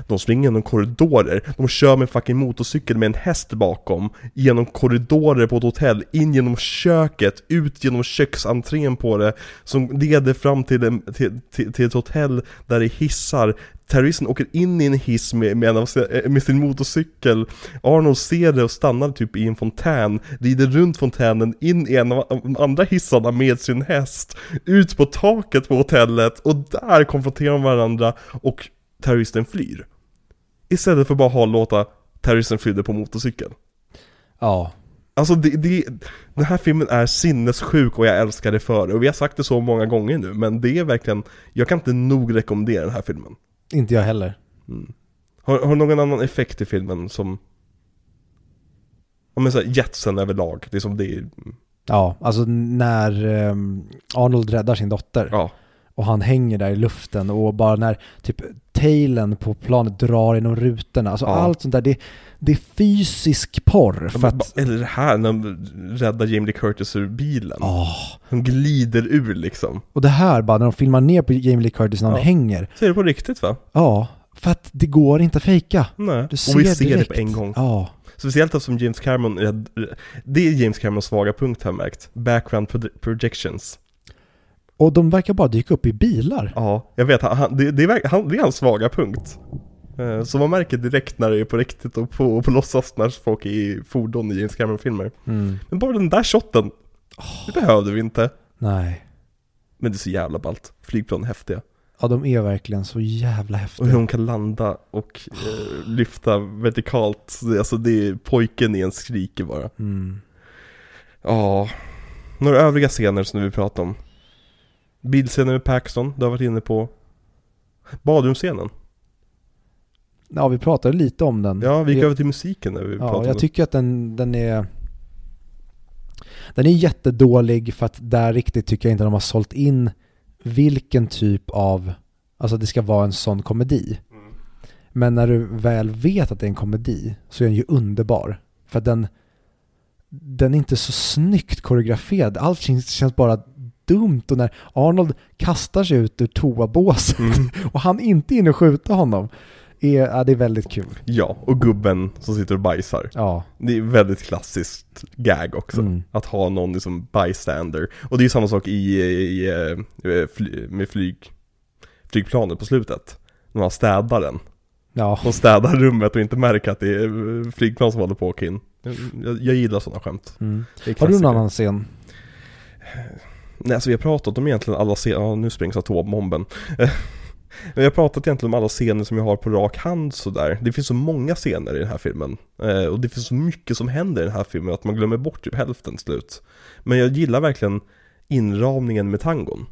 De springer genom korridorer, de kör med en fucking motorcykel med en häst bakom Genom korridorer på ett hotell, in genom köket, ut genom köksentrén på det Som leder fram till, en, till, till, till ett hotell där det är hissar. Terroristen åker in i en hiss med, med, en eh, med sin motorcykel. Arnold ser det och stannar typ i en fontän Rider runt fontänen, in i en av de andra hissarna med sin häst Ut på taket på hotellet och där konfronterar de varandra och terroristen flyr. Istället för bara ha låta terroristen flyr på motorcykel. Ja, Alltså det, det, den här filmen är sinnessjuk och jag älskar det för det. Och vi har sagt det så många gånger nu, men det är verkligen, jag kan inte nog rekommendera den här filmen. inte jag heller. Mm. Har, har någon annan effekt i filmen som Ja men såhär, jetsen överlag, det är som det är, Ja, alltså när ehm, Arnold räddar sin dotter ja. Och han hänger där i luften och bara när typ tailen på planet drar genom rutorna, alltså Ja. allt sånt där, det, det är fysisk porr för att... Eller det här när de räddar Jamie Lee Curtis ur bilen. Åh. Hon glider ur liksom. Och det här bara när de filmar ner på Jamie Lee Curtis när han Ja. hänger, Så är det på riktigt va? ja, för att det går inte att fejka. Nej. Du ser och vi ser direkt. det på en gång. Ja, Speciellt eftersom James Cameron, det är James Camerons svaga punkt har jag märkt. Background pro- projections. Och de verkar bara dyka upp i bilar. Ja, jag vet, han, det, det, är, han, det är hans svaga punkt. Eh, Så man märker direkt när det är på riktigt och på, och på låtsas när folk är i fordon i James Cameron-filmer. Mm. Men bara den där shotten, det behövde vi inte. Nej. Men det är så jävla ballt. Flygplan är häftiga. Ja, de är verkligen så jävla Och häftiga. hur hon kan landa och eh, lyfta vertikalt. Alltså det är pojken i en skriker bara. Mm. Ja, några övriga scener som vi pratar om. Bilscenen med Paxton, du har varit inne på. Badrumsscenen. Ja, vi pratade lite om den. Ja, vi gick över till musiken när vi Ja, pratade om jag tycker att den, den är... Den är jättedålig för att där riktigt tycker jag inte de har sålt in vilken typ av... Alltså det ska vara en sån komedi. Mm. Men när du väl vet att det är en komedi så är den ju underbar. För att den... Den är inte så snyggt koreograferad. Allt känns bara dumt och när Arnold kastar sig ut ur toabåset Mm. och han inte hinner skjuta honom. Är, ja, det är väldigt kul. Ja, och gubben som sitter och bajsar. Ja. Det är väldigt klassiskt gag också. Mm. Att ha någon liksom bystander. Och det är ju samma sak i, i, eh, fly, med flyg, flygplanet på slutet. När man städar den. Ja. De städar rummet och inte märker att det är eh, flygplan som håller på att åka in. Jag, jag gillar sådana skämt. Mm. Har du någon annan scen? Nej, alltså vi har pratat om egentligen alla scener, ja nu sprängs atombomben. Vi har pratat egentligen om alla scener som jag har på rak hand sådär. Det finns så många scener i den här filmen. Eh, och det finns så mycket som händer i den här filmen att man glömmer bort typ hälften till slut. Men jag gillar verkligen inramningen med tangon.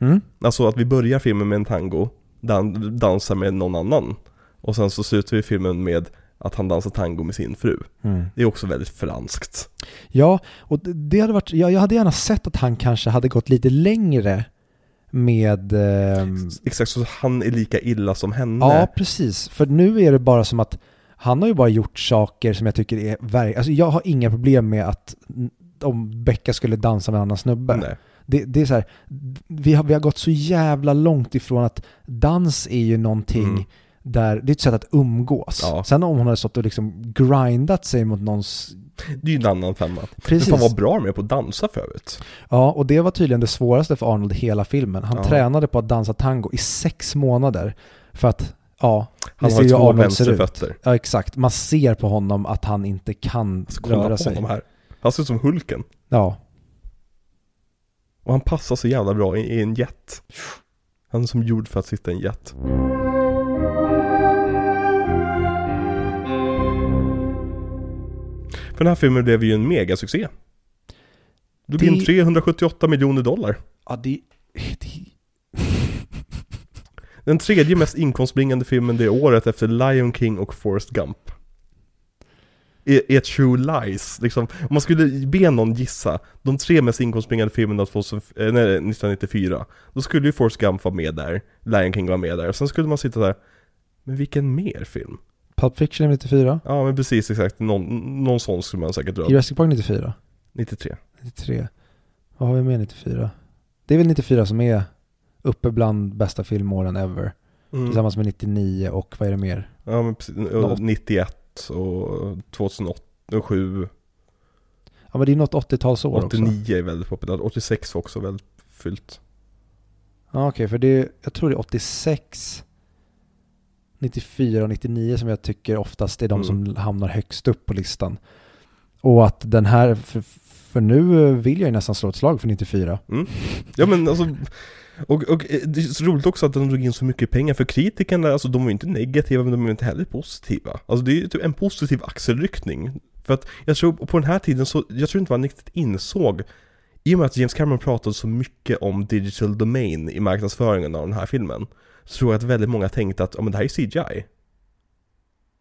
Mm? Alltså att vi börjar filmen med en tango, där han dansar med någon annan. Och sen så slutar vi filmen med att han dansar tango med sin fru. Mm. Det är också väldigt franskt. Ja, och det- hade varit, ja, jag hade gärna sett att han kanske hade gått lite längre med... ehm, Exakt, så han är lika illa som henne. Ja, precis. För nu är det bara som att han har ju bara gjort saker som jag tycker är verk... Alltså jag har inga problem med att om Becka skulle dansa med en annan snubbe. Nej. Det, det är så här, vi har, vi har gått så jävla långt ifrån att dans är ju någonting Mm. Där, det är ett sätt att umgås. Ja. Sen om hon hade stått och liksom grindat sig mot någons... Det är ju en annan femma. Men Precis. fan vad bra är på att dansa för övrigt. Ja, och det var tydligen det svåraste för Arnold i hela filmen. Han Ja. tränade på att dansa tango i sex månader för att, ja, Han har ju två vänsterfötter. Ja, exakt. Man ser på honom att han inte kan Alltså, kolla röra på sig. honom här. Han ser ut som Hulken. Ja, Och han passar så jävla bra i, i en jet. Han är som gjord för att sitta i en jet. För den här filmen blev ju en megasuccé. Det blev in Det- 378 miljoner dollar. ja det, det... Den tredje mest inkomstbringande filmen det året efter Lion King och Forrest Gump. Är, är True Lies, liksom. Om man skulle be någon gissa, de tre mest inkomstbringande filmerna 2000, eh, 1994, då skulle ju Forrest Gump vara med där, Lion King var med där, och sen skulle man sitta där, men vilken mer film? Pulp Fiction är 94. Ja men precis exakt, någon, någon sån skulle man säkert dra. Jurassic Park 94. 93. 93. Vad har vi med 94? Det är väl 94 som är uppe bland bästa filmåren ever. Mm. Tillsammans med 99 och vad är det mer? Ja men precis, och 91 och 2008 och 7 Ja men det är något 80-talsår också. 89 är väldigt populärt, 86 var också väldigt fyllt. Ja okej, för det är, jag tror det är 86, 94 och 99 som jag tycker oftast är de Mm. som hamnar högst upp på listan. Och att den här, för, för nu vill jag ju nästan slå ett slag för 94. Ja men alltså, och, och eh, det är så roligt också att den drog in så mycket pengar för kritikerna, alltså de var ju inte negativa men de var inte heller positiva. Alltså det är ju typ en positiv axelryckning. För att jag tror, på den här tiden så, jag tror inte man riktigt insåg i och med att James Cameron pratade så mycket om digital domain i marknadsföringen av den här filmen Så tror jag att väldigt många tänkte att, ja men det här är CGI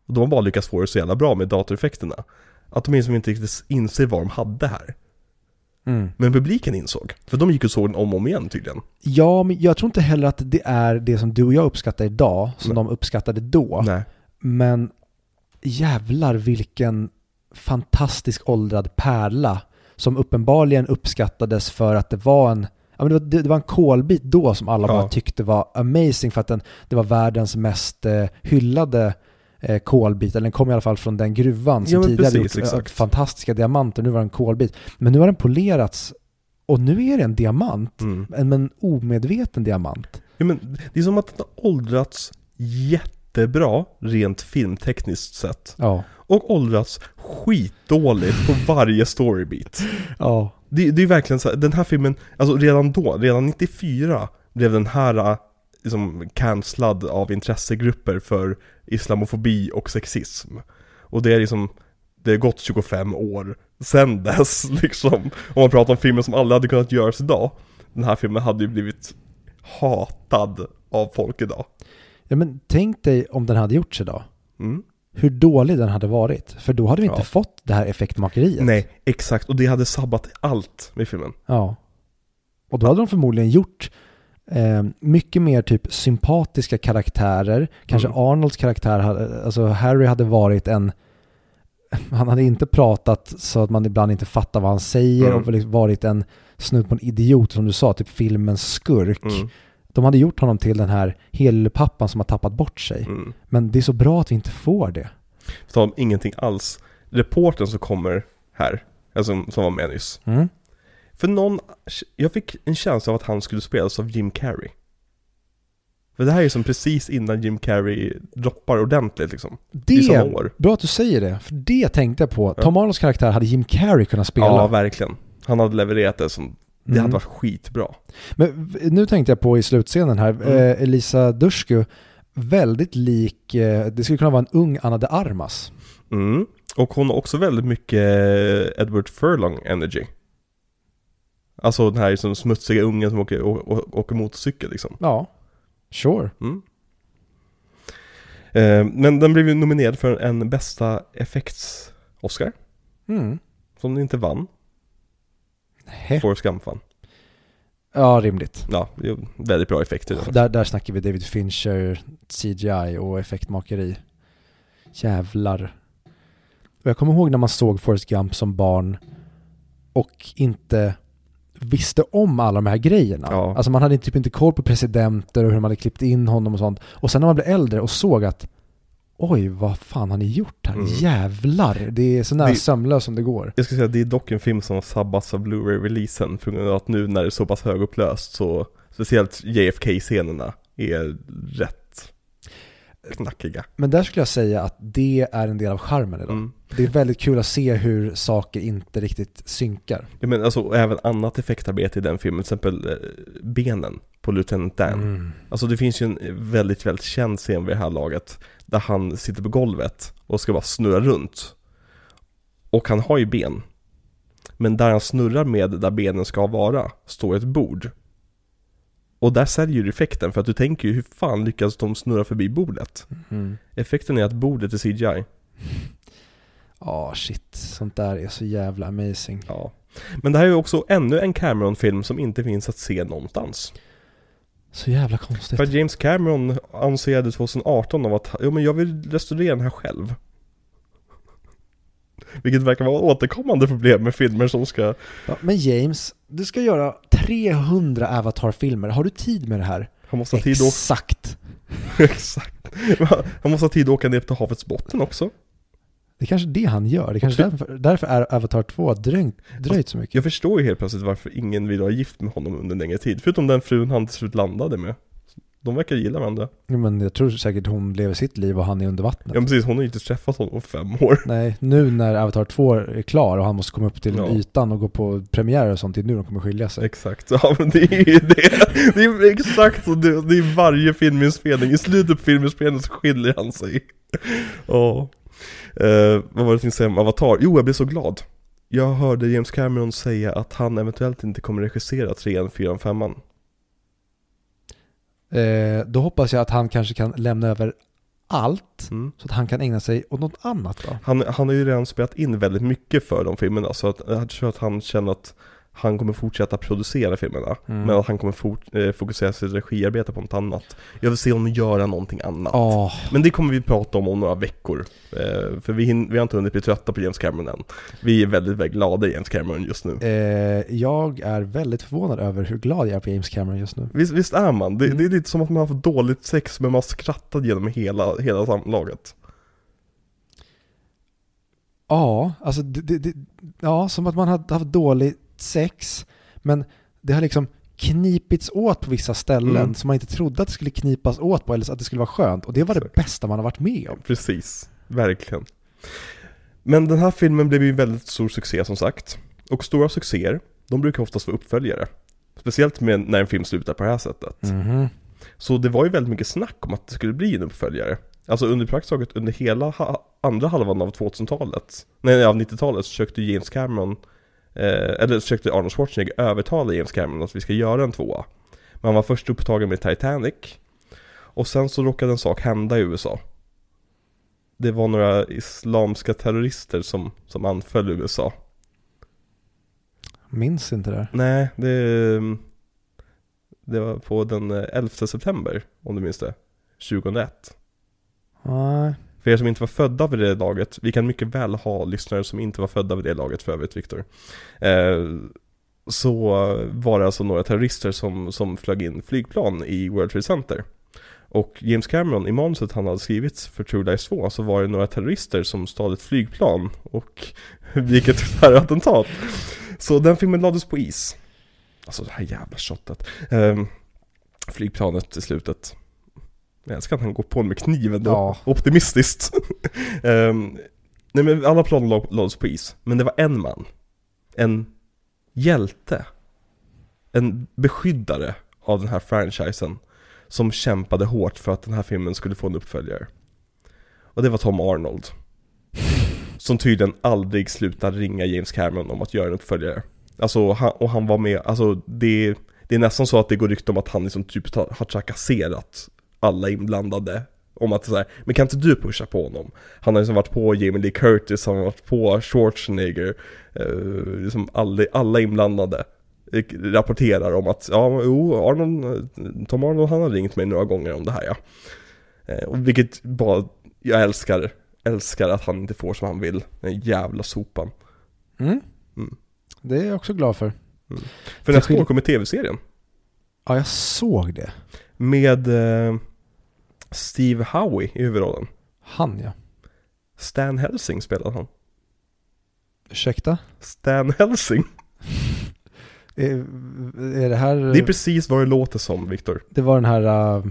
Och de har bara lyckats få det så jävla bra med datoreffekterna Att de liksom inte riktigt inser vad de hade här Mm. Men publiken insåg, för de gick och såg den om och om igen tydligen Ja, men jag tror inte heller att det är det som du och jag uppskattar idag som Nej. de uppskattade då. Nej Men jävlar vilken fantastisk åldrad pärla som uppenbarligen uppskattades för att det var en Ja, men det, var, det, var en kolbit då som alla Ja. bara tyckte var amazing för att den, det var världens mest eh, hyllade eh, kolbit, eller den kom i alla fall från den gruvan som Ja, men tidigare precis, gjort eh, exakt. fantastiska diamanter, nu var det en kolbit. Men nu har den polerats och nu är det en diamant, mm. men en omedveten diamant. ja, men Det är som att den har åldrats jättebra rent filmtekniskt sett Ja. Och åldrats skitdåligt på varje storybeat Ja. Det, det är verkligen så här, den här filmen, alltså redan då, redan 94 blev den här äh, liksom cancellad av intressegrupper för islamofobi och sexism. Och det är liksom, det har gått 25 år sen dess liksom. Om man pratar om filmer som aldrig hade kunnat göras idag. Den här filmen hade ju blivit hatad av folk idag. Ja men tänk dig om den hade gjorts idag. Mm. Hur dålig den hade varit. För då hade vi inte Ja. fått det här effektmakeriet. Nej, exakt. Och det hade sabbat allt med filmen. Ja. Och då hade de förmodligen gjort eh, mycket mer typ sympatiska karaktärer. Kanske Mm. Arnolds karaktär, hade, alltså Harry hade varit en han hade inte pratat så att man ibland inte fattar vad han säger Mm. och liksom varit en snudd på en idiot som du sa, typ filmens skurk. Mm. De hade gjort honom till den här helpappan som har tappat bort sig. Mm. Men det är så bra att vi inte får det. På tal om ingenting alls. Reporten som kommer här, alltså som var med nyss. Mm. För någon, jag fick en känsla av att han skulle spelas av Jim Carrey. För det här är som precis innan Jim Carrey droppar ordentligt liksom. I samma Det, år. bra att du säger det, för det tänkte jag på. Ja. Tom Arnolds karaktär hade Jim Carrey kunnat spela. Ja, verkligen. Han hade levererat det som, det Mm. hade varit skitbra. Men nu tänkte jag på i slutscenen här, Mm. eh, Elisa Dushku, väldigt lik, eh, det skulle kunna vara en ung Anna de Armas. Mm. Och hon har också väldigt mycket Edward Furlong energy. Alltså den här liksom smutsiga ungen som åker, å, å, åker motorcykel liksom. Ja, sure. Mm. Eh, men den blev ju nominerad för en bästa effekts-Oscar. Mm. Som den inte vann. Hä. Forrest Gump vann. Ja, rimligt. Ja, väldigt bra effekter den. Där, där snackar vi David Fincher, CGI och effektmakeri. Jävlar. Och jag kommer ihåg när man såg Forrest Gump som barn och inte visste om alla de här grejerna. Ja. Alltså man hade typ inte koll på presidenter och hur man hade klippt in honom och sånt. Och sen när man blev äldre och såg att oj, vad fan har ni gjort här? Mm. Jävlar! Det är så nära sömlöst som det går. Jag ska säga att det är dock en film som har sabbats av Blu-ray-releasen grund av att nu när det är så pass högupplöst så speciellt JFK-scenerna är rätt knackiga. Men där skulle jag säga att det är en del av charmen idag. Mm. Det är väldigt kul att se hur saker inte riktigt synkar. Ja, men alltså, även annat effektarbete i den filmen, till exempel eh, benen på Lieutenant Dan. Mm. Alltså det finns ju en väldigt, väldigt känd scen vid det här laget Där han sitter på golvet och ska bara snurra runt Och han har ju ben Men där han snurrar med där benen ska vara står ett bord Och där säljer du effekten för att du tänker ju hur fan lyckas de snurra förbi bordet? Mm. Effekten är att bordet är CGI Ja, shit. Sånt där är så jävla amazing. Ja Men det här är ju också ännu en Cameron-film som inte finns att se någonstans Så jävla konstigt. För att James Cameron annonserade 2018 om att jo, men jag vill restaurera den här själv. Vilket verkar vara återkommande problem med filmer som ska... Ja, men James, du ska göra 300 Avatar-filmer. Har du tid med det här? Han måste ha tid Exakt. Exakt. Han måste ha tid att åka ner till havets botten också. Det är kanske det han gör. Det är kanske därför, därför är Avatar 2 dröjt, dröjt så mycket. Jag förstår ju helt plötsligt varför ingen vill vara gift med honom under längre tid. Förutom den frun han till slut landade med. De verkar gilla varandra. Jo, Men jag tror säkert hon lever sitt liv och han är under vattnet. Ja precis, hon har ju inte träffat honom på fem år. Nej, nu när Avatar 2 är klar och han måste komma upp till Ja. ytan och gå på premiär och sånt, det är nu de kommer skilja sig. Exakt, ja men det är ju det. Det är exakt så, det, det är varje filminspelning. I slutet på filminspelningen så skiljer han sig. Ja. Eh, vad var det jag tänkte säga om Avatar? Jo, jag blev så glad. Jag hörde James Cameron säga att han eventuellt inte kommer regissera 3, 4, 5 Eh, då hoppas jag att han kanske kan lämna över allt mm. så att han kan ägna sig åt något annat då. han, han har ju redan spelat in väldigt mycket för de filmerna så att jag tror att han känner att han kommer fortsätta producera filmerna Mm. Men att han kommer fort, eh, fokusera sitt regiarbete på något annat Jag vill se honom göra någonting annat Ja, Men det kommer vi prata om om några veckor eh, För vi, hin- vi har inte hunnit bli trötta på James Cameron än Vi är väldigt, väldigt glada i James Cameron just nu eh, jag är väldigt förvånad över hur glad jag är på James Cameron just nu. Visst, visst är man? Det, Mm. det är lite som att man har fått dåligt sex men man skrattar genom hela, hela samlaget Ja, alltså det, det, ja, som att man har haft dåligt sex, men det har liksom knipits åt på vissa ställen Mm. som man inte trodde att det skulle knipas åt på eller att det skulle vara skönt. Och det var det Exakt. bästa man har varit med om. Precis, verkligen Men den här filmen blev ju väldigt stor succé som sagt Och stora succéer, de brukar oftast vara uppföljare Speciellt med när en film slutar på det här sättet Mhm. Så det var ju väldigt mycket snack om att det skulle bli en uppföljare. Alltså under praktiskt taget under hela ha- andra halvan av 2000-talet, nej av 90-talet så försökte James Cameron, eller försökte Arnold Schwarzenegger övertala James Cameron att vi ska göra en tvåa. Men han var först upptagen med Titanic. Och sen så råkade en sak hända i USA. Det var några islamska terrorister som, som anföll USA. Minns inte det. Nej, det, det var på den eh, 11 september, om du minns det. 2001. Nej. För er som inte var födda vid det laget, vi kan mycket väl ha lyssnare som inte var födda vid det laget för övrigt Viktor. Eh, så var det alltså några terrorister som, som flög in flygplan i World Trade Center. Och James Cameron, i manuset han hade skrivit för True Lies 2, så var det några terrorister som stal ett flygplan och begick ett terrorattentat. Så den filmen lades på is. Alltså det här jävla shotet. Eh, flygplanet i slutet. Jag älskar att han går på med kniven då. Ja. Optimistiskt. Ehm, nej men alla planer la- lades på is. Men det var en man. En hjälte. En beskyddare av den här franchisen. Som kämpade hårt för att den här filmen skulle få en uppföljare. Och det var Tom Arnold. Som tydligen aldrig slutade ringa James Cameron om att göra en uppföljare. Alltså, han, och han var med, alltså det, det är nästan så att det går rykte om att han liksom typ har trakasserat alla inblandade om att så här, men kan inte du pusha på honom? Han har liksom varit på Jamie Lee Curtis, han har varit på Schwarzenegger, eh, liksom alla, alla inblandade. eh, rapporterar om att, ja, jo, Arnold, Tom Arnold han har ringt mig några gånger om det här ja. Eh, och vilket bara, jag älskar, älskar att han inte får som han vill, den jävla sopan. Mm. Mm. Det är jag också glad för. För nästa år kommer tv-serien. Ja, jag såg det. Med eh, Steve Howie i huvudrollen. Han ja. Stan Helsing spelade han. Ursäkta? Stan Helsing. Är, är det här... Det är precis vad det låter som, Viktor. Det var den här uh,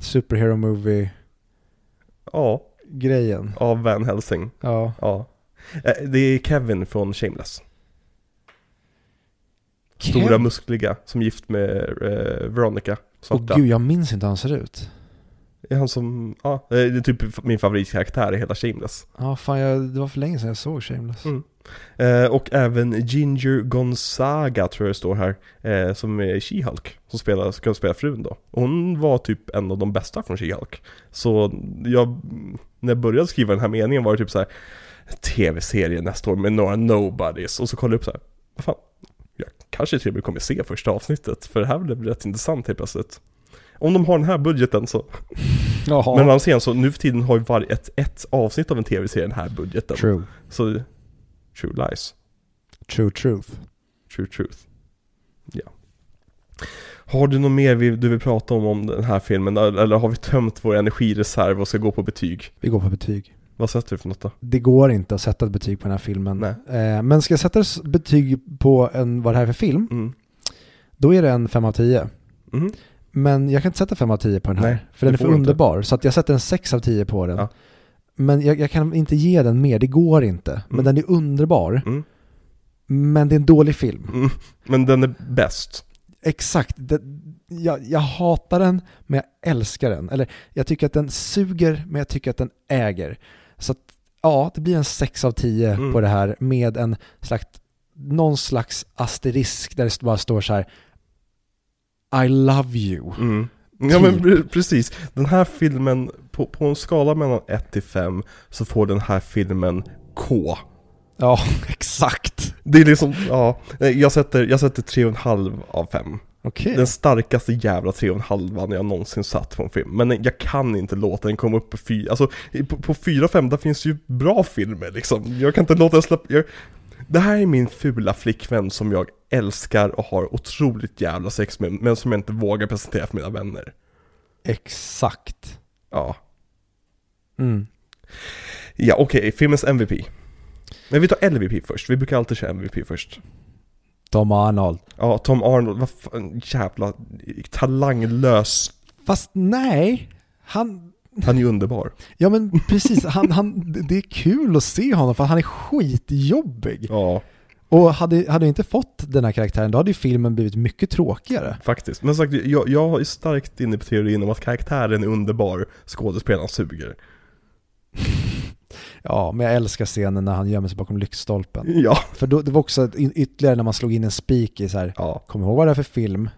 Superhero Movie-grejen. Ja, av Van Helsing. Ja. Ja. Eh, Det är Kevin från Shameless. Stora Kev- muskliga, som gift med eh, Veronica. Svarta. gud, jag minns inte hur han ser ut. Det är han som, ja, det är typ min favoritkaraktär i hela Shameless. Ja, fan jag, det var för länge sedan jag såg Shameless. Mm. Eh, och även Ginger Gonzaga tror jag det står här, eh, som är She-Hulk, som spelar, ska spela frun då. Och hon var typ en av de bästa från She-Hulk. Så jag, när jag började skriva den här meningen var det typ så här tv-serie nästa år med några nobodies, och så kollade jag upp så här, vad fan, kanske till och med kommer se första avsnittet, för det här blev rätt intressant helt plötsligt. Om de har den här budgeten så, Jaha. men å andra sidan så nu för tiden har ju varje ett, ett avsnitt av en tv-serie den här budgeten. True. Så, true lies. True truth. True truth. Ja. Har du något mer vi- du vill prata om om den här filmen? Eller har vi tömt vår energireserv och ska gå på betyg? Vi går på betyg. Vad sätter du för något då? Det går inte att sätta ett betyg på den här filmen. Eh, men ska jag sätta ett betyg på en, vad det här är för film, Mm. då är det en 5 av 10. Mhm. Men jag kan inte sätta 5 av 10 på den här. Nej, för den är för du inte. underbar. Så att jag sätter en 6 av 10 på den. Ja. Men jag, jag kan inte ge den mer, det går inte. Men Mm. den är underbar. Mm. Men det är en dålig film. Mm. Men den är bäst. Exakt. Det, jag, jag hatar den, men jag älskar den. Eller jag tycker att den suger, men jag tycker att den äger. Så att, ja, det blir en 6 av 10 Mm. på det här med en slags, någon slags asterisk där det bara står så här I love you. Mm. Ja men Typ. pre- precis. Den här filmen, på, på en skala mellan 1 till 5 så får den här filmen K. Ja, exakt. Det är liksom, ja, jag sätter, jag sätter 3,5 av 5. Okej. Den starkaste jävla 3,5 jag någonsin satt på en film. Men jag kan inte låta den komma upp på 4, alltså på, på 4 5 där finns ju bra filmer liksom. Jag kan inte låta den släppa, jag, det här är min fula flickvän som jag älskar och har otroligt jävla sex med, men som jag inte vågar presentera för mina vänner. Exakt. Ja. Mm. Ja okej, filmens MVP. Men vi tar LVP först, vi brukar alltid köra MVP först. Tom Arnold. Ja, Tom Arnold, vad fan, jävla talanglös. Fast nej, han, Han är ju underbar. ja men precis, han, han, det är kul att se honom för han är skitjobbig. Ja, Och hade, hade inte fått den här karaktären då hade ju filmen blivit mycket tråkigare. faktiskt. Men sagt, jag, jag är starkt inne på teorin om att karaktären är underbar, skådespelaren suger. Ja, men jag älskar scenen när han gömmer sig bakom lyktstolpen. Ja. För då, det var också ett- ytterligare när man slog in en spik i så här, ja. kom ihåg vad det är för film?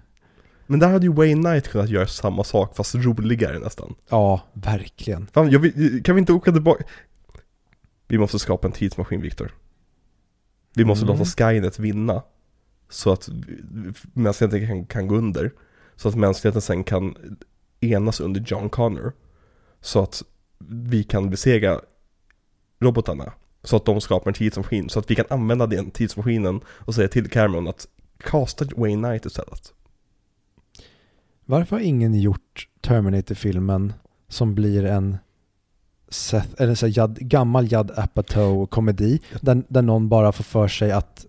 Men där hade ju Wayne Knight kunnat göra samma sak, fast roligare nästan. Ja, verkligen. Fan, jag kan vi inte åka tillbaka? Vi måste skapa en tidsmaskin, Viktor. Vi måste Mm. låta Skynet vinna. Så att mänskligheten kan, kan gå under. Så att mänskligheten sen kan enas under John Connor. Så att vi kan besegra robotarna. Så att de skapar en tidsmaskin. Så att vi kan använda den tidsmaskinen och säga till Cameron att casta Wayne Knight istället. Varför har ingen gjort Terminator-filmen som blir en Seth, eller så Judd, gammal Judd Apatow-komedi där, där någon bara får för sig att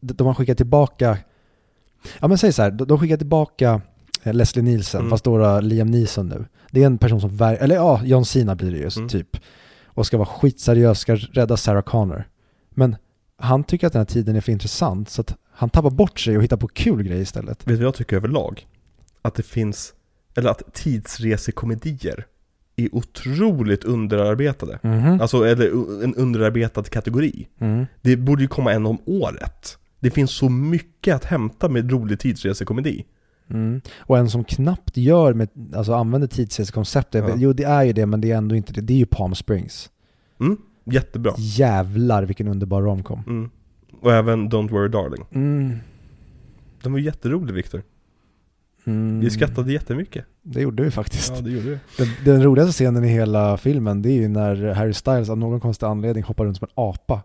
de har skickat tillbaka, ja men säg så här, de skickar tillbaka eh, Leslie Nielsen, Mm. fast då Liam Neeson nu. Det är en person som, eller ja, John Cena blir det ju, Mm. typ. Och ska vara skitseriös, ska rädda Sarah Connor. Men han tycker att den här tiden är för intressant, så att han tappar bort sig och hittar på kul grejer istället. Vet du vad jag tycker överlag? Att det finns, eller att tidsresekomedier är otroligt underarbetade. Mhm. Alltså, eller en underarbetad kategori. Mm. Det borde ju komma en om året. Det finns så mycket att hämta med rolig tidsresekomedi. Mm. Och en som knappt gör med, alltså använder tidsresekonceptet, Ja. jo det är ju det men det är ändå inte det, det är ju Palm Springs. Mm, jättebra. Jävlar vilken underbar romcom. Mm. Och även Don't Worry Darling. Mm. Den var jätterolig Viktor. Mm, Vi skrattade jättemycket. Det gjorde vi faktiskt. Ja, det gjorde vi. Den, den roligaste scenen i hela filmen det är ju när Harry Styles av någon konstig anledning hoppar runt som en apa.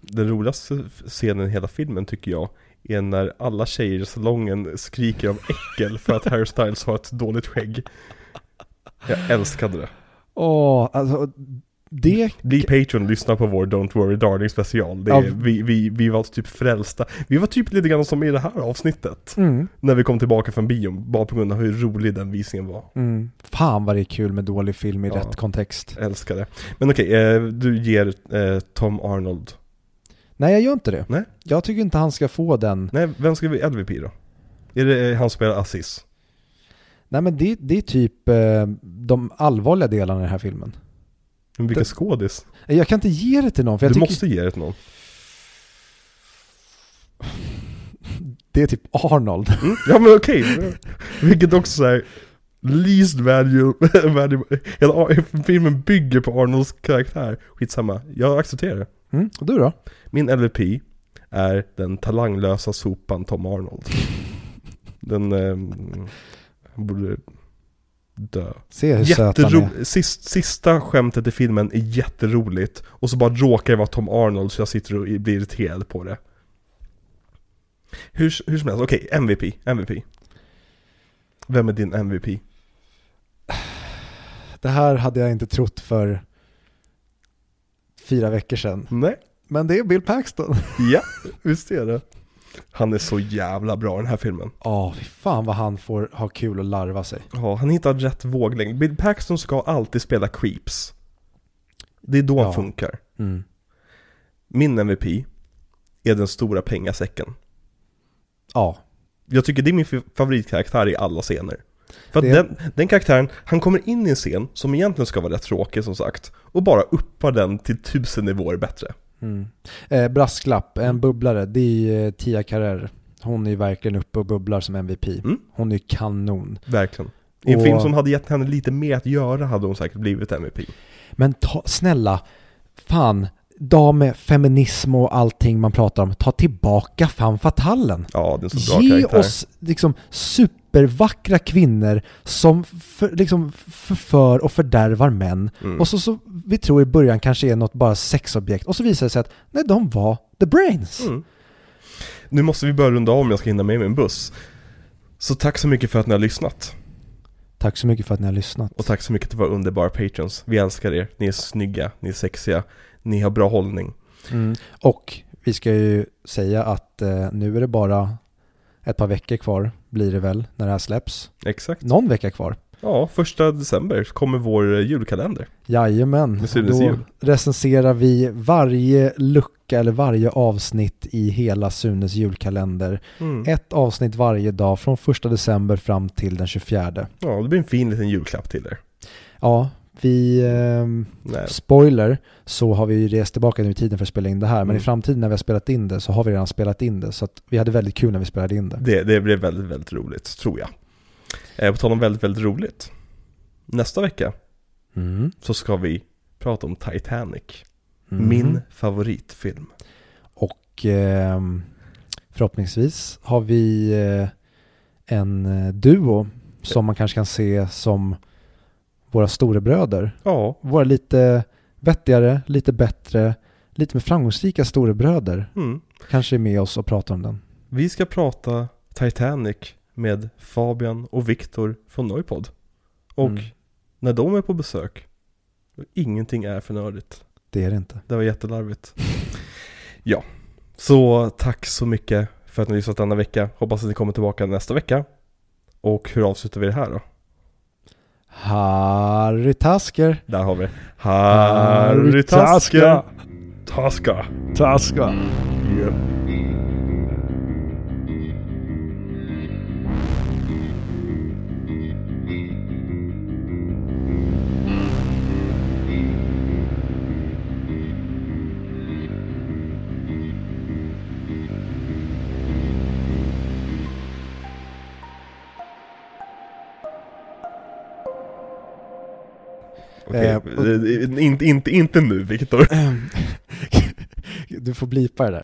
Den roligaste scenen i hela filmen tycker jag är när alla tjejer i salongen skriker av äckel för att Harry Styles har ett dåligt skägg. Jag älskade det. Åh, alltså det... Bli Patreon lyssna på vår Don't Worry Darling special. Det är, Ja. vi, vi, vi var typ frälsta. Vi var typ lite grann som i det här avsnittet. Mm, När vi kom tillbaka från bion, bara på grund av hur rolig den visningen var. mm. Fan vad det är kul med dålig film i Ja. rätt kontext. Älskar det. Men okej, eh, du ger eh, Tom Arnold. Nej, jag gör inte det. Nej. Jag tycker inte han ska få den. Nej, vem ska vi LVP då? Är det eh, han som spelar Aziz? Nej, men det, det är typ eh, de allvarliga delarna i den här filmen. Men vilken Det- skådis? Jag kan inte ge det till någon, för jag Du tycker måste ge det till någon. det är typ Arnold. Mm? Ja men okej. Vilket också såhär Least value, value hela filmen bygger på Arnolds karaktär. Skitsamma, jag accepterar det. Mm. Och du då? Min LVP är den talanglösa sopan Tom Arnold. Den, han borde dö. Se hur söt han är. Sist, sista skämtet i filmen är jätteroligt och så bara råkar det vara Tom Arnold så jag sitter och blir irriterad på det. Hur, hur som helst, okej, MVP, MVP. Vem är din MVP? Det här hade jag inte trott för fyra veckor sedan. Nej, Men det är Bill Paxton. ja, visst är det. Han är så jävla bra i den här filmen. Ja, fy fan vad han får ha kul och larva sig. Ja, han hittar rätt våglängd. Bill Paxton ska alltid spela creeps. Det är då han Ja. funkar. Mm. Min MVP är den stora pengasäcken. Ja, Jag tycker det är min favoritkaraktär i alla scener. För att Det- den, den karaktären, han kommer in i en scen som egentligen ska vara rätt tråkig som sagt. Och bara uppar den till tusen nivåer bättre. Mm. Eh, brasklapp, en bubblare, det är eh, Tia Carrere. Hon är verkligen uppe och bubblar som MVP. Mm. Hon är kanon. Verkligen. I en Och- film som hade gett henne lite mer att göra hade hon säkert blivit MVP. Men ta, snälla, fan, dag med feminism och allting man pratar om, ta tillbaka fan fatalen. Ja, det är så bra Ge karaktär. oss liksom supervackra kvinnor som för, liksom förför och fördärvar män. Mm. Och så, så vi tror i början kanske är något bara sexobjekt och så visar det sig att nej, de var the brains. Mm. Nu måste vi börja runda om, jag ska hinna med min buss. Så tack så mycket för att ni har lyssnat. Tack så mycket för att ni har lyssnat. Och tack så mycket till våra underbara patrons. Vi älskar er, ni är snygga, ni är sexiga, ni har bra hållning. Mm. Och vi ska ju säga att eh, nu är det bara ett par veckor kvar, blir det väl, när det här släpps. Exakt. Någon vecka kvar. Ja, första december kommer vår eh, julkalender. Jajamän, då jul. recenserar vi varje lucka eller varje avsnitt i hela Sunes julkalender. Mm. Ett avsnitt varje dag från första december fram till den 24. Ja, det blir en fin liten julklapp till er. Ja, vi, Nej. spoiler, så har vi rest tillbaka nu i tiden för att spela in det här. Men Mm. i framtiden när vi har spelat in det så har vi redan spelat in det. Så vi hade väldigt kul när vi spelade in det. Det, det blir väldigt, väldigt roligt, tror jag. Eh, på tal om väldigt, väldigt roligt. Nästa vecka Mm. så ska vi prata om Titanic. Mm. Min favoritfilm. Och ehm, förhoppningsvis har vi eh, en eh, duo som man kanske kan se som våra storebröder. Ja, Våra lite vettigare, lite bättre, lite mer framgångsrika storebröder mm. kanske är med oss och pratar om den. Vi ska prata Titanic med Fabian och Viktor från Noipod. Och Mm. när de är på besök, ingenting är för nördigt. Det är det inte. Det var jättelarvigt. ja, så tack så mycket för att ni lyssnat denna vecka. Hoppas att ni kommer tillbaka nästa vecka. Och hur avslutar vi det här då? Harry Tasker. Där har vi Harry Taska. Taska. Taska. Yep. Okej, Eh, och- eh, inte, inte, inte nu Viktor. Du får blipa det där.